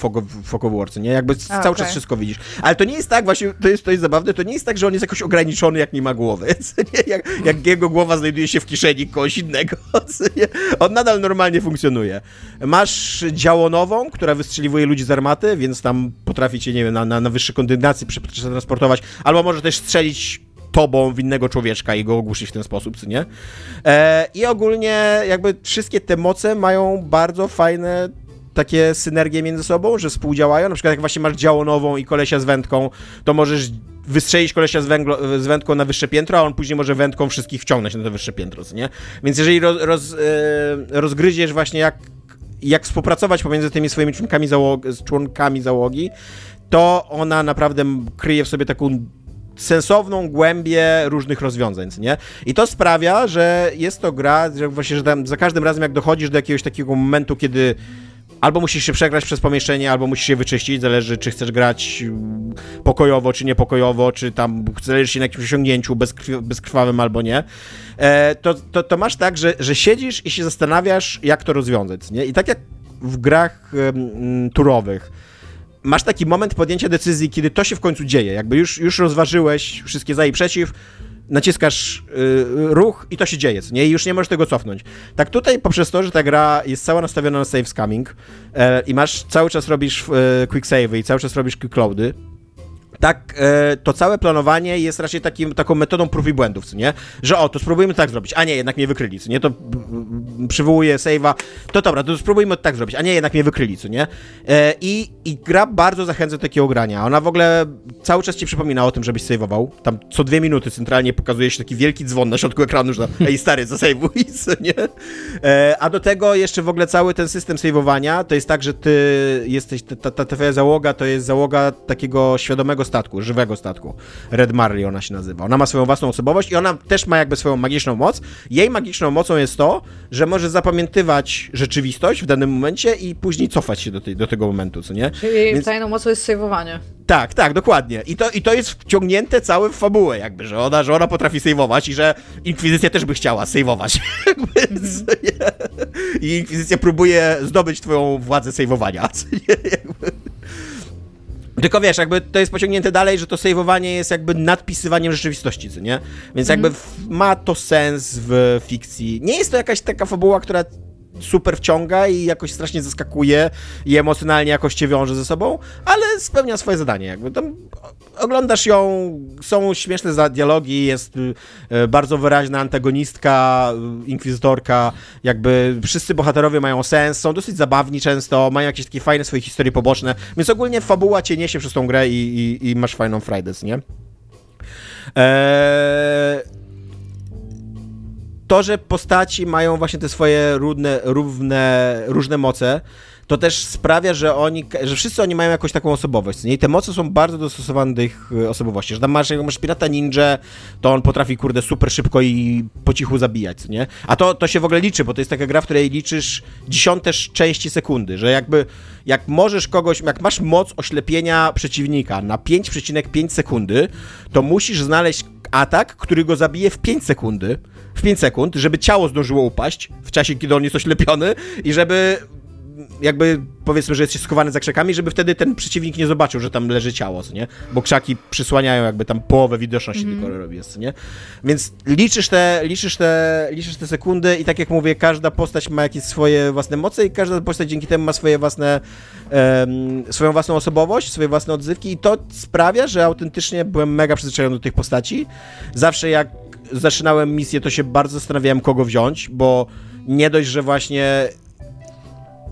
Speaker 2: War, nie? Jakby a, cały okay. czas wszystko widzisz. Ale to nie jest tak, właśnie, to jest, to jest zabawne, to nie jest tak, że on jest jakoś ograniczony, jak nie ma głowy. Jak, jak jego głowa znajduje się w kieszeni kogoś innego. On nadal normalnie funkcjonuje. Masz działonową, która wystrzeliwuje ludzi z armaty, więc tam potrafi cię, nie wiem, na, na, na wyższe kondygnacji przetransportować, albo może też strzelić tobą w innego człowieczka i go ogłuszyć w ten sposób, co nie? E, I ogólnie jakby wszystkie te moce mają bardzo fajne takie synergie między sobą, że współdziałają. Na przykład jak właśnie masz działonową i kolesia z wędką, to możesz wystrzelić kolesia z, węglo, z wędką na wyższe piętro, a on później może wędką wszystkich wciągnąć na to wyższe piętro, nie? Więc jeżeli roz, roz, e, rozgryziesz właśnie jak, jak współpracować pomiędzy tymi swoimi członkami załogi, członkami załogi, to ona naprawdę kryje w sobie taką sensowną głębię różnych rozwiązań, nie? I to sprawia, że jest to gra, że właśnie, że za każdym razem jak dochodzisz do jakiegoś takiego momentu, kiedy albo musisz się przegrać przez pomieszczenie, albo musisz się wyczyścić, zależy czy chcesz grać mm, pokojowo, czy niepokojowo, czy tam zależy się na jakimś osiągnięciu bezkrwawym albo nie, e, to, to, to, masz tak, że, że siedzisz i się zastanawiasz, jak to rozwiązać, nie? I tak jak w grach um, turowych, masz taki moment podjęcia decyzji, kiedy to się w końcu dzieje, jakby już, już rozważyłeś wszystkie za i przeciw, naciskasz y, ruch i to się dzieje, nie? I już nie możesz tego cofnąć. Tak tutaj poprzez to, że ta gra jest cała nastawiona na save scamming e, i masz, cały czas robisz e, quick save i cały czas robisz quick loady, tak e, to całe planowanie jest raczej takim, taką metodą prób i błędów, co nie? Że o, to spróbujmy tak zrobić, a nie, jednak mnie wykryli, co nie? To przywołuje save'a, to dobra, to spróbujmy tak zrobić, a nie, jednak mnie wykryli, co nie? E, i, I gra bardzo zachęca do takiego grania. Ona w ogóle cały czas ci przypomina o tym, żebyś save'ował. Tam co dwie minuty centralnie pokazuje się taki wielki dzwon na środku ekranu, że ej stary, zasejwuj, co nie? E, a do tego jeszcze w ogóle cały ten system save'owania, to jest tak, że ty jesteś, ta, ta, ta twoja załoga to jest załoga takiego świadomego statku, żywego statku. Red Marley ona się nazywa. Ona ma swoją własną osobowość i ona też ma jakby swoją magiczną moc. Jej magiczną mocą jest to, że może zapamiętywać rzeczywistość w danym momencie i później cofać się do, tej, do tego momentu, co nie?
Speaker 3: Czyli jej Więc... tajną mocą jest sejwowanie.
Speaker 2: Tak, tak, dokładnie. I to, I to jest wciągnięte całe w fabułę, jakby, że ona, że ona potrafi sejwować i że Inkwizycja też by chciała sejwować. I Inkwizycja próbuje zdobyć twoją władzę sejwowania. Tylko wiesz, jakby to jest pociągnięte dalej, że to saveowanie jest jakby nadpisywaniem rzeczywistości, co nie? Więc jakby mm. ma to sens w fikcji. Nie jest to jakaś taka fabuła, która super wciąga i jakoś strasznie zaskakuje i emocjonalnie jakoś cię wiąże ze sobą, ale spełnia swoje zadanie. Jakby tam oglądasz ją, są śmieszne dialogi, jest y, bardzo wyraźna antagonistka, y, inkwizytorka, jakby wszyscy bohaterowie mają sens, są dosyć zabawni często, mają jakieś takie fajne swoje historie poboczne, więc ogólnie fabuła cię niesie przez tą grę i, i, i masz fajną frajdę, nie? Eee to, że postaci mają właśnie te swoje równe, równe, różne moce, to też sprawia, że oni, że wszyscy oni mają jakąś taką osobowość, nie? I te moce są bardzo dostosowane do ich e, osobowości, że tam masz, jak masz pirata ninja, to on potrafi, kurde, super szybko i po cichu zabijać, nie? A to, to się w ogóle liczy, bo to jest taka gra, w której liczysz dziesiąte części sekundy, że jakby, jak możesz kogoś, jak masz moc oślepienia przeciwnika na 5,5 sekundy, to musisz znaleźć atak, który go zabije w 5 sekundy, w 5 sekund, żeby ciało zdążyło upaść w czasie, kiedy on jest oślepiony i żeby jakby powiedzmy, że jest schowany za krzakami, żeby wtedy ten przeciwnik nie zobaczył, że tam leży ciało, co nie? Bo krzaki przysłaniają jakby tam połowę widoczności mm. tylko robi, co nie? Więc liczysz te, liczysz, te, liczysz te sekundy i tak jak mówię, każda postać ma jakieś swoje własne moce i każda postać dzięki temu ma swoje własne um, swoją własną osobowość, swoje własne odzywki i to sprawia, że autentycznie byłem mega przyzwyczajony do tych postaci. Zawsze jak zaczynałem misję, to się bardzo zastanawiałem, kogo wziąć, bo nie dość, że właśnie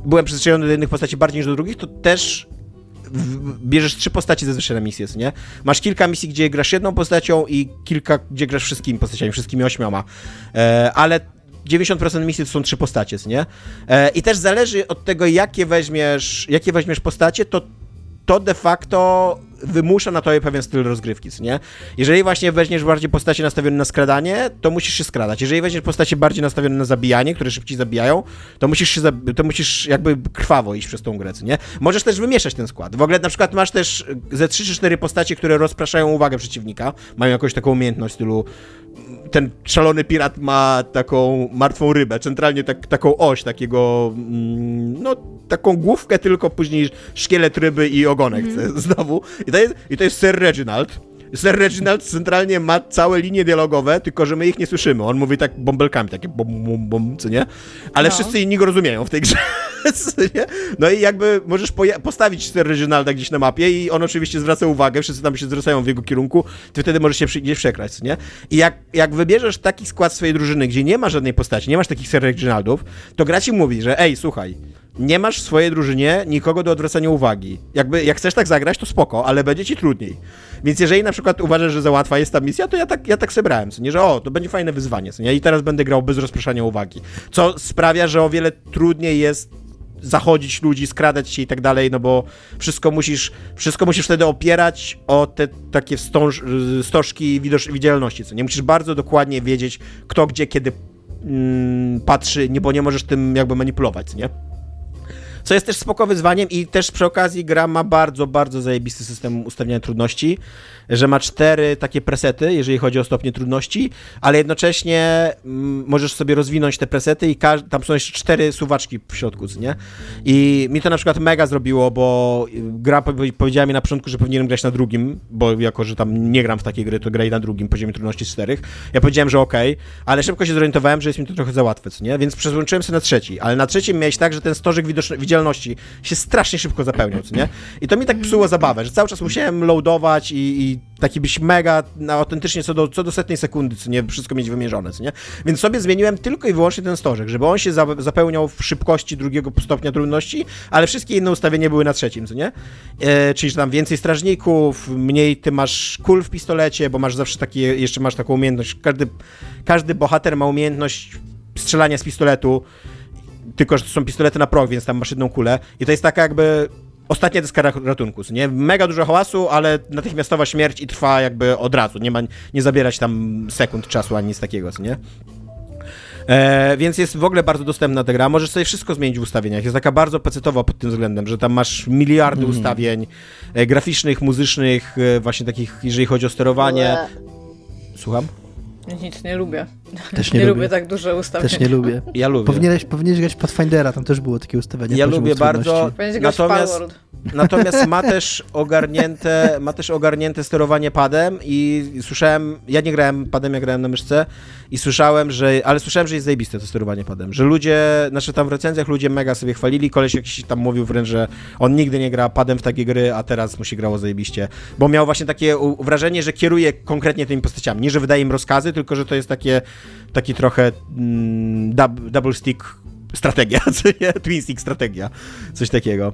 Speaker 2: byłem przyzwyczajony do jednych postaci bardziej niż do drugich, to też bierzesz trzy postaci zazwyczaj na misję, nie? Masz kilka misji, gdzie grasz jedną postacią i kilka, gdzie grasz wszystkimi postaciami, wszystkimi ośmioma. E, ale 90% misji to są trzy postacie, nie? E, I też zależy od tego, jakie weźmiesz, jakie weźmiesz postacie, to to de facto wymusza na tobie pewien styl rozgrywki, nie? Jeżeli właśnie weźmiesz bardziej postacie nastawione na skradanie, to musisz się skradać. Jeżeli weźmiesz postacie bardziej nastawione na zabijanie, które szybciej zabijają, to musisz się, to musisz jakby krwawo iść przez tą grę, nie? Możesz też wymieszać ten skład. W ogóle na przykład masz też ze 3 czy 4 postacie, które rozpraszają uwagę przeciwnika, mają jakąś taką umiejętność w stylu ten szalony pirat ma taką martwą rybę, centralnie tak, taką oś, takiego, mm, no, taką główkę, tylko później szkielet ryby i ogonek mm. znowu. I to, jest, I to jest Sir Reginald. Sir Reginald centralnie ma całe linie dialogowe, tylko że my ich nie słyszymy. On mówi tak bąbelkami, takie bom, bom, bom, co nie? Ale no. wszyscy inni go rozumieją w tej grze. No i jakby możesz postawić Sir Reginalda gdzieś na mapie i on oczywiście zwraca uwagę, wszyscy tam się zwracają w jego kierunku, ty wtedy możesz się gdzieś przekraść, nie? I jak, jak wybierzesz taki skład swojej drużyny, gdzie nie ma żadnej postaci, nie masz takich Sir Reginaldów, to gra ci mówi, że ej, słuchaj, nie masz w swojej drużynie nikogo do odwracania uwagi. Jakby, jak chcesz tak zagrać, to spoko, ale będzie ci trudniej. Więc jeżeli na przykład uważasz, że za łatwa jest ta misja, to ja tak, ja tak sobie co nie, że o, to będzie fajne wyzwanie, co nie, i teraz będę grał bez rozpraszania uwagi. Co sprawia, że o wiele trudniej jest zachodzić ludzi, skradać się i tak dalej, no bo wszystko musisz, wszystko musisz wtedy opierać o te takie wstąż, stożki widzialności, co nie? Musisz bardzo dokładnie wiedzieć, kto gdzie, kiedy mm, patrzy, nie, bo nie możesz tym jakby manipulować, nie? Co jest też spoko wyzwaniem i też przy okazji gra ma bardzo, bardzo zajebisty system ustawiania trudności że ma cztery takie presety, jeżeli chodzi o stopnie trudności, ale jednocześnie mm, możesz sobie rozwinąć te presety i tam są jeszcze cztery suwaczki w środku, nie? I mi to na przykład mega zrobiło, bo gra powiedziała mi na początku, że powinienem grać na drugim, bo jako, że tam nie gram w takie gry, to graj na drugim poziomie trudności czterech. Ja powiedziałem, że okej, okay, ale szybko się zorientowałem, że jest mi to trochę za łatwe, nie? Więc przezłączyłem się na trzeci, ale na trzecim miałeś tak, że ten stożek się strasznie szybko zapełniał, nie? I to mi tak psuło zabawę, że cały czas musiałem loadować i, i taki byś mega no, autentycznie co do, co do setnej sekundy, co nie, wszystko mieć wymierzone, co nie? Więc sobie zmieniłem tylko i wyłącznie ten stożek, żeby on się za, zapełniał w szybkości drugiego stopnia trudności, ale wszystkie inne ustawienia były na trzecim, co nie? E, czyli, że tam więcej strażników, mniej ty masz kul w pistolecie, bo masz zawsze takie, jeszcze masz taką umiejętność, każdy, każdy bohater ma umiejętność strzelania z pistoletu, tylko, że to są pistolety na prog, więc tam masz jedną kulę i to jest taka jakby ostatnia deska ratunku, nie? Mega dużo hałasu, ale natychmiastowa śmierć i trwa jakby od razu, nie ma, nie zabierać tam sekund czasu ani nic takiego, nie? E, więc jest w ogóle bardzo dostępna ta gra. Możesz sobie wszystko zmienić w ustawieniach. Jest taka bardzo pecetowa pod tym względem, że tam masz miliardy mm. ustawień e, graficznych, muzycznych, e, właśnie takich, jeżeli chodzi o sterowanie. Słucham?
Speaker 3: Nic nie lubię.
Speaker 4: Też nie, nie lubię.
Speaker 3: lubię. tak duże ustawienia.
Speaker 4: Też nie lubię.
Speaker 2: Ja lubię.
Speaker 4: Powinieneś, powinieneś grać Pathfindera, tam też było takie ustawienie.
Speaker 2: Ja lubię bardzo. Natomiast, natomiast ma też ogarnięte, ma też ogarnięte sterowanie padem i słyszałem, ja nie grałem padem, ja grałem na myszce i słyszałem, że, ale słyszałem, że jest zajebiste to sterowanie padem, że ludzie, znaczy tam w recenzjach ludzie mega sobie chwalili, koleś jakiś tam mówił wręcz, że on nigdy nie gra padem w takie gry, a teraz mu się grało zajebiście, bo miał właśnie takie wrażenie, że kieruje konkretnie tymi postaciami, nie, że wydaje im rozkazy, tylko, że to jest takie, taki trochę mm, dub, double stick strategia, twin stick strategia, coś takiego.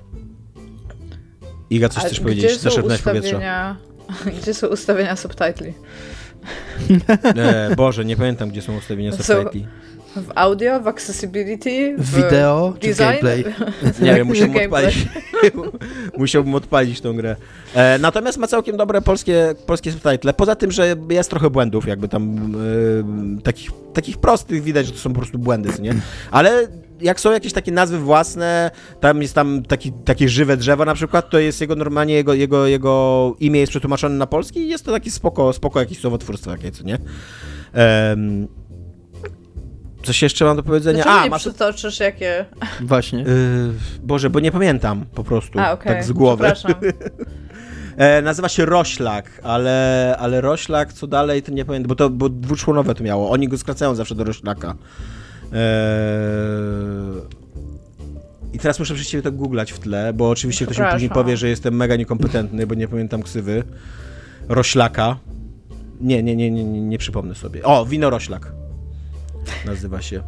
Speaker 2: Iga, coś chcesz powiedzieć? Zaszepnąć powietrze.
Speaker 3: Gdzie są ustawienia subtitli?
Speaker 2: E, Boże, nie pamiętam, gdzie są ustawienia subtitli.
Speaker 3: W audio, w accessibility,
Speaker 4: w wideo
Speaker 3: design? czy gameplay?
Speaker 2: Nie wiem, musiałbym odpalić, musiałbym odpalić tą grę. E, natomiast ma całkiem dobre polskie, polskie subtitle. Poza tym, że jest trochę błędów, jakby tam e, takich, takich prostych widać, że to są po prostu błędy, nie? Ale jak są jakieś takie nazwy własne, tam jest tam taki, takie żywe drzewo na przykład, to jest jego normalnie, jego, jego, jego imię jest przetłumaczone na polski i jest to taki spoko, spoko jakieś słowotwórstwo jakie, co nie? Um, Coś jeszcze mam do powiedzenia?
Speaker 3: Dlaczego A, nie masz... przytoczysz jakie...
Speaker 4: Właśnie. Yy,
Speaker 2: Boże, bo nie pamiętam po prostu,
Speaker 3: A, okay.
Speaker 2: tak z głowy. E, nazywa się Roślak, ale, ale Roślak, co dalej, to nie pamiętam, bo to bo dwuczłonowe to miało. Oni go skracają zawsze do Roślaka. Eee... I teraz muszę przecież to googlać w tle, bo oczywiście ktoś mi później powie, że jestem mega niekompetentny, bo nie pamiętam ksywy. Roślaka. Nie, nie, nie, nie, nie, przypomnę sobie. O, wino Roślak nazywa się.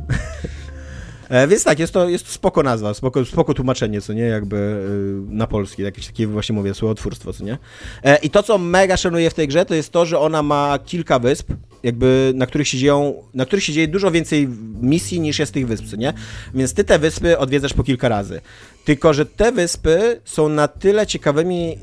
Speaker 2: E, więc tak, jest to, jest to spoko nazwa, spoko, spoko tłumaczenie, co nie, jakby y, na polski, jakieś takie właśnie mówię, słowotwórstwo, co nie. E, I to, co mega szanuję w tej grze, to jest to, że ona ma kilka wysp, jakby, na których się dzieją, na których się dzieje dużo więcej misji niż jest tych wysp, nie? Więc ty te wyspy odwiedzasz po kilka razy. Tylko, że te wyspy są na tyle ciekawymi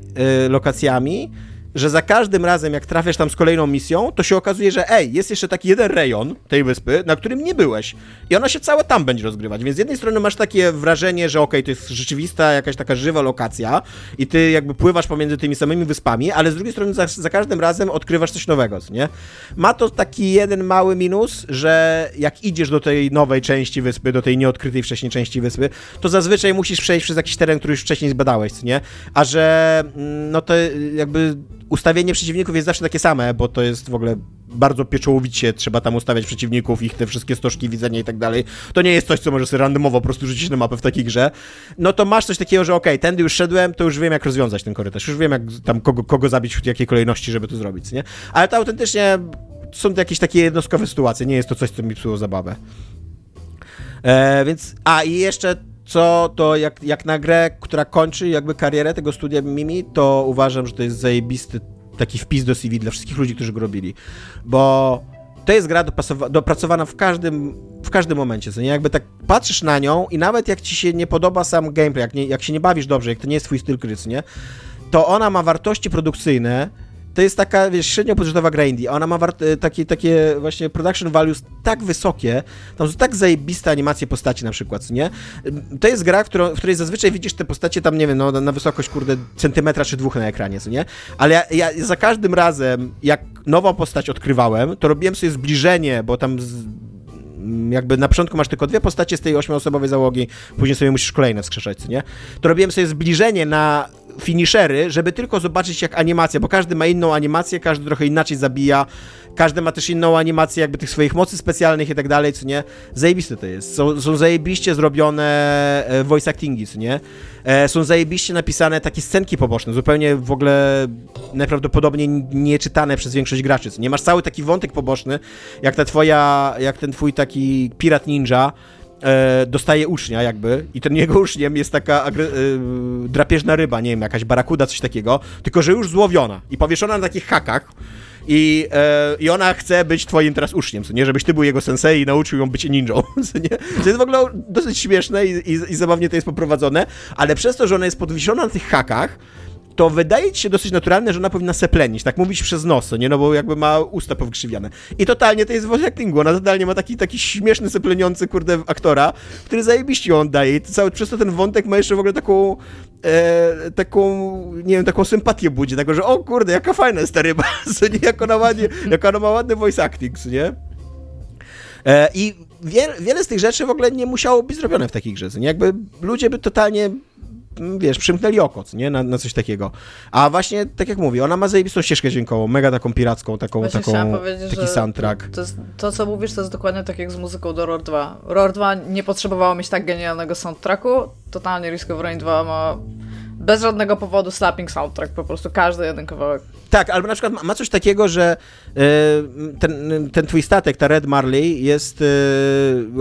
Speaker 2: y, lokacjami, że za każdym razem, jak trafiasz tam z kolejną misją, to się okazuje, że ej, jest jeszcze taki jeden rejon tej wyspy, na którym nie byłeś. I ona się całe tam będzie rozgrywać. Więc z jednej strony masz takie wrażenie, że okej, okay, to jest rzeczywista, jakaś taka żywa lokacja i ty jakby pływasz pomiędzy tymi samymi wyspami, ale z drugiej strony za, za każdym razem odkrywasz coś nowego, nie? Ma to taki jeden mały minus, że jak idziesz do tej nowej części wyspy, do tej nieodkrytej wcześniej części wyspy, to zazwyczaj musisz przejść przez jakiś teren, który już wcześniej zbadałeś, nie? A że mm, no to jakby ustawienie przeciwników jest zawsze takie same, bo to jest w ogóle bardzo pieczołowicie trzeba tam ustawiać przeciwników, ich te wszystkie stożki widzenia i tak dalej. To nie jest coś, co możesz sobie randomowo po prostu rzucić na mapę w takiej grze. No to masz coś takiego, że okej, okay, tędy już szedłem, to już wiem, jak rozwiązać ten korytarz. Już wiem, jak tam kogo, kogo zabić w jakiej kolejności, żeby to zrobić, nie? Ale to autentycznie są to jakieś takie jednostkowe sytuacje, nie jest to coś, co mi psuło zabawę. E, więc, a i jeszcze co to jak, jak na grę, która kończy jakby karierę tego studia Mimi, to uważam, że to jest zajebisty taki wpis do CV dla wszystkich ludzi, którzy go robili. Bo to jest gra dopracowana w każdym, w każdym momencie, co nie? Jakby tak patrzysz na nią i nawet jak ci się nie podoba sam gameplay, jak, nie, jak się nie bawisz dobrze, jak to nie jest twój styl gry, nie? To ona ma wartości produkcyjne, to jest taka, wiesz, średnio budżetowa gra indie, ona ma e, takie, takie właśnie production values tak wysokie, tam są tak zajebiste animacje postaci na przykład, nie? To jest gra, w, w której zazwyczaj widzisz te postacie tam, nie wiem, no, na wysokość, kurde, centymetra czy dwóch na ekranie, co nie? Ale ja, ja za każdym razem, jak nową postać odkrywałem, to robiłem sobie zbliżenie, bo tam z, jakby na początku masz tylko dwie postacie z tej ośmioosobowej załogi, później sobie musisz kolejne wskrzeszać, nie? To robiłem sobie zbliżenie na finishery, żeby tylko zobaczyć jak animacja, bo każdy ma inną animację, każdy trochę inaczej zabija, każdy ma też inną animację jakby tych swoich mocy specjalnych i tak dalej, co nie? Zajebiste to jest. Są, są zajebiście zrobione e, voice actingi, co nie? E, są zajebiście napisane takie scenki poboczne, zupełnie w ogóle najprawdopodobniej nieczytane przez większość graczy, co nie? Masz cały taki wątek poboczny, jak ta twoja, jak ten twój taki pirat ninja, e, dostaje ucznia jakby i ten jego uczniem jest taka e, drapieżna ryba, nie wiem, jakaś barakuda, coś takiego, tylko że już złowiona i powieszona na takich hakach i, e, i ona chce być twoim teraz uczniem, co nie? Żebyś ty był jego sensei i nauczył ją być ninją, co nie? To jest w ogóle dosyć śmieszne i, i, i zabawnie to jest poprowadzone, ale przez to, że ona jest podwieszona na tych hakach, to wydaje ci się dosyć naturalne, że ona powinna seplenić, tak mówić przez nos, nie? No bo jakby ma usta powkrzywiane. I totalnie to jest voice actingu, ona totalnie ma taki, taki śmieszny, sepleniący, kurde, aktora, który zajebiście ją daje i to cały, przez to ten wątek ma jeszcze w ogóle taką, e, taką, nie wiem, taką sympatię budzi, taką, że o kurde, jaka fajna jest ta ryba, co nie? Jak ona, ładnie, jak ona ma ładny voice acting, nie? E, I wie, wiele z tych rzeczy w ogóle nie musiało być zrobione w takiej grze, nie? Jakby ludzie by totalnie wiesz, przymknęli oko, nie? Na, na, coś takiego. A właśnie, tak jak mówię, ona ma zajebistą ścieżkę dźwiękową, mega taką piracką, taką, właśnie taką taki soundtrack.
Speaker 3: To, to, co mówisz, to jest dokładnie tak jak z muzyką do Roar 2. Roar 2 nie potrzebowało mieć tak genialnego soundtracku, totalnie Risk of Rain 2 ma bez żadnego powodu slapping soundtrack, po prostu każdy jeden kawałek.
Speaker 2: Tak, albo na przykład ma coś takiego, że y, ten, ten twój statek, ta Red Marley, jest y,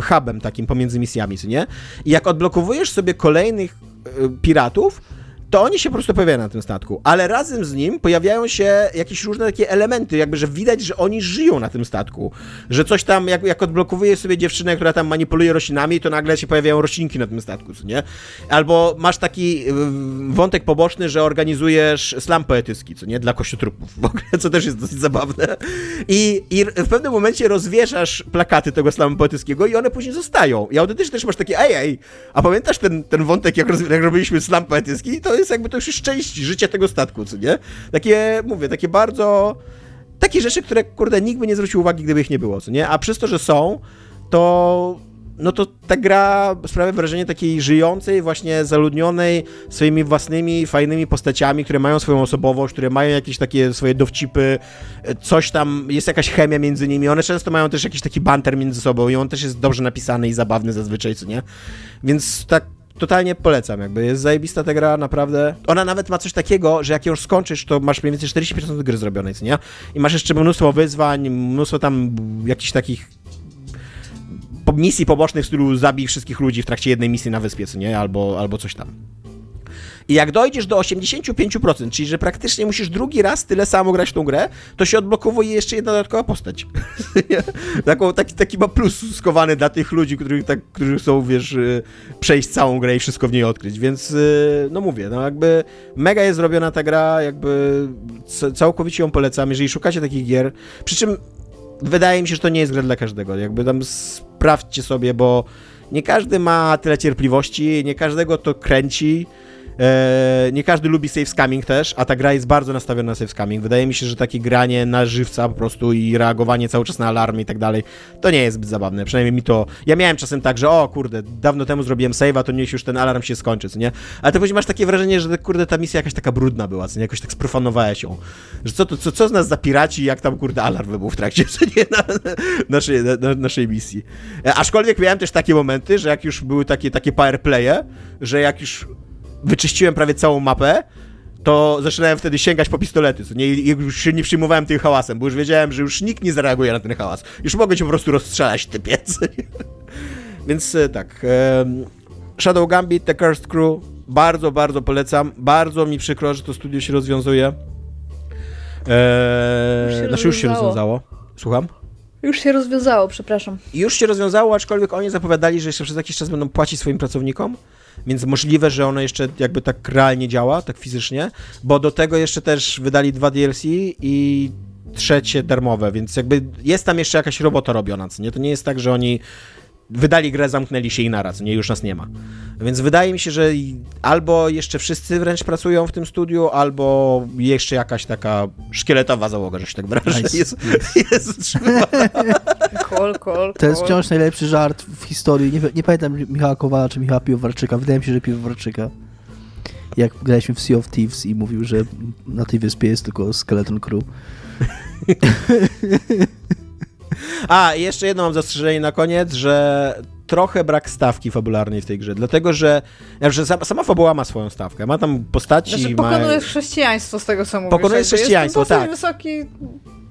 Speaker 2: hubem takim pomiędzy misjami, nie? I jak odblokowujesz sobie kolejnych Y, piratów, to oni się po prostu pojawiają na tym statku, ale razem z nim pojawiają się jakieś różne takie elementy, jakby, że widać, że oni żyją na tym statku, że coś tam, jak, jak odblokowuje sobie dziewczynę, która tam manipuluje roślinami, to nagle się pojawiają roślinki na tym statku, nie? Albo masz taki y, wątek poboczny, że organizujesz slam poetycki, co nie? Dla kościotrupów w ogóle, co też jest dosyć zabawne. I, i w pewnym momencie rozwieszasz plakaty tego slamu poetyckiego i one później zostają. I autentycznie też masz takie, ej, ej, a pamiętasz ten, ten wątek, jak, roz, jak robiliśmy slam poetycki? To jest jest jakby to już jest część życia tego statku, co nie? Takie, mówię, takie bardzo... Takie rzeczy, które, kurde, nikt by nie zwrócił uwagi, gdyby ich nie było, co nie? A przez to, że są, to no to ta gra sprawia wrażenie takiej żyjącej, właśnie zaludnionej swoimi własnymi, fajnymi postaciami, które mają swoją osobowość, które mają jakieś takie swoje dowcipy, coś tam, jest jakaś chemia między nimi. One często mają też jakiś taki banter między sobą i on też jest dobrze napisany i zabawny zazwyczaj, co nie? Więc tak totalnie polecam, jakby jest zajebista ta gra, naprawdę. Ona nawet ma coś takiego, że jak ją skończysz, to masz mniej więcej 40% gry zrobionej, co nie? I masz jeszcze mnóstwo wyzwań, mnóstwo tam jakichś takich misji pobocznych w stylu zabij wszystkich ludzi w trakcie jednej misji na wyspie, co nie? Albo, albo coś tam. I jak dojdziesz do 85%, czyli że praktycznie musisz drugi raz tyle samo grać w tą grę, to się odblokowuje jeszcze jedna dodatkowa postać. Taką, taki, taki ma plus skowany dla tych ludzi, których, tak, którzy chcą, wiesz, y, przejść całą grę i wszystko w niej odkryć. Więc, y, no mówię, no jakby mega jest zrobiona ta gra, jakby całkowicie ją polecam, jeżeli szukacie takich gier. Przy czym wydaje mi się, że to nie jest gra dla każdego. Jakby tam sprawdźcie sobie, bo nie każdy ma tyle cierpliwości, nie każdego to kręci. E, nie każdy lubi save scamming też, a ta gra jest bardzo nastawiona na save scamming. Wydaje mi się, że takie granie na żywca po prostu i reagowanie cały czas na alarmy i tak dalej, to nie jest zbyt zabawne. Przynajmniej mi to... Ja miałem czasem tak, że o kurde, dawno temu zrobiłem save'a, to niech już ten alarm się skończy, co nie? Ale to później masz takie wrażenie, że kurde, ta misja jakaś taka brudna była, co nie? Jakoś tak sprofanowałeś ją. Że co, to, co, co z nas za piraci, jak tam kurde alarm był w trakcie, co nie? Na, na, naszej, na, naszej misji. E, aczkolwiek miałem też takie momenty, że jak już były takie, takie powerplaye, że jak już wyczyściłem prawie całą mapę, to zaczynałem wtedy sięgać po pistolety, co nie, już się nie przyjmowałem tym hałasem, bo już wiedziałem, że już nikt nie zareaguje na ten hałas. Już mogę cię po prostu rozstrzelać, ty piec. Więc e, tak, Shadow Gambit, The Cursed Crew, bardzo, bardzo polecam. Bardzo mi przykro, że to studio się rozwiązuje. Eee, już się znaczy już się rozwiązało. Słucham?
Speaker 3: Już się rozwiązało, przepraszam.
Speaker 2: Już się rozwiązało, aczkolwiek oni zapowiadali, że jeszcze przez jakiś czas będą płacić swoim pracownikom więc możliwe, że ono jeszcze jakby tak realnie działa, tak fizycznie, bo do tego jeszcze też wydali dwa DLC i trzecie darmowe, więc jakby jest tam jeszcze jakaś robota robiona, nie? To nie jest tak, że oni wydali grę, zamknęli się i naraz, nie, już nas nie ma. Więc wydaje mi się, że albo jeszcze wszyscy wręcz pracują w tym studiu, albo jeszcze jakaś taka szkieletowa załoga, że się tak wyrażę, nice. jest, jest
Speaker 3: Kol, kol,
Speaker 4: To jest wciąż najlepszy żart w historii. Nie, nie pamiętam Michała Kowala czy Michała Piwowarczyka. Wydaje mi się, że Piwowarczyka. Jak graliśmy w Sea of Thieves i mówił, że na tej wyspie jest tylko Skeleton Crew.
Speaker 2: A, jeszcze jedno mam zastrzeżenie na koniec, że trochę brak stawki fabularnej w tej grze, dlatego że, że sama fabuła ma swoją stawkę, ma tam postaci...
Speaker 3: Znaczy, pokonujesz ma... chrześcijaństwo z tego, co mówisz.
Speaker 2: Pokonujesz chrześcijaństwo, tak.
Speaker 3: wysoki...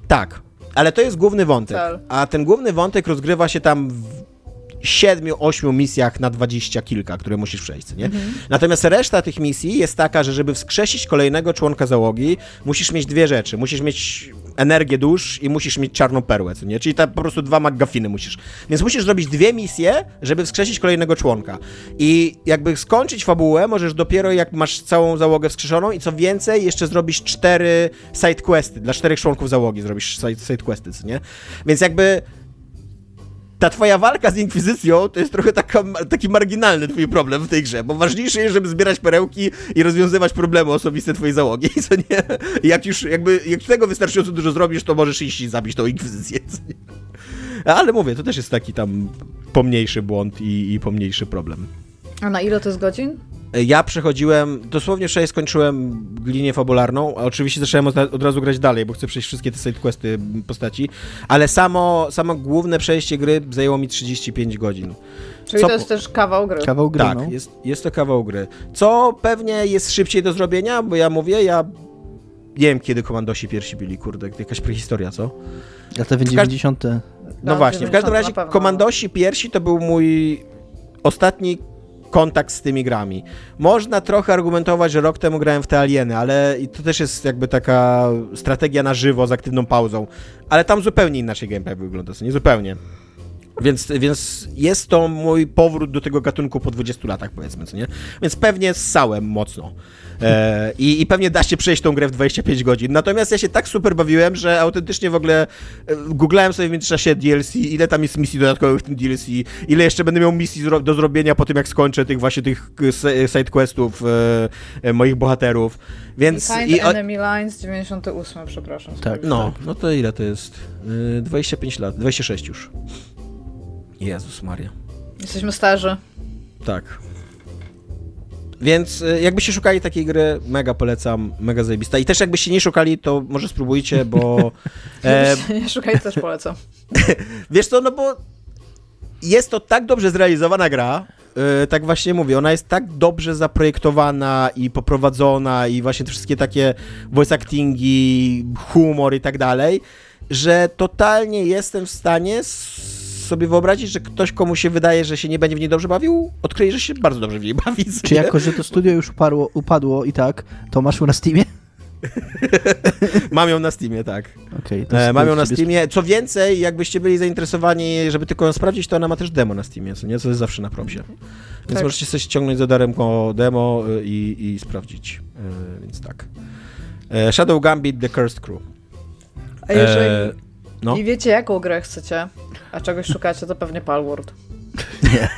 Speaker 2: Tak, ale to jest główny wątek, Cel. a ten główny wątek rozgrywa się tam w siedmiu, ośmiu misjach na dwadzieścia kilka, które musisz przejść, nie? Mhm. Natomiast reszta tych misji jest taka, że żeby wskrzesić kolejnego członka załogi, musisz mieć dwie rzeczy. Musisz mieć energię dusz i musisz mieć czarną perłę, co nie? Czyli ta, po prostu dwa McGuffiny musisz. Więc musisz zrobić dwie misje, żeby wskrzesić kolejnego członka. I jakby skończyć fabułę możesz dopiero jak masz całą załogę wskrzeszoną i co więcej, jeszcze zrobisz cztery sidequesty. Dla czterech członków załogi zrobisz sidequesty, co nie? Więc jakby ta twoja walka z Inkwizycją to jest trochę taka, taki marginalny twój problem w tej grze, bo ważniejsze jest, żeby zbierać perełki i rozwiązywać problemy osobiste twojej załogi, co nie? Jak już jakby, jak tego wystarczająco dużo zrobisz, to możesz iść i zabić tą Inkwizycję, Ale mówię, to też jest taki tam pomniejszy błąd i, i pomniejszy problem.
Speaker 3: A na ile to jest godzin?
Speaker 2: Ja przechodziłem, dosłownie wczoraj skończyłem linię fabularną, a oczywiście zacząłem od, od, razu grać dalej, bo chcę przejść wszystkie te sidequesty postaci, ale samo, samo główne przejście gry zajęło mi 35 godzin.
Speaker 3: Czyli Co... to jest też kawał gry.
Speaker 4: Kawał gry,
Speaker 2: Tak,
Speaker 4: no.
Speaker 2: jest, jest to kawał gry. Co pewnie jest szybciej do zrobienia, bo ja mówię, ja nie wiem kiedy komandosi pierwsi byli, kurde, jakaś prehistoria, co?
Speaker 4: Lata 90.
Speaker 2: No, no właśnie, w każdym razie komandosi pierwsi to był mój ostatni kontakt z tymi grami. Można trochę argumentować, że rok temu grałem w te Alieny, ale to też jest jakby taka strategia na żywo z aktywną pauzą, ale tam zupełnie inaczej gameplay wygląda, nie zupełnie. Więc, więc jest to mój powrót do tego gatunku po 20 latach, powiedzmy, co nie? Więc pewnie ssałem mocno. E, i, I pewnie da się przejść tą grę w 25 godzin. Natomiast ja się tak super bawiłem, że autentycznie w ogóle e, googlałem sobie w międzyczasie DLC, ile tam jest misji dodatkowych w tym DLC, ile jeszcze będę miał misji do zrobienia po tym, jak skończę tych właśnie tych sidequestów e, e, moich bohaterów. Więc...
Speaker 3: Behind i, Enemy Lines 98, przepraszam.
Speaker 2: Tak, no, no to ile to jest? 25 lat, 26 już. Jezus Maria.
Speaker 3: Jesteśmy starzy.
Speaker 2: Tak. Więc y, jakbyście szukali takiej gry, mega polecam, mega zajebista. I też jakbyście nie szukali, to może spróbujcie, bo...
Speaker 3: e... nie szukali, też polecam.
Speaker 2: Wiesz co, no bo jest to tak dobrze zrealizowana gra, yy, tak właśnie mówię, ona jest tak dobrze zaprojektowana i poprowadzona i właśnie te wszystkie takie voice actingi, humor i tak dalej, że totalnie jestem w stanie sobie wyobrazić, że ktoś, komu się wydaje, że się nie będzie w niej dobrze bawił, odkryje, że się bardzo dobrze w niej bawi.
Speaker 4: Czy jako, że to studio już upadło, upadło i tak, to masz ją na Steamie?
Speaker 2: mam ją na Steamie, tak.
Speaker 4: Okay,
Speaker 2: e, mam ją na Steamie. Co więcej, jakbyście byli zainteresowani, żeby tylko ją sprawdzić, to ona ma też demo na Steamie, co nie? Co jest zawsze na propsie. Więc tak. możecie sobie ściągnąć za daremko demo y, i, i sprawdzić. E, więc tak. E, Shadow Gambit The Cursed Crew.
Speaker 3: A jeżeli e, no. i wiecie, jaką grę chcecie, a czegoś szukacie, to pewnie Palworld.
Speaker 4: Nie.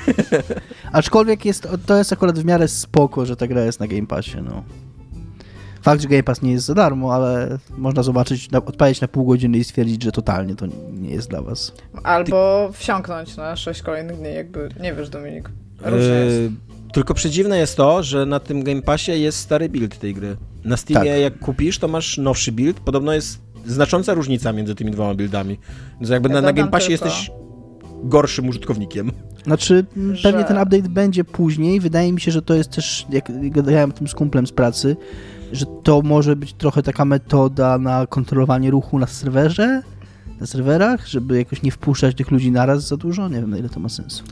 Speaker 4: Aczkolwiek jest, to jest akurat w miarę spoko, że ta gra jest na Game Passie, no. Fakt, że Game Pass nie jest za darmo, ale można zobaczyć, odpalić na pół godziny i stwierdzić, że totalnie to nie jest dla was.
Speaker 3: Albo wsiąknąć na 6 kolejnych dni, jakby, nie wiesz Dominik, różnie jest. Yy,
Speaker 2: tylko przedziwne jest to, że na tym Game Passie jest stary build tej gry. Na Steamie tak. jak kupisz, to masz nowszy build, podobno jest znacząca różnica między tymi dwoma buildami. Więc jakby ja na, na Game Passie tylko. jesteś gorszym użytkownikiem.
Speaker 4: Znaczy, że... pewnie ten update będzie później. Wydaje mi się, że to jest też, jak gadałem o tym z kumplem z pracy, że to może być trochę taka metoda na kontrolowanie ruchu na serwerze, na serwerach, żeby jakoś nie wpuszczać tych ludzi naraz za dużo. Nie wiem, na ile to ma sensu.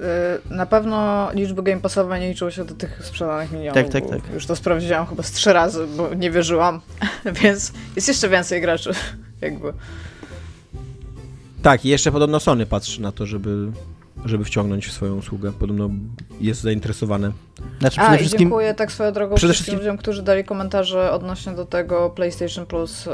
Speaker 3: Y, na pewno liczby game passowe nie liczyły się do tych sprzedanych milionów.
Speaker 4: Tak, tak, tak.
Speaker 3: Już to sprawdziłam chyba z trzy razy, bo nie wierzyłam, więc jest jeszcze więcej graczy, jakby.
Speaker 2: Tak, i jeszcze podobno Sony patrzy na to, żeby żeby wciągnąć w swoją usługę. Podobno jest zainteresowane.
Speaker 3: Znaczy, przede A, wszystkim... dziękuję tak swoją drogą przede wszystkim ludziom, którzy dali komentarze odnośnie do tego PlayStation Plus e,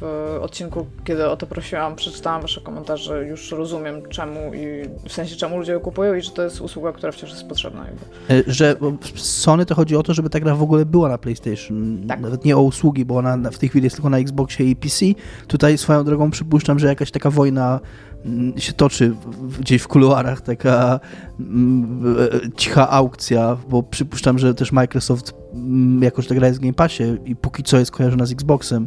Speaker 3: w odcinku, kiedy o to prosiłam. Przeczytałam wasze komentarze, już rozumiem czemu i w sensie czemu ludzie ją kupują i że to jest usługa, która wciąż jest potrzebna. Jakby.
Speaker 4: E, że w Sony to chodzi o to, żeby ta gra w ogóle była na PlayStation. Tak. Nawet nie o usługi, bo ona w tej chwili jest tylko na Xboxie i PC. Tutaj swoją drogą przypuszczam, że jakaś taka wojna się toczy gdzieś w kuluarach taka mm, cicha aukcja, bo przypuszczam, że też Microsoft, mm, jako że ta gra jest w Game Passie i póki co jest kojarzona z Xboxem,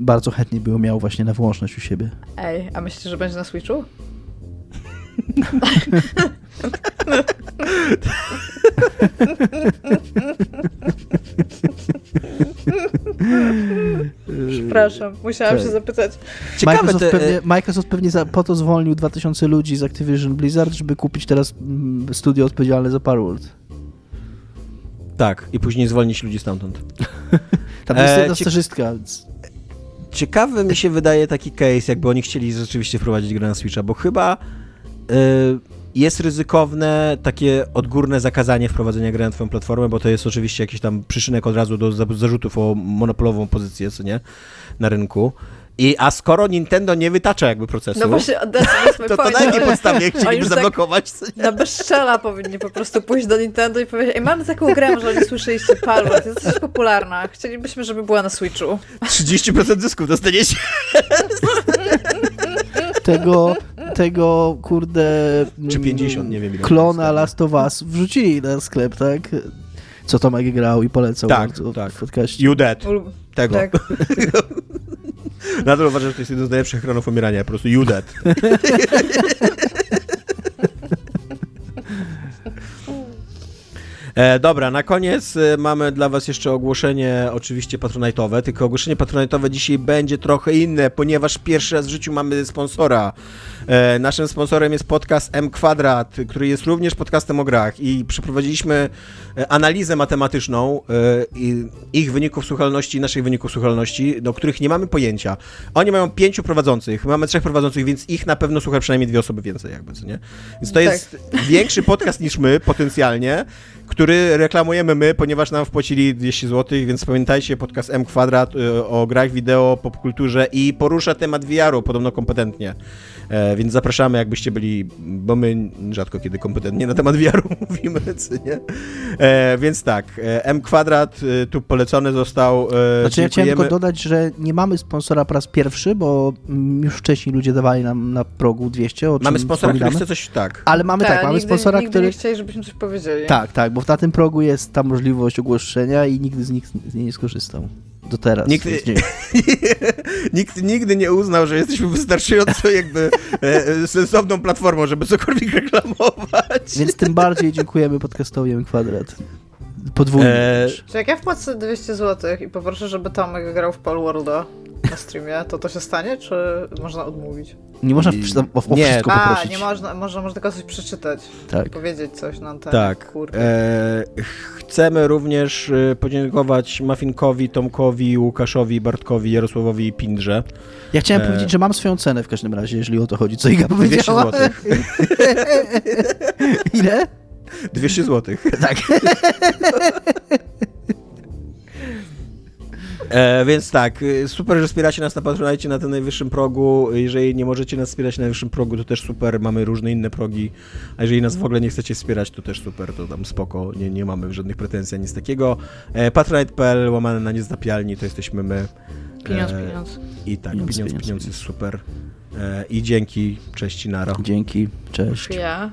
Speaker 4: bardzo chętnie by ją miał właśnie na wyłączność u siebie.
Speaker 3: Ej, a myślicie, że będzie na Switchu? Przepraszam, musiałam się zapytać.
Speaker 4: Ciekawe Microsoft, te... pewnie, Microsoft pewnie za, po to zwolnił 2000 ludzi z Activision Blizzard, żeby kupić teraz mm, studio odpowiedzialne za Palworld.
Speaker 2: Tak, i później zwolnić ludzi stamtąd.
Speaker 4: Tam jest e, jedna stażystka. Więc...
Speaker 2: Ciekawy mi się wydaje taki case, jakby oni chcieli rzeczywiście wprowadzić grę na Switcha, bo chyba y, jest ryzykowne takie odgórne zakazanie wprowadzenia gry na twoją platformę, bo to jest oczywiście jakiś tam przyszynek od razu do zarzutów o monopolową pozycję, co nie, na rynku. I, a skoro Nintendo nie wytacza jakby procesu, no właśnie, to, to na jakiej podstawie chcieliby tak zablokować? Tak
Speaker 3: na bezczela powinni po prostu pójść do Nintendo i powiedzieć, ej, mamy taką grę, może nie słyszeliście, Palworld, jest dosyć popularna, chcielibyśmy, żeby była na Switchu.
Speaker 2: 30% zysków dostaniecie.
Speaker 4: Tego, tego, kurde...
Speaker 2: Czy 50, nie wiem.
Speaker 4: Klona Last of Us wrzucili na sklep, tak? Co Tomek grał i polecał
Speaker 2: tak, tak. w podcaście. You Dead. Tego. Tak. Nadal uważam, że to jest jeden z najlepszych ekranów umierania, po prostu You Dead. E, dobra, na koniec e, mamy dla Was jeszcze ogłoszenie, oczywiście patronajtowe, tylko ogłoszenie patronajtowe dzisiaj będzie trochę inne, ponieważ pierwszy raz w życiu mamy sponsora. E, naszym sponsorem jest podcast M Kwadrat, który jest również podcastem o grach i przeprowadziliśmy analizę matematyczną e, ich wyników słuchalności i naszych wyników słuchalności, do których nie mamy pojęcia. Oni mają pięciu prowadzących, mamy trzech prowadzących, więc ich na pewno słucha przynajmniej dwie osoby więcej, jakby, co nie? Więc to tak. jest większy podcast niż my, potencjalnie, który reklamujemy my, ponieważ nam wpłacili 200 zł, więc pamiętajcie, podcast M Kwadrat y, o grach wideo, popkulturze i porusza temat VR-u podobno kompetentnie. E, więc zapraszamy, jakbyście byli, bo my rzadko kiedy kompetentnie na temat VR-u mówimy, co nie? E, więc tak, e, M Kwadrat y, tu polecony został.
Speaker 4: E, znaczy ja chciałem tylko dodać, że nie mamy sponsora po raz pierwszy, bo mm, już wcześniej ludzie dawali nam na progu 200.
Speaker 2: mamy sponsora, który chce coś, tak.
Speaker 4: Ale mamy tak, tak mamy
Speaker 3: nigdy,
Speaker 4: sponsora,
Speaker 3: nigdy
Speaker 4: który...
Speaker 3: nie chcieli, żebyśmy coś powiedzieli.
Speaker 4: Tak, tak, bo na tym progu jest ta możliwość ogłoszenia i nigdy z, nich, z niej nie skorzystał. Do teraz.
Speaker 2: Nikt, nikt nigdy nie uznał, że jesteśmy wystarczająco jakby e, e, sensowną platformą, żeby cokolwiek reklamować.
Speaker 4: Więc tym bardziej dziękujemy podcastowi M Kwadrat. Podwójnie. E...
Speaker 3: Czy jak ja wpłacę 200 zł i poproszę, żeby Tomek grał w Palworlda, na streamie, to to się stanie, czy można odmówić?
Speaker 4: Nie można o, o nie. wszystko
Speaker 3: A,
Speaker 4: poprosić.
Speaker 3: nie można, można, można tylko coś przeczytać. Tak. Powiedzieć coś na ten
Speaker 2: Tak. E, chcemy również e, podziękować Mafinkowi, Tomkowi, Łukaszowi, Bartkowi, Jarosławowi i Pindrze.
Speaker 4: Ja chciałem e... powiedzieć, że mam swoją cenę w każdym razie, jeżeli o to chodzi, co Iga powiedziała.
Speaker 2: 200 zł.
Speaker 4: Ile?
Speaker 2: 200 zł.
Speaker 4: Tak.
Speaker 2: E, więc tak, y, super, że wspieracie nas na Patronite na tym najwyższym progu. Jeżeli nie możecie nas wspierać na najwyższym progu, to też super, mamy różne inne progi. A jeżeli nas w ogóle nie chcecie wspierać, to też super, to tam spoko, nie, nie mamy żadnych pretensji, nic takiego. E, Patronite.pl, łamane na niezdapialni, to jesteśmy my.
Speaker 3: Pieniądz, e, pieniądz.
Speaker 2: I tak, pieniądz, pieniądz, pieniądz jest super. E, I dzięki, cześć i nara.
Speaker 4: Dzięki, cześć.
Speaker 3: Ja.